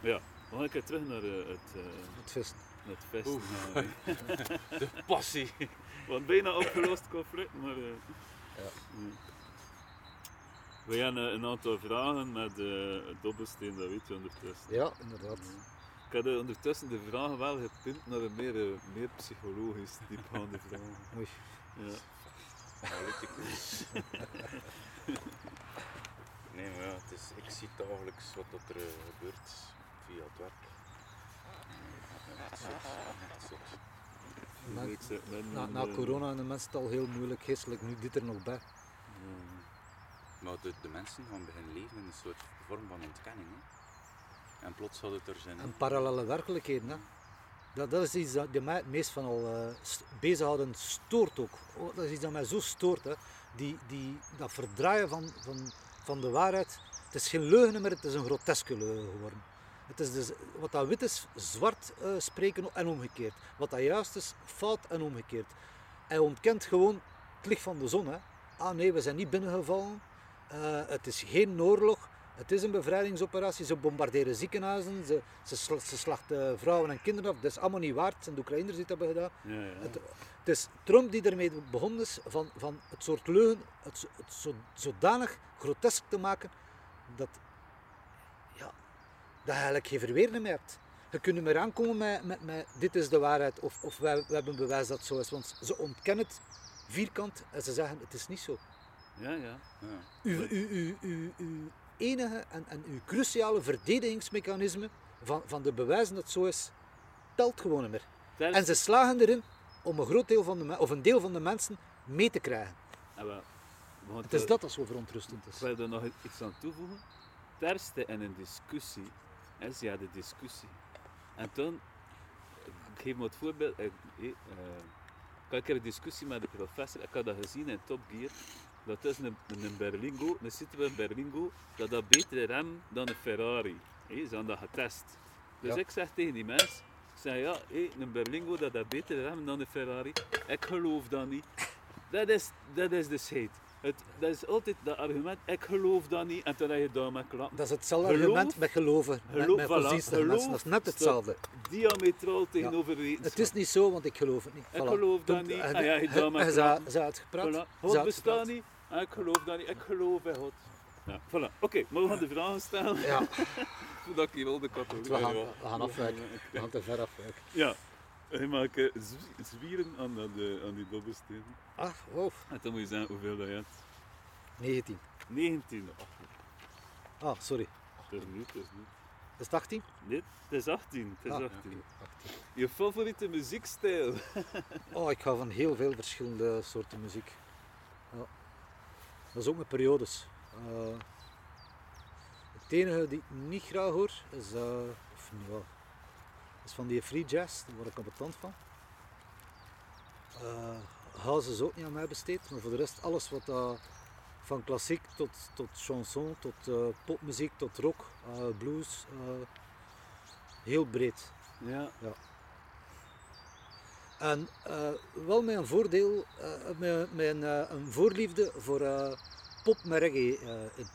S2: Ja, we gaan een keer terug naar eh, het, eh,
S1: Het vissen.
S2: naar het. Nou,
S3: De passie.
S2: Want bijna opgelost conflict, maar. eh,
S1: Ja.
S2: mm. We hebben eh, een aantal vragen met eh dobbelsteen, dat weet je ondertussen.
S1: Ja, inderdaad.
S2: Ik had ondertussen de vragen wel gepimpt naar een meer, meer psychologisch diepgaande vragen.
S1: Oei.
S2: Ja.
S3: Analyticus. nee, maar ja, het is, ik zie dagelijks wat dat er gebeurt via het werk. Echt zot, echt zot.
S1: Na,
S2: een,
S1: na corona en de mensen het al heel moeilijk geestelijk, nu dit er nog bij.
S3: Maar de, de mensen gaan beginnen leven in een soort vorm van ontkenning. Hè. En plots had het er zijn.
S1: En parallele werkelijkheden. Hè. Dat, dat is iets dat mij het meest van al st- bezighouden stoort ook. Oh, dat is iets dat mij zo stoort. Hè. Die, die, dat verdraaien van, van, van de waarheid. Het is geen leugen meer, het is een groteske leugen geworden. Het is dus, wat dat wit is, zwart eh, spreken en omgekeerd. Wat dat juist is, fout en omgekeerd. Hij ontkent gewoon het licht van de zon. Hè. Ah nee, we zijn niet binnengevallen. Eh, het is geen oorlog. Het is een bevrijdingsoperatie. Ze bombarderen ziekenhuizen. Ze, ze, sla- ze slachten vrouwen en kinderen af. Dat is allemaal niet waard. Het zijn de Oekraïners die dat hebben gedaan.
S2: Ja, ja.
S1: Het, het is Trump die ermee begonnen is van, van het soort leugen, het, het zo, zodanig grotesk te maken dat, dat je eigenlijk geen verweer meer hebt. Je kunt meer aankomen met, met, met dit is de waarheid of, of wij, we hebben bewijs dat het zo is. Want ze ontkennen het vierkant en ze zeggen het is niet zo.
S2: ja, ja.
S3: Ja.
S1: Uw, uw, uw, uw, enige en, en uw cruciale verdedigingsmechanisme van, van de bewijzen dat het zo is, telt gewoon niet meer. En ze slagen erin om een groot deel van de, of een deel van de mensen mee te krijgen.
S2: Ah, wel.
S1: Het is dat dat zo verontrustend
S2: Ik
S1: is.
S2: wil er nog iets aan toevoegen. Het ergste in een discussie is ja de discussie. En toen, ik geef me het voorbeeld, ik, eh, eh, ik had een keer een discussie met de professor, ik had dat gezien in Top Gear, dat is een, een Berlingo, een Citroën Berlingo, dat dat beter rem dan een Ferrari. Hé, ze hadden dat getest. Dus
S1: Ja.
S2: ik zeg tegen die mens, ik zeg ja, hé, een Berlingo dat dat beter rem dan een Ferrari. Ik geloof dat niet. Dat is, dat is de scheid. Het, dat is altijd dat argument, ik geloof dat niet, en toen heb je daar met klappen.
S1: Dat is hetzelfde
S2: Geloof-
S1: argument met geloven, met,
S2: geloof-
S1: met
S2: voilà,
S1: godsdienstige
S2: geloof
S1: mensen. Dat is net hetzelfde.
S2: Diametraal tegenover.
S1: Het is niet zo, want ik geloof het niet.
S2: Ik
S1: Voilà.
S2: geloof dat niet.
S1: En-
S2: ja, je
S1: en-
S2: daar maar
S1: en
S2: praten.
S1: Ze had gepraat.
S2: Voilà. God bestaat niet, en ik geloof dat niet, ik geloof in God. Ja, voilà. Oké, maar we gaan de vragen stellen,
S1: Ja,
S2: voordat ik hier al de katholiek
S1: we gaan, we gaan afwijken. We gaan te ver afwijken.
S2: Ja, je mag eh, zwi- zwieren aan, dat, eh, aan die dobbelsteen.
S1: Ah, wow.
S2: En dan moet je zeggen hoeveel dat je hebt.
S1: 19.
S2: 19. Oh,
S1: Ah, sorry.
S2: dat is niet, dat is niet.
S1: Is het 18?
S2: Nee, het is 18. Het is
S1: Ah,
S2: 18.
S1: oké, 18.
S2: Je favoriete muziekstijl?
S1: Oh, ik hou van heel veel verschillende soorten muziek. Ja. Dat is ook met periodes. Eh, het enige die ik niet graag hoor is, eh, of, ja, is van die free jazz, daar word ik ambetant van. Eh house is ook niet aan mij besteed, maar voor de rest alles wat dat van klassiek tot, tot chanson, tot eh, popmuziek, tot rock, eh, blues, eh, heel breed.
S2: Ja.
S1: En eh, wel met een voordeel, eh, met, met een, eh, een voorliefde voor eh, pop met reggae eh, in.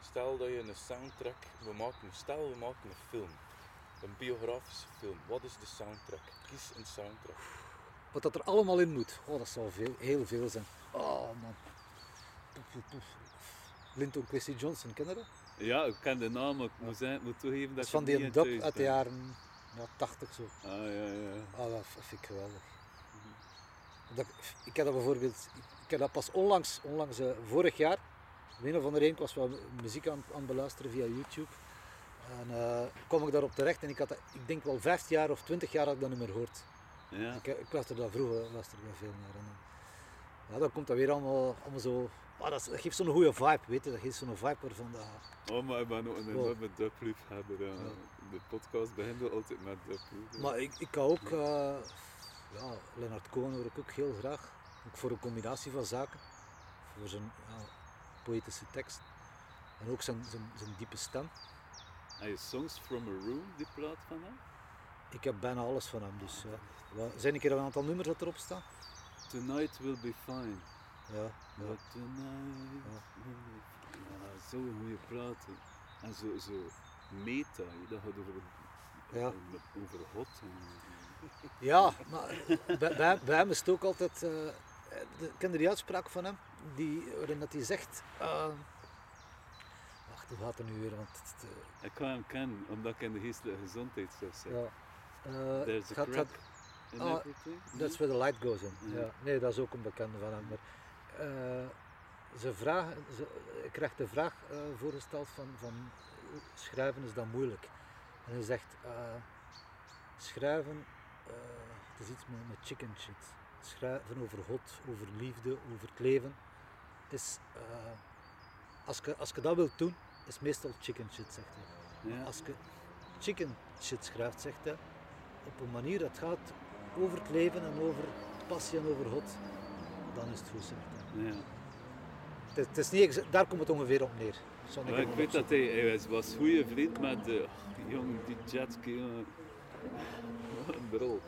S3: Stel dat je een soundtrack, we maken, stel we maken een film, een biografische film. Wat is de soundtrack? Kies een soundtrack.
S1: Wat dat er allemaal in moet. Oh, dat zal veel, heel veel zijn. Oh man. Poef, poef, poef. Linton Kwestie Johnson, ken je dat?
S2: ja, ik ken de naam, maar ik moet, ik moet toegeven
S1: Dat
S2: dat
S1: is
S2: ik
S1: van die dub uit de jaren ja, 80 zo.
S2: Ah, ja, ja.
S1: Oh, dat vind ik geweldig. Dat, ik heb dat bijvoorbeeld, ik heb dat pas onlangs, onlangs eh, vorig jaar, op een of andere was wel muziek aan, aan het beluisteren via YouTube. En eh, kwam ik daarop terecht en ik had dat, ik denk wel 15 jaar of 20 jaar had ik dat niet meer gehoord.
S2: ja.
S1: Ik, ik luisterde daar vroeger luisterde daar veel naar. En, eh, ja, dan komt dat weer allemaal, allemaal zo, ah, dat, geeft zo'n goede vibe, weet je, dat geeft zo'n vibe waarvan dat,
S2: Oh, maar ik ben ook een enorme dubliefhebber. Ja.
S1: Ja.
S2: De podcast begint wel altijd met dublief.
S1: Maar ik, ik kan ook, eh, ja, Leonard Cohen hoor ik ook heel graag. Ook voor een combinatie van zaken. Voor zijn ja, poëtische tekst. En ook zijn, zijn, zijn diepe stem.
S2: Heb je Songs from a Room, die plaat van hem?
S1: Ik heb bijna alles van hem. Dus. Wat- zijn een keer een aantal nummers dat erop staan?
S2: Tonight will be fine.
S1: Ja, ja.
S2: But tonight
S1: Ja.
S2: will be fine. Ja, zo'n goede plaat. En zo, zo meta, dat gaat over,
S1: Ja.
S2: over God.
S1: Ja, maar bij, bij, bij hem is het ook altijd. eh de, ken je die uitspraak van hem? Die, waarin dat hij zegt. eh, hoe gaat het nu weer? Want het, eh,
S2: ik kan hem kennen, omdat ik in de geestelijke gezondheidszorg zit.
S1: ja. Eh,
S2: There's a
S1: gaat-
S2: crack
S1: gaat-
S2: in
S1: Ah,
S2: everything.
S1: That's where the light goes in.
S2: Ja.
S1: Ja. Nee, dat is ook een bekende van hem. Maar, eh, ze vragen, ze, ik krijg de vraag voorgesteld van, van schrijven is dat moeilijk. En hij zegt, schrijven, het is iets met, met chicken shit. Schrijven over God, over liefde, over het leven, is, als, je, als je dat wilt doen, is meestal chicken shit, zegt hij.
S2: Ja.
S1: Als je chicken shit schrijft, zegt hij, op een manier dat gaat over het leven en over passie en over God, dan is het goed, zegt hij.
S2: Ja.
S1: Het, is- het is niet daar komt het ongeveer op neer.
S2: Ik weet dat hij, hij was, goede vriend met de jongen die jetski. Wat een brol.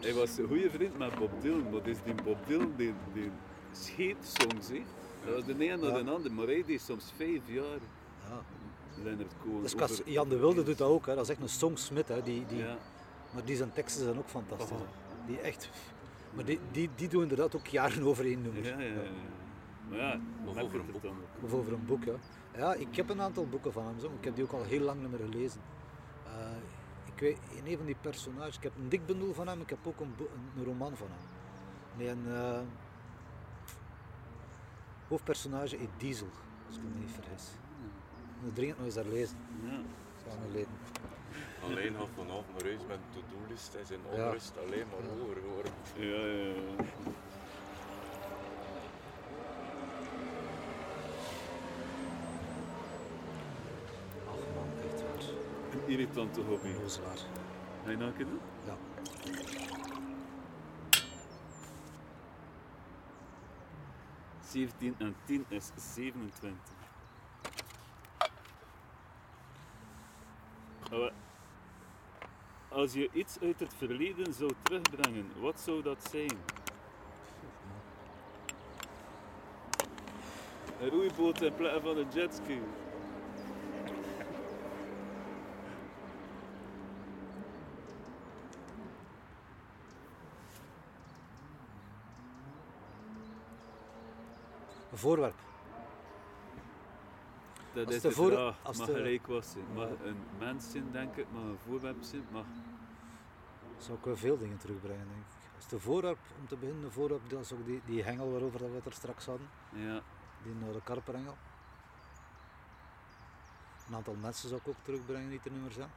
S2: Hij was een goede vriend met Bob Dylan, maar dus die Bob Dylan die, die scheet hè. Dat was de een naar
S1: Ja.
S2: de ander, maar hij deed soms vijf jaar.
S1: Ja.
S2: Leonard Cohen.
S1: Dus
S2: over-
S1: Jan de Wilde doet dat ook, hè. dat is echt een songsmith. Hè. Die, die,
S2: Ja,
S1: Maar die zijn teksten zijn ook fantastisch.
S2: Oh.
S1: hè. Die echt... Maar die, die, die doen inderdaad ook jaren over één nummer.
S2: ja, ja. ja. Maar ja,
S3: over een boek.
S1: Of over een boek, ja. Ja, ik heb een aantal boeken van hem. Zo. Ik heb die ook al heel lang niet meer gelezen. Eh, ik weet, in een van die personages, ik heb een dikbundel van hem, ik heb ook een, een, roman van hem. Nee, een eh, hoofdpersonage heet Diesel, als ik me niet vergis. Ik moet dringend nog eens daar lezen.
S2: Ja.
S1: Is geleden.
S3: Alleen gaat vanavond naar huis met een to-do-list en zijn
S1: Ja.
S3: onrust alleen maar hoger geworden.
S2: Ja, ja, ja.
S1: Ach man, echt waar.
S2: Een irritante hobby.
S1: Onnozelaar.
S2: Ga je nou een keer doen?
S1: Ja.
S2: Zeventien en 10 is 27. Uh, Als je iets uit het verleden zou terugbrengen, wat zou dat zijn? Een roeiboot in plaats van een jetski.
S1: Voorwerp.
S2: Dat
S1: Als
S2: is
S1: de
S2: de
S1: voor-
S2: vraag.
S1: als
S2: mag
S1: de-
S2: gelijk was zijn. Mag een mens zijn, denk ik. Mag een voorwerp zijn. Mag...
S1: Zou ik wel veel dingen terugbrengen, denk ik. Als de voorwerp, om te beginnen, de voorwerp, dat is ook die, die hengel waarover dat we het er straks hadden.
S2: Ja.
S1: Die naar de karperengel. Een aantal mensen zou ik ook terugbrengen die er niet meer zijn.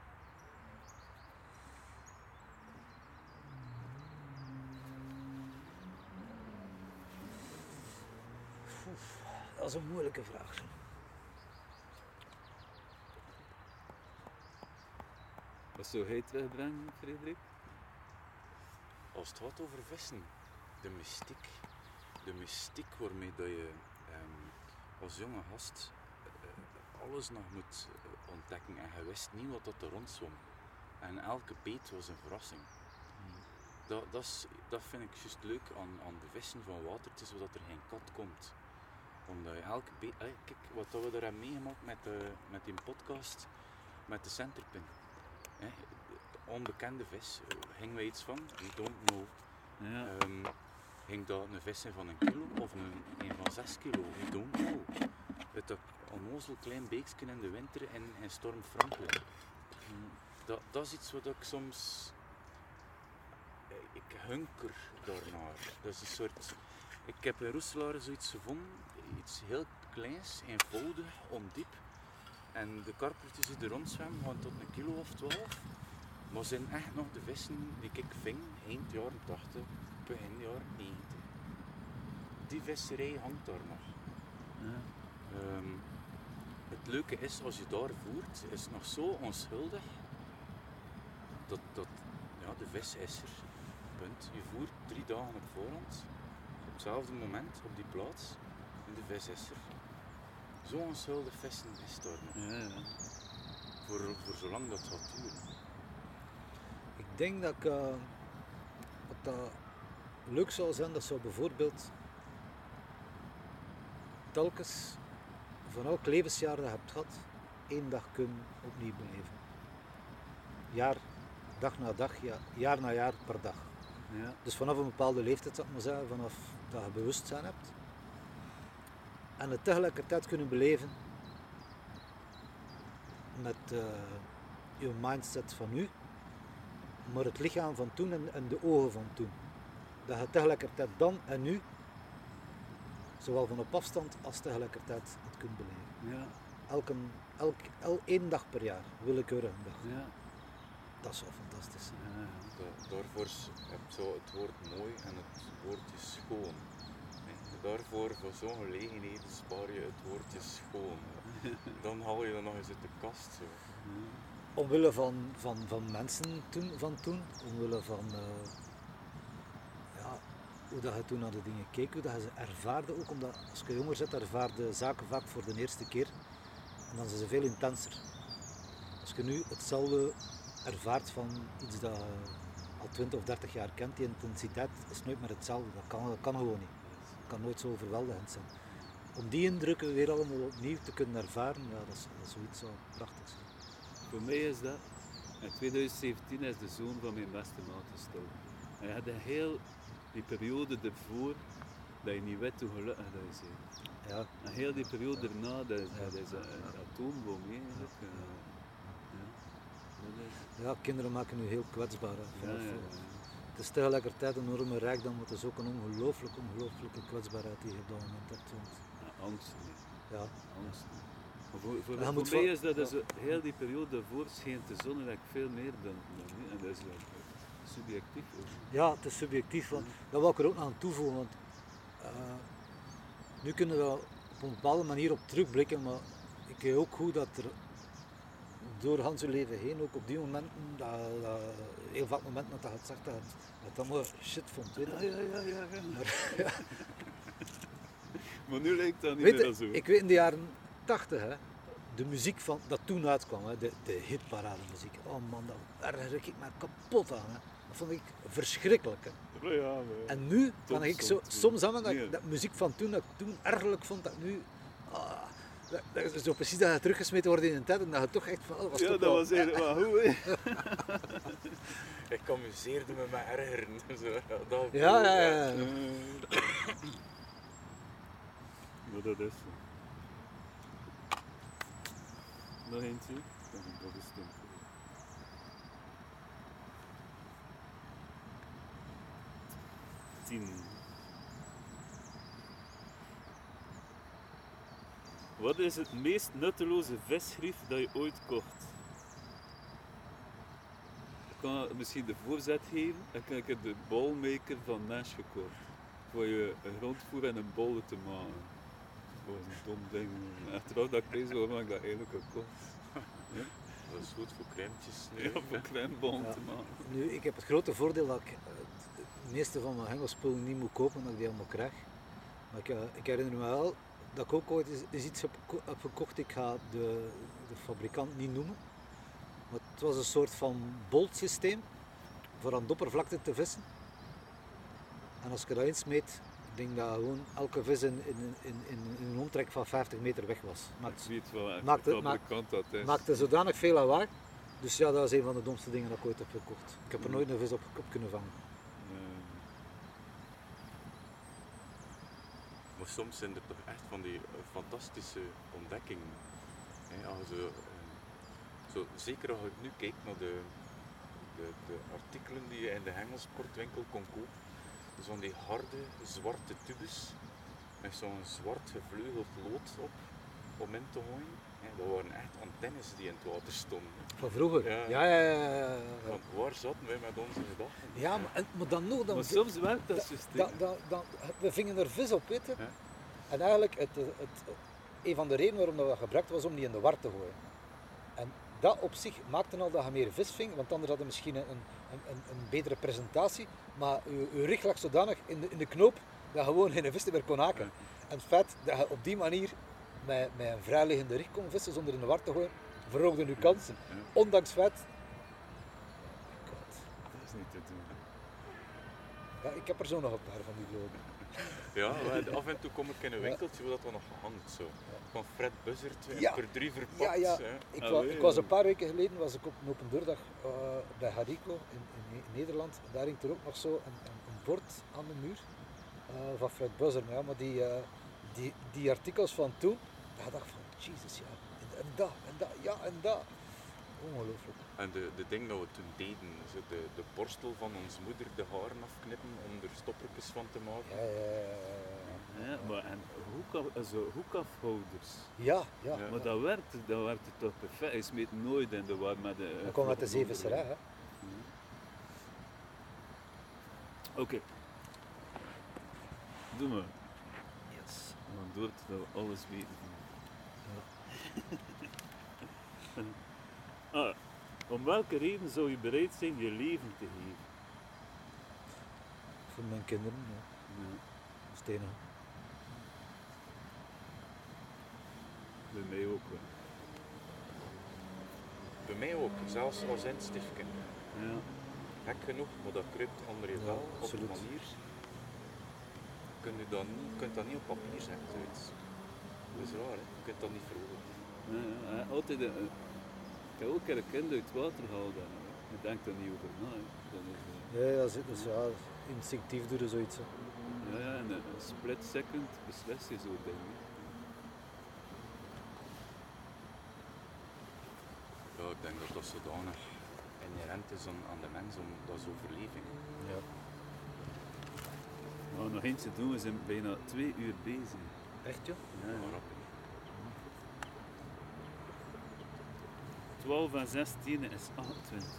S1: Dat is een moeilijke vraag. zo.
S2: Wat zou hij terugbrengen, Frederik?
S3: Als het gaat over vissen, de mystiek, de mystiek waarmee dat je ehm, als jonge gast eh, alles nog moet eh, ontdekken en je wist niet wat dat er rond zwom. En elke beet was een verrassing. Dat, dat, is, dat vind ik juist leuk aan, aan de vissen van water, het is zodat er geen kat komt. Omdat je elke eh, kijk wat we er hebben meegemaakt met, de, met die podcast, met de centerpin. Hè, de onbekende vis, eh, gingen we iets van? We don't know.
S2: Ja.
S3: Ehm, ging dat een vis zijn van een kilo of een, een van zes kilo? We don't know. Het een onnozel klein beekje in de winter in, in storm Frankrijk. Dat, dat is iets wat ik soms... eh, Ik hunker daarnaar. Dat is een soort... Ik heb in Roeselaar zoiets gevonden, iets heel kleins, eenvoudig, ondiep. En de karpertjes die er rondzwemmen gaan tot een kilo of twaalf. Maar zijn echt nog de vissen die ik ving eind jaren 80, begin jaren 90. Die visserij hangt daar nog.
S2: Ja.
S3: Ehm, het leuke is, als je daar voert, is het nog zo onschuldig dat, dat ja, de vis is er. Punt. Je voert drie dagen op voorhand. Op hetzelfde moment, op die plaats. De vis is er. Zo'n onschuldig vissen is nog.
S2: Ja, ja.
S3: Voor, voor zolang dat gaat duren.
S1: Ik denk dat ik, eh, wat dat leuk zou zijn, dat zou bijvoorbeeld telkens van elk levensjaar dat je hebt gehad, één dag kunnen opnieuw beleven. Jaar, dag na dag, ja, jaar na jaar per dag.
S2: Ja.
S1: Dus vanaf een bepaalde leeftijd, zou ik maar zeggen, vanaf dat je bewustzijn hebt. En het tegelijkertijd kunnen beleven met eh, je mindset van nu, maar het lichaam van toen en, en de ogen van toen. Dat je tegelijkertijd dan en nu, zowel van op afstand als tegelijkertijd het kunt beleven.
S2: Ja.
S1: Elke, elk, el, één dag per jaar, willekeurige dag.
S2: Ja.
S1: Dat zou fantastisch zijn.
S2: Ja.
S3: Da- daarvoor heb je zo het woord mooi en het woordje schoon. Daarvoor, voor zo'n gelegenheden, spaar je het woordje schoon. Dan haal je dat nog eens uit de kast. Zo.
S1: Omwille van, van, van mensen toen, van toen, omwille van eh, ja, hoe dat je toen naar de dingen keek, hoe dat je ze ervaarde ook, omdat als je jonger bent, ervaarde zaken vaak voor de eerste keer en dan zijn ze veel intenser. Als je nu hetzelfde ervaart van iets dat je al 20 of 30 jaar kent, die intensiteit is nooit meer hetzelfde. Dat kan, dat kan gewoon niet. Kan nooit zo overweldigend zijn. Om die indrukken weer allemaal opnieuw te kunnen ervaren, ja, dat, is, dat is zoiets zo prachtigs.
S2: Voor mij is dat, in 2017 is de zoon van mijn beste maat gestorven. En je had een heel die periode ervoor dat je niet weet hoe gelukkig dat je bent.
S1: Ja,
S2: En heel die periode daarna, dat is,
S1: Ja.
S2: dat is een, atoombom eh. ja.
S1: Ja, kinderen maken nu heel kwetsbaar. hè, Het is tegelijkertijd een enorme rijkdom, maar het is ook een ongelooflijk, ongelooflijke kwetsbaarheid die je op dat moment hebt. Want,
S2: Ja, angst.
S1: ja,
S2: angst. Maar voor, voor, voor
S1: moet
S2: mij is dat dus,
S1: ja.
S2: heel die periode daarvoor schijnt de zon eigenlijk veel meer dan, dan nu. En dat is eh, subjectief. ook.
S1: ja, het is subjectief. Want, dat wil ik er ook aan toevoegen. Want, eh, nu kunnen we op een bepaalde manier op terugblikken, maar ik weet ook goed dat er door Hans leven heen, ook op die momenten, dat, dat, heel vaak momenten dat hij had gezegd dat hij het allemaal shit vond. Weet je?
S2: Ja, ja, ja, ja.
S1: Maar,
S2: Maar nu lijkt dat niet
S1: Weet
S2: meer zo.
S1: ik weet in de jaren 80, hè, de muziek van, dat toen uitkwam, hè, de, de hitparade muziek. Oh man, daar erger ik me kapot aan. Hè. Dat vond ik verschrikkelijk. Hè.
S2: Oh ja, maar-
S1: En nu kan ik zo,
S2: soms,
S1: aan dat, dat muziek van toen, dat ik toen ergerlijk vond, dat nu... ah, dat, dat is zo precies dat je teruggesmeten wordt in een tijd en dat je toch echt van... Oh, was
S2: ja,
S1: toch
S2: dat
S1: wel-
S2: was eigenlijk wel goed. hè.
S3: Ik amuseerde me met ergeren. Zo, ja, dat
S1: Ja, ja.
S2: Maar dat is zo. Nog eentje? Dat is het. Tien. Wat is het meest nutteloze visgrief dat je ooit kocht? Ik kan misschien de voorzet geven. Kan ik de bolmaker van Nash gekocht. Voor je een rondvoer en een bolle te maken. Dat was een dom ding. Achteraf dat ik deze waarom ik dat eigenlijk gekocht.
S3: Dat is goed voor crèmetjes. nu,
S2: Ja, voor klein bol
S1: Ja.
S2: te maken.
S1: Nu, ik heb het grote voordeel dat ik eh, het, meeste van mijn hengelspullen niet moet kopen, dat ik die allemaal krijg. Maar ik, eh, ik herinner me wel dat ik ook ooit eens iets heb, heb gekocht, ik ga de, de fabrikant niet noemen. Maar het was een soort van boltsysteem voor aan de oppervlakte te vissen. En als je dat insmeet, ik denk dat gewoon elke vis in, in, in, een omtrek van 50 meter weg was.
S2: Ik
S1: Maakt,
S2: wel dat is.
S1: maakte zodanig veel lawaai. Dus ja, dat is een van de domste dingen dat ik ooit heb gekocht. Ik heb er nooit een vis op, op kunnen vangen.
S2: Eh,
S3: Soms zijn er toch echt van die eh, fantastische ontdekkingen. Je, eh, zo, zeker als ik nu kijk naar de, de, de artikelen die je in de hengelsportwinkel kon kopen. Van die harde zwarte tubes met zo'n zwart gevleugeld lood op om in te gooien. Dat waren echt antennes die in het water stonden.
S1: Van vroeger?
S3: Ja.
S1: Ja, ja, ja. ja,
S3: waar zaten wij met onze gedachten?
S1: Ja, maar, en- maar dan nog, dan,
S2: maar soms werkt dat systeem.
S1: da- da- da- we vingen er vis op, weet je.
S3: Ja.
S1: En eigenlijk, het, het, een van de redenen waarom dat we gebruikt was om die in de war te gooien. En dat op zich maakte al dat je meer vis ving, want anders had je misschien een, een, een, een betere presentatie. Maar je, je rug lag zodanig in de, in de knoop dat je gewoon geen vis meer kon haken. En het feit dat je op die manier met, met een vrijliggende rig kon vissen zonder in de war te gooien, verhoogde je kansen.
S2: Ja.
S1: Ondanks feit. God.
S2: Dat is niet te doen.
S1: Ja, ik heb er zo nog een paar van die lopen.
S3: Ja, af en toe kom ik in een winkeltje waar dat dan nog hangt zo. Van Fred Buzzard,
S1: Ja.
S3: per drie verpakt.
S1: Ja, ja. Ik,
S2: Ah,
S1: wa- ik was een paar weken geleden was ik op een open deurdag eh, bij Harico in, in Ne- Nederland. Daar hing er ook nog zo een, een, een bord aan de muur eh, van Fred Buzzer. Ja, maar die, eh, die, die artikels van toen, daar dacht van, jezus ja, en, en dat, en dat, ja, en dat. Ongelooflijk.
S3: En de, de ding dat we toen deden, zo de, de borstel van onze moeder de haren afknippen om er stoppertjes van te maken.
S1: Ja, ja, ja,
S2: Ja, maar en hoekaf, also hoekafhouders.
S1: ja. ja,
S3: Ja.
S2: Maar dat werkte, dat werkte toch perfect. Hij smeet nooit in de war met de...
S1: Dat kwam uit de zeevisserij. Hè.
S2: Oké. Doe maar. Yes. Dan door dat we alles weten. Ah, om welke reden zou je bereid zijn je leven te geven?
S1: Voor mijn kinderen, ja.
S2: Ja, bij mij ook wel.
S3: Bij mij ook, zelfs als eindstiefje.
S2: Ja.
S3: Gek genoeg, maar dat kruipt onder je
S1: Ja,
S3: vel op een manier. Kun je dat niet, kunt dat niet op papier zetten, zoiets. Dat is raar, hè? je kunt dat niet verwoorden.
S2: Ja, altijd een, ik heb ook een kind uit het water gehaald. eh, Je denkt er niet over na. hè.
S1: Ja, ja, dat is- dat is, ja, instinctief doen je zoiets. hè.
S2: ja, ja, en een, split second beslis je zo'n ding. hè.
S3: Ja, ik denk dat dat zodanig inherent is aan, aan de mens, om, dat is overleving.
S1: Ja.
S2: Nou, nog eentje doen, we zijn bijna twee uur bezig.
S1: Echt, ja?
S2: Ja, ja.
S3: rap, hè.
S2: 12 en 16 is 28.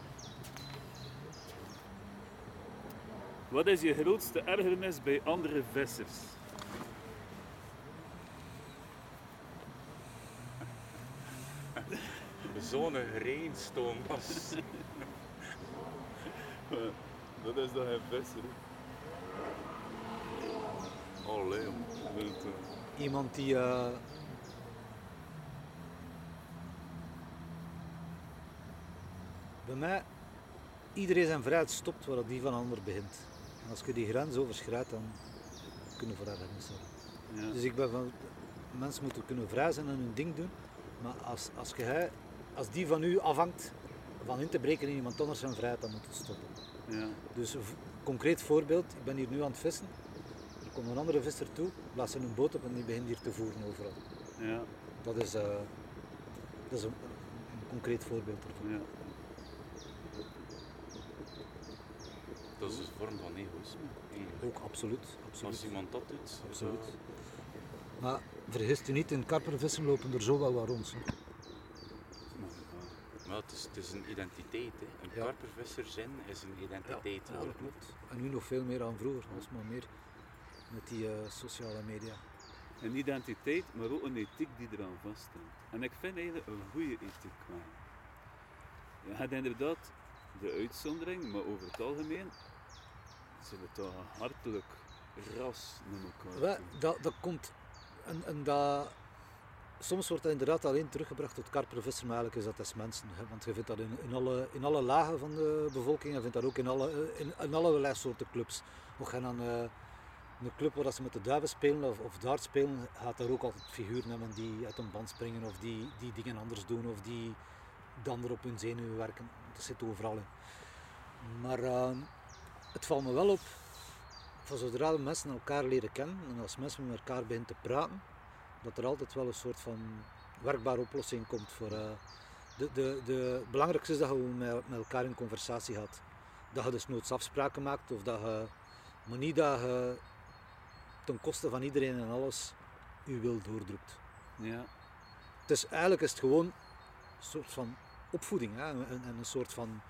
S2: Wat is je grootste ergernis bij andere vissers?
S3: Zo'n reinstoom was.
S2: Dat is toch een visser?
S3: Allee, jong.
S2: Wilt, eh,
S1: Iemand die. eh, bij mij, iedereen zijn vrijheid stopt waar die van een ander begint. En als je die grens overschrijdt, dan kunnen we voor ergernis hebben.
S2: Ja.
S1: Dus ik ben van. Mensen moeten kunnen vrij zijn en hun ding doen. Maar als, als, je, als die van u afhangt van in te breken in iemand anders zijn vrijheid, dan moet het stoppen.
S2: Ja.
S1: Dus een concreet voorbeeld, ik ben hier nu aan het vissen. Er komt een andere visser toe, laat ze een boot op en die begint hier te voeren overal.
S2: Ja.
S1: Dat is, eh, dat is een, een concreet voorbeeld ervan.
S2: Ja.
S3: Dat is een vorm van egoïsme.
S1: Ook absoluut.
S3: Als
S1: absoluut.
S3: iemand dat doet,
S1: Absoluut.
S3: dan-
S1: Maar vergist u niet, in karpervissen lopen er zo wel wat rond. hè.
S3: Maar het is, het is een identiteit. Hè. Een
S1: Ja.
S3: karpervisser zijn is een identiteit.
S1: Ja, dat
S3: geworden.
S1: klopt. En nu nog veel meer dan vroeger, alsmaar meer met die eh, sociale media.
S2: Een identiteit, maar ook een ethiek die eraan vaststaat. En ik vind eigenlijk een goede ethiek wel. Je hebt inderdaad de uitzondering, maar over het algemeen toch een hartelijk ras
S1: dat, dat komt. En, en dat, soms wordt dat inderdaad alleen teruggebracht tot karpervissen, maar eigenlijk is dat als mensen. Hè? Want je vindt dat in, in, alle, in alle lagen van de bevolking, je vindt dat ook in, alle, in, in allerlei soorten clubs. Ook gaan aan eh, een club waar ze met de duiven spelen of, of dart spelen, gaat daar ook altijd figuren hebben die uit een band springen of die, die dingen anders doen of die dan er op hun zenuwen werken. Dat zit overal in. Maar eh, het valt me wel op van zodra de mensen elkaar leren kennen en als mensen met elkaar beginnen te praten, dat er altijd wel een soort van werkbare oplossing komt voor. eh, de, de, de, het belangrijkste is dat je met, met elkaar in conversatie gaat. Dat je dus noods afspraken maakt of dat je, maar niet dat je ten koste van iedereen en alles je wil doordrukt.
S2: Ja,
S1: Het is eigenlijk is het gewoon een soort van opvoeding hè? En, en een soort van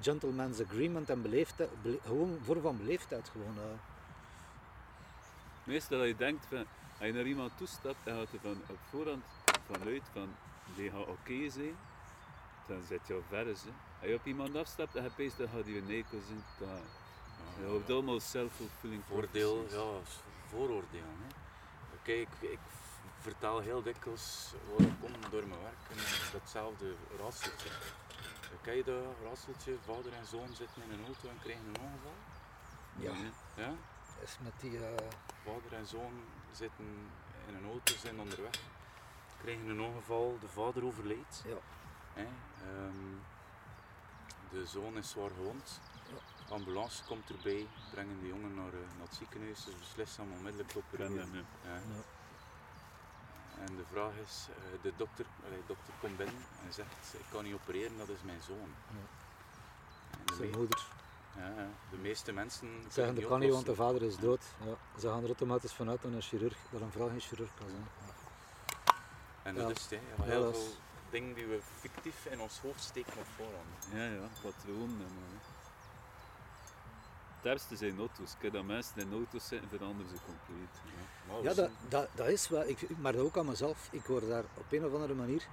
S1: gentleman's agreement en beleefdheid, bele- gewoon een vorm van beleefdheid. Gewoon, eh.
S2: meestal dat je denkt van, als je naar iemand toestapt, dan gaat er van op voorhand vanuit van, die gaat oké zijn, dan zit je al ver. Hè. Als je op iemand afstapt en je peest, dan gaat je een zijn. Dan, je hebt allemaal self-fulfilling
S3: Voordeel, ja, is vooroordelen. Hè. Kijk, ik, ik vertaal heel dikwijls waar ik kom door mijn werk en datzelfde raadseltje. Ken je dat raadseltje? Vader en zoon zitten in een auto en krijgen een ongeval?
S1: Ja,
S3: Ja?
S1: is met die... eh,
S3: Vader en zoon zitten in een auto, zijn onderweg, krijgen een ongeval, de vader overleed.
S1: ja.
S3: Hè? ehm, de zoon is zwaar gewond. Ambulance komt erbij, brengen de jongen naar, eh, naar het ziekenhuis. Ze beslissen om onmiddellijk te opereren.
S2: ja.
S3: Ja. En de vraag is, eh, de dokter, de dokter komt binnen en zegt, ik kan niet opereren, dat is mijn zoon.
S1: Ja. Zijn moeder.
S3: ja, de meeste mensen
S1: Zeggen dat kan niet, want de vader is dood. Ja. Ze gaan er automatisch vanuit dat een chirurg, dat een vrouw geen chirurg kan zijn. Ja.
S3: En
S1: Ja.
S3: dat is het, heel veel dingen die we fictief in ons hoofd steken op voorhand.
S2: Ja, ja, patroon. En, eh. Het ergste zijn auto's. Kijk, dat mensen in auto's zitten, veranderen ze compleet.
S1: Ja, dat,
S3: zijn-
S1: dat, dat is wel. Ik, ik- maar dat ook aan mezelf. Ik word daar op een of andere manier,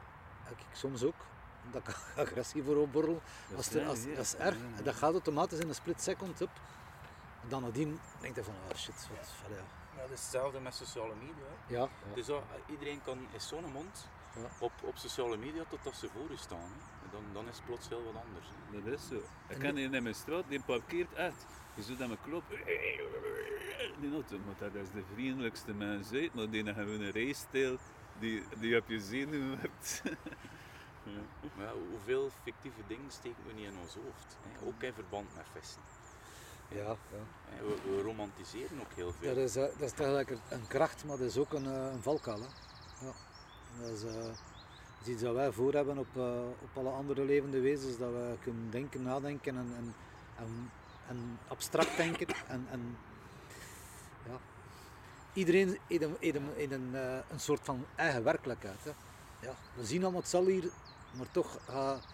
S1: heb ik soms ook, dat ik agressie voor opborrel.
S2: Dat
S1: Als
S2: is
S1: er, als, dat is erg.
S2: Ja, ja.
S1: Dat gaat automatisch in een split second up. En dan nadien denk je van, oh shit, wat, ja.
S3: Ja, dat is hetzelfde met sociale media.
S1: Ja, ja.
S3: Dus dat, iedereen kan in zo'n mond
S1: Ja.
S3: op, op sociale media totdat ze voor u staan. Hè. Dan, dan is het plots heel wat anders. Hè.
S2: Dat is zo. Ik
S1: En
S2: ken die in mijn straat, die parkeert echt. Je ziet dat met klop. Die auto, maar dat is de vriendelijkste mens uit, maar die hebben een rijstijl die, die op je zenuwen hebt. ja.
S3: Maar hoeveel fictieve dingen steken we niet in ons hoofd? Hè. Ook in verband met vissen.
S1: ja, ja.
S3: We, we romantiseren ook heel veel.
S1: Dat is, eh, dat is tegelijk een- een kracht, maar dat is ook een, eh, een valkuil. Hè. Ja. Dat, is, eh, dat is iets dat wij voor hebben op, op alle andere levende wezens, dat we kunnen denken, nadenken en, en, en, en abstract denken. En, en, ja. Iedereen heeft een, een, eh, een soort van eigen werkelijkheid. Hè. Ja. We zien allemaal hetzelfde hier, maar toch gaat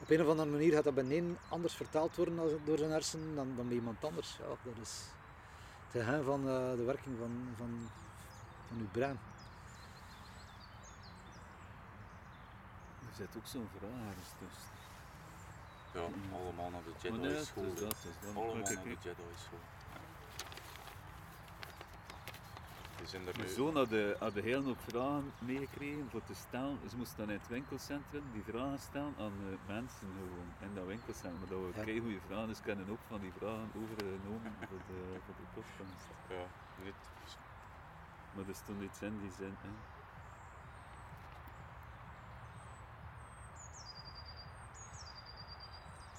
S1: op een of andere manier gaat dat bij een anders vertaald worden door zijn hersenen dan, dan bij iemand anders. Ja, dat is het geheim van eh, de werking van, van, van uw brein.
S2: Er zit ook zo'n ergens tussen.
S3: Ja, allemaal naar de Jedi school.
S2: is dat, het is dat.
S3: Allemaal naar de Jedi school. Er
S2: Mijn
S3: nu.
S2: zoon had, de, had een hele hoop vragen meegekregen voor te stellen. Ze moesten dan in het winkelcentrum die vragen stellen aan de mensen gewoon in dat winkelcentrum. Maar dat we
S1: Ja.
S2: kei goede vragen, dus heb ook van die vragen overgenomen voor de, voor de podcast.
S3: Ja, niet.
S2: Maar er stond iets in die zin. Hè.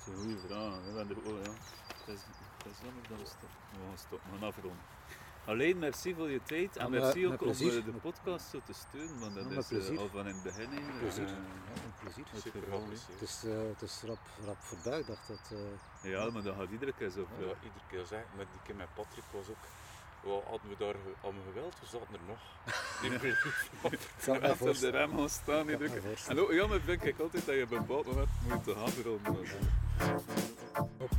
S2: Dat zijn goede vragen. hè. Hebben er, oh ja, het is, het is jammer dat we stoppen. We gaan stoppen, we gaan afronden. Alleen merci voor je tijd en
S1: met-
S2: merci
S1: met
S2: ook om eh, de podcast zo te steunen, want dat
S1: Ja, met
S2: is eh,
S1: plezier.
S2: al van in het begin eigenlijk.
S1: Plezier.
S2: eh,
S1: Ja, een plezier.
S2: het
S3: Super
S2: geval.
S1: Het is, eh, het is rap, rap voorbij. Dacht dat... eh,
S2: Ja, maar dat gaat iedere keer zo
S3: Ja, iedere keer zeg, maar die keer met Patrick was ook. Wel, hadden we daar we geweld, we zaten er nog. Die
S2: op de rem gaan staan. En ook jammer vind ik altijd dat je op een bepaald moment moet afronden.
S1: Op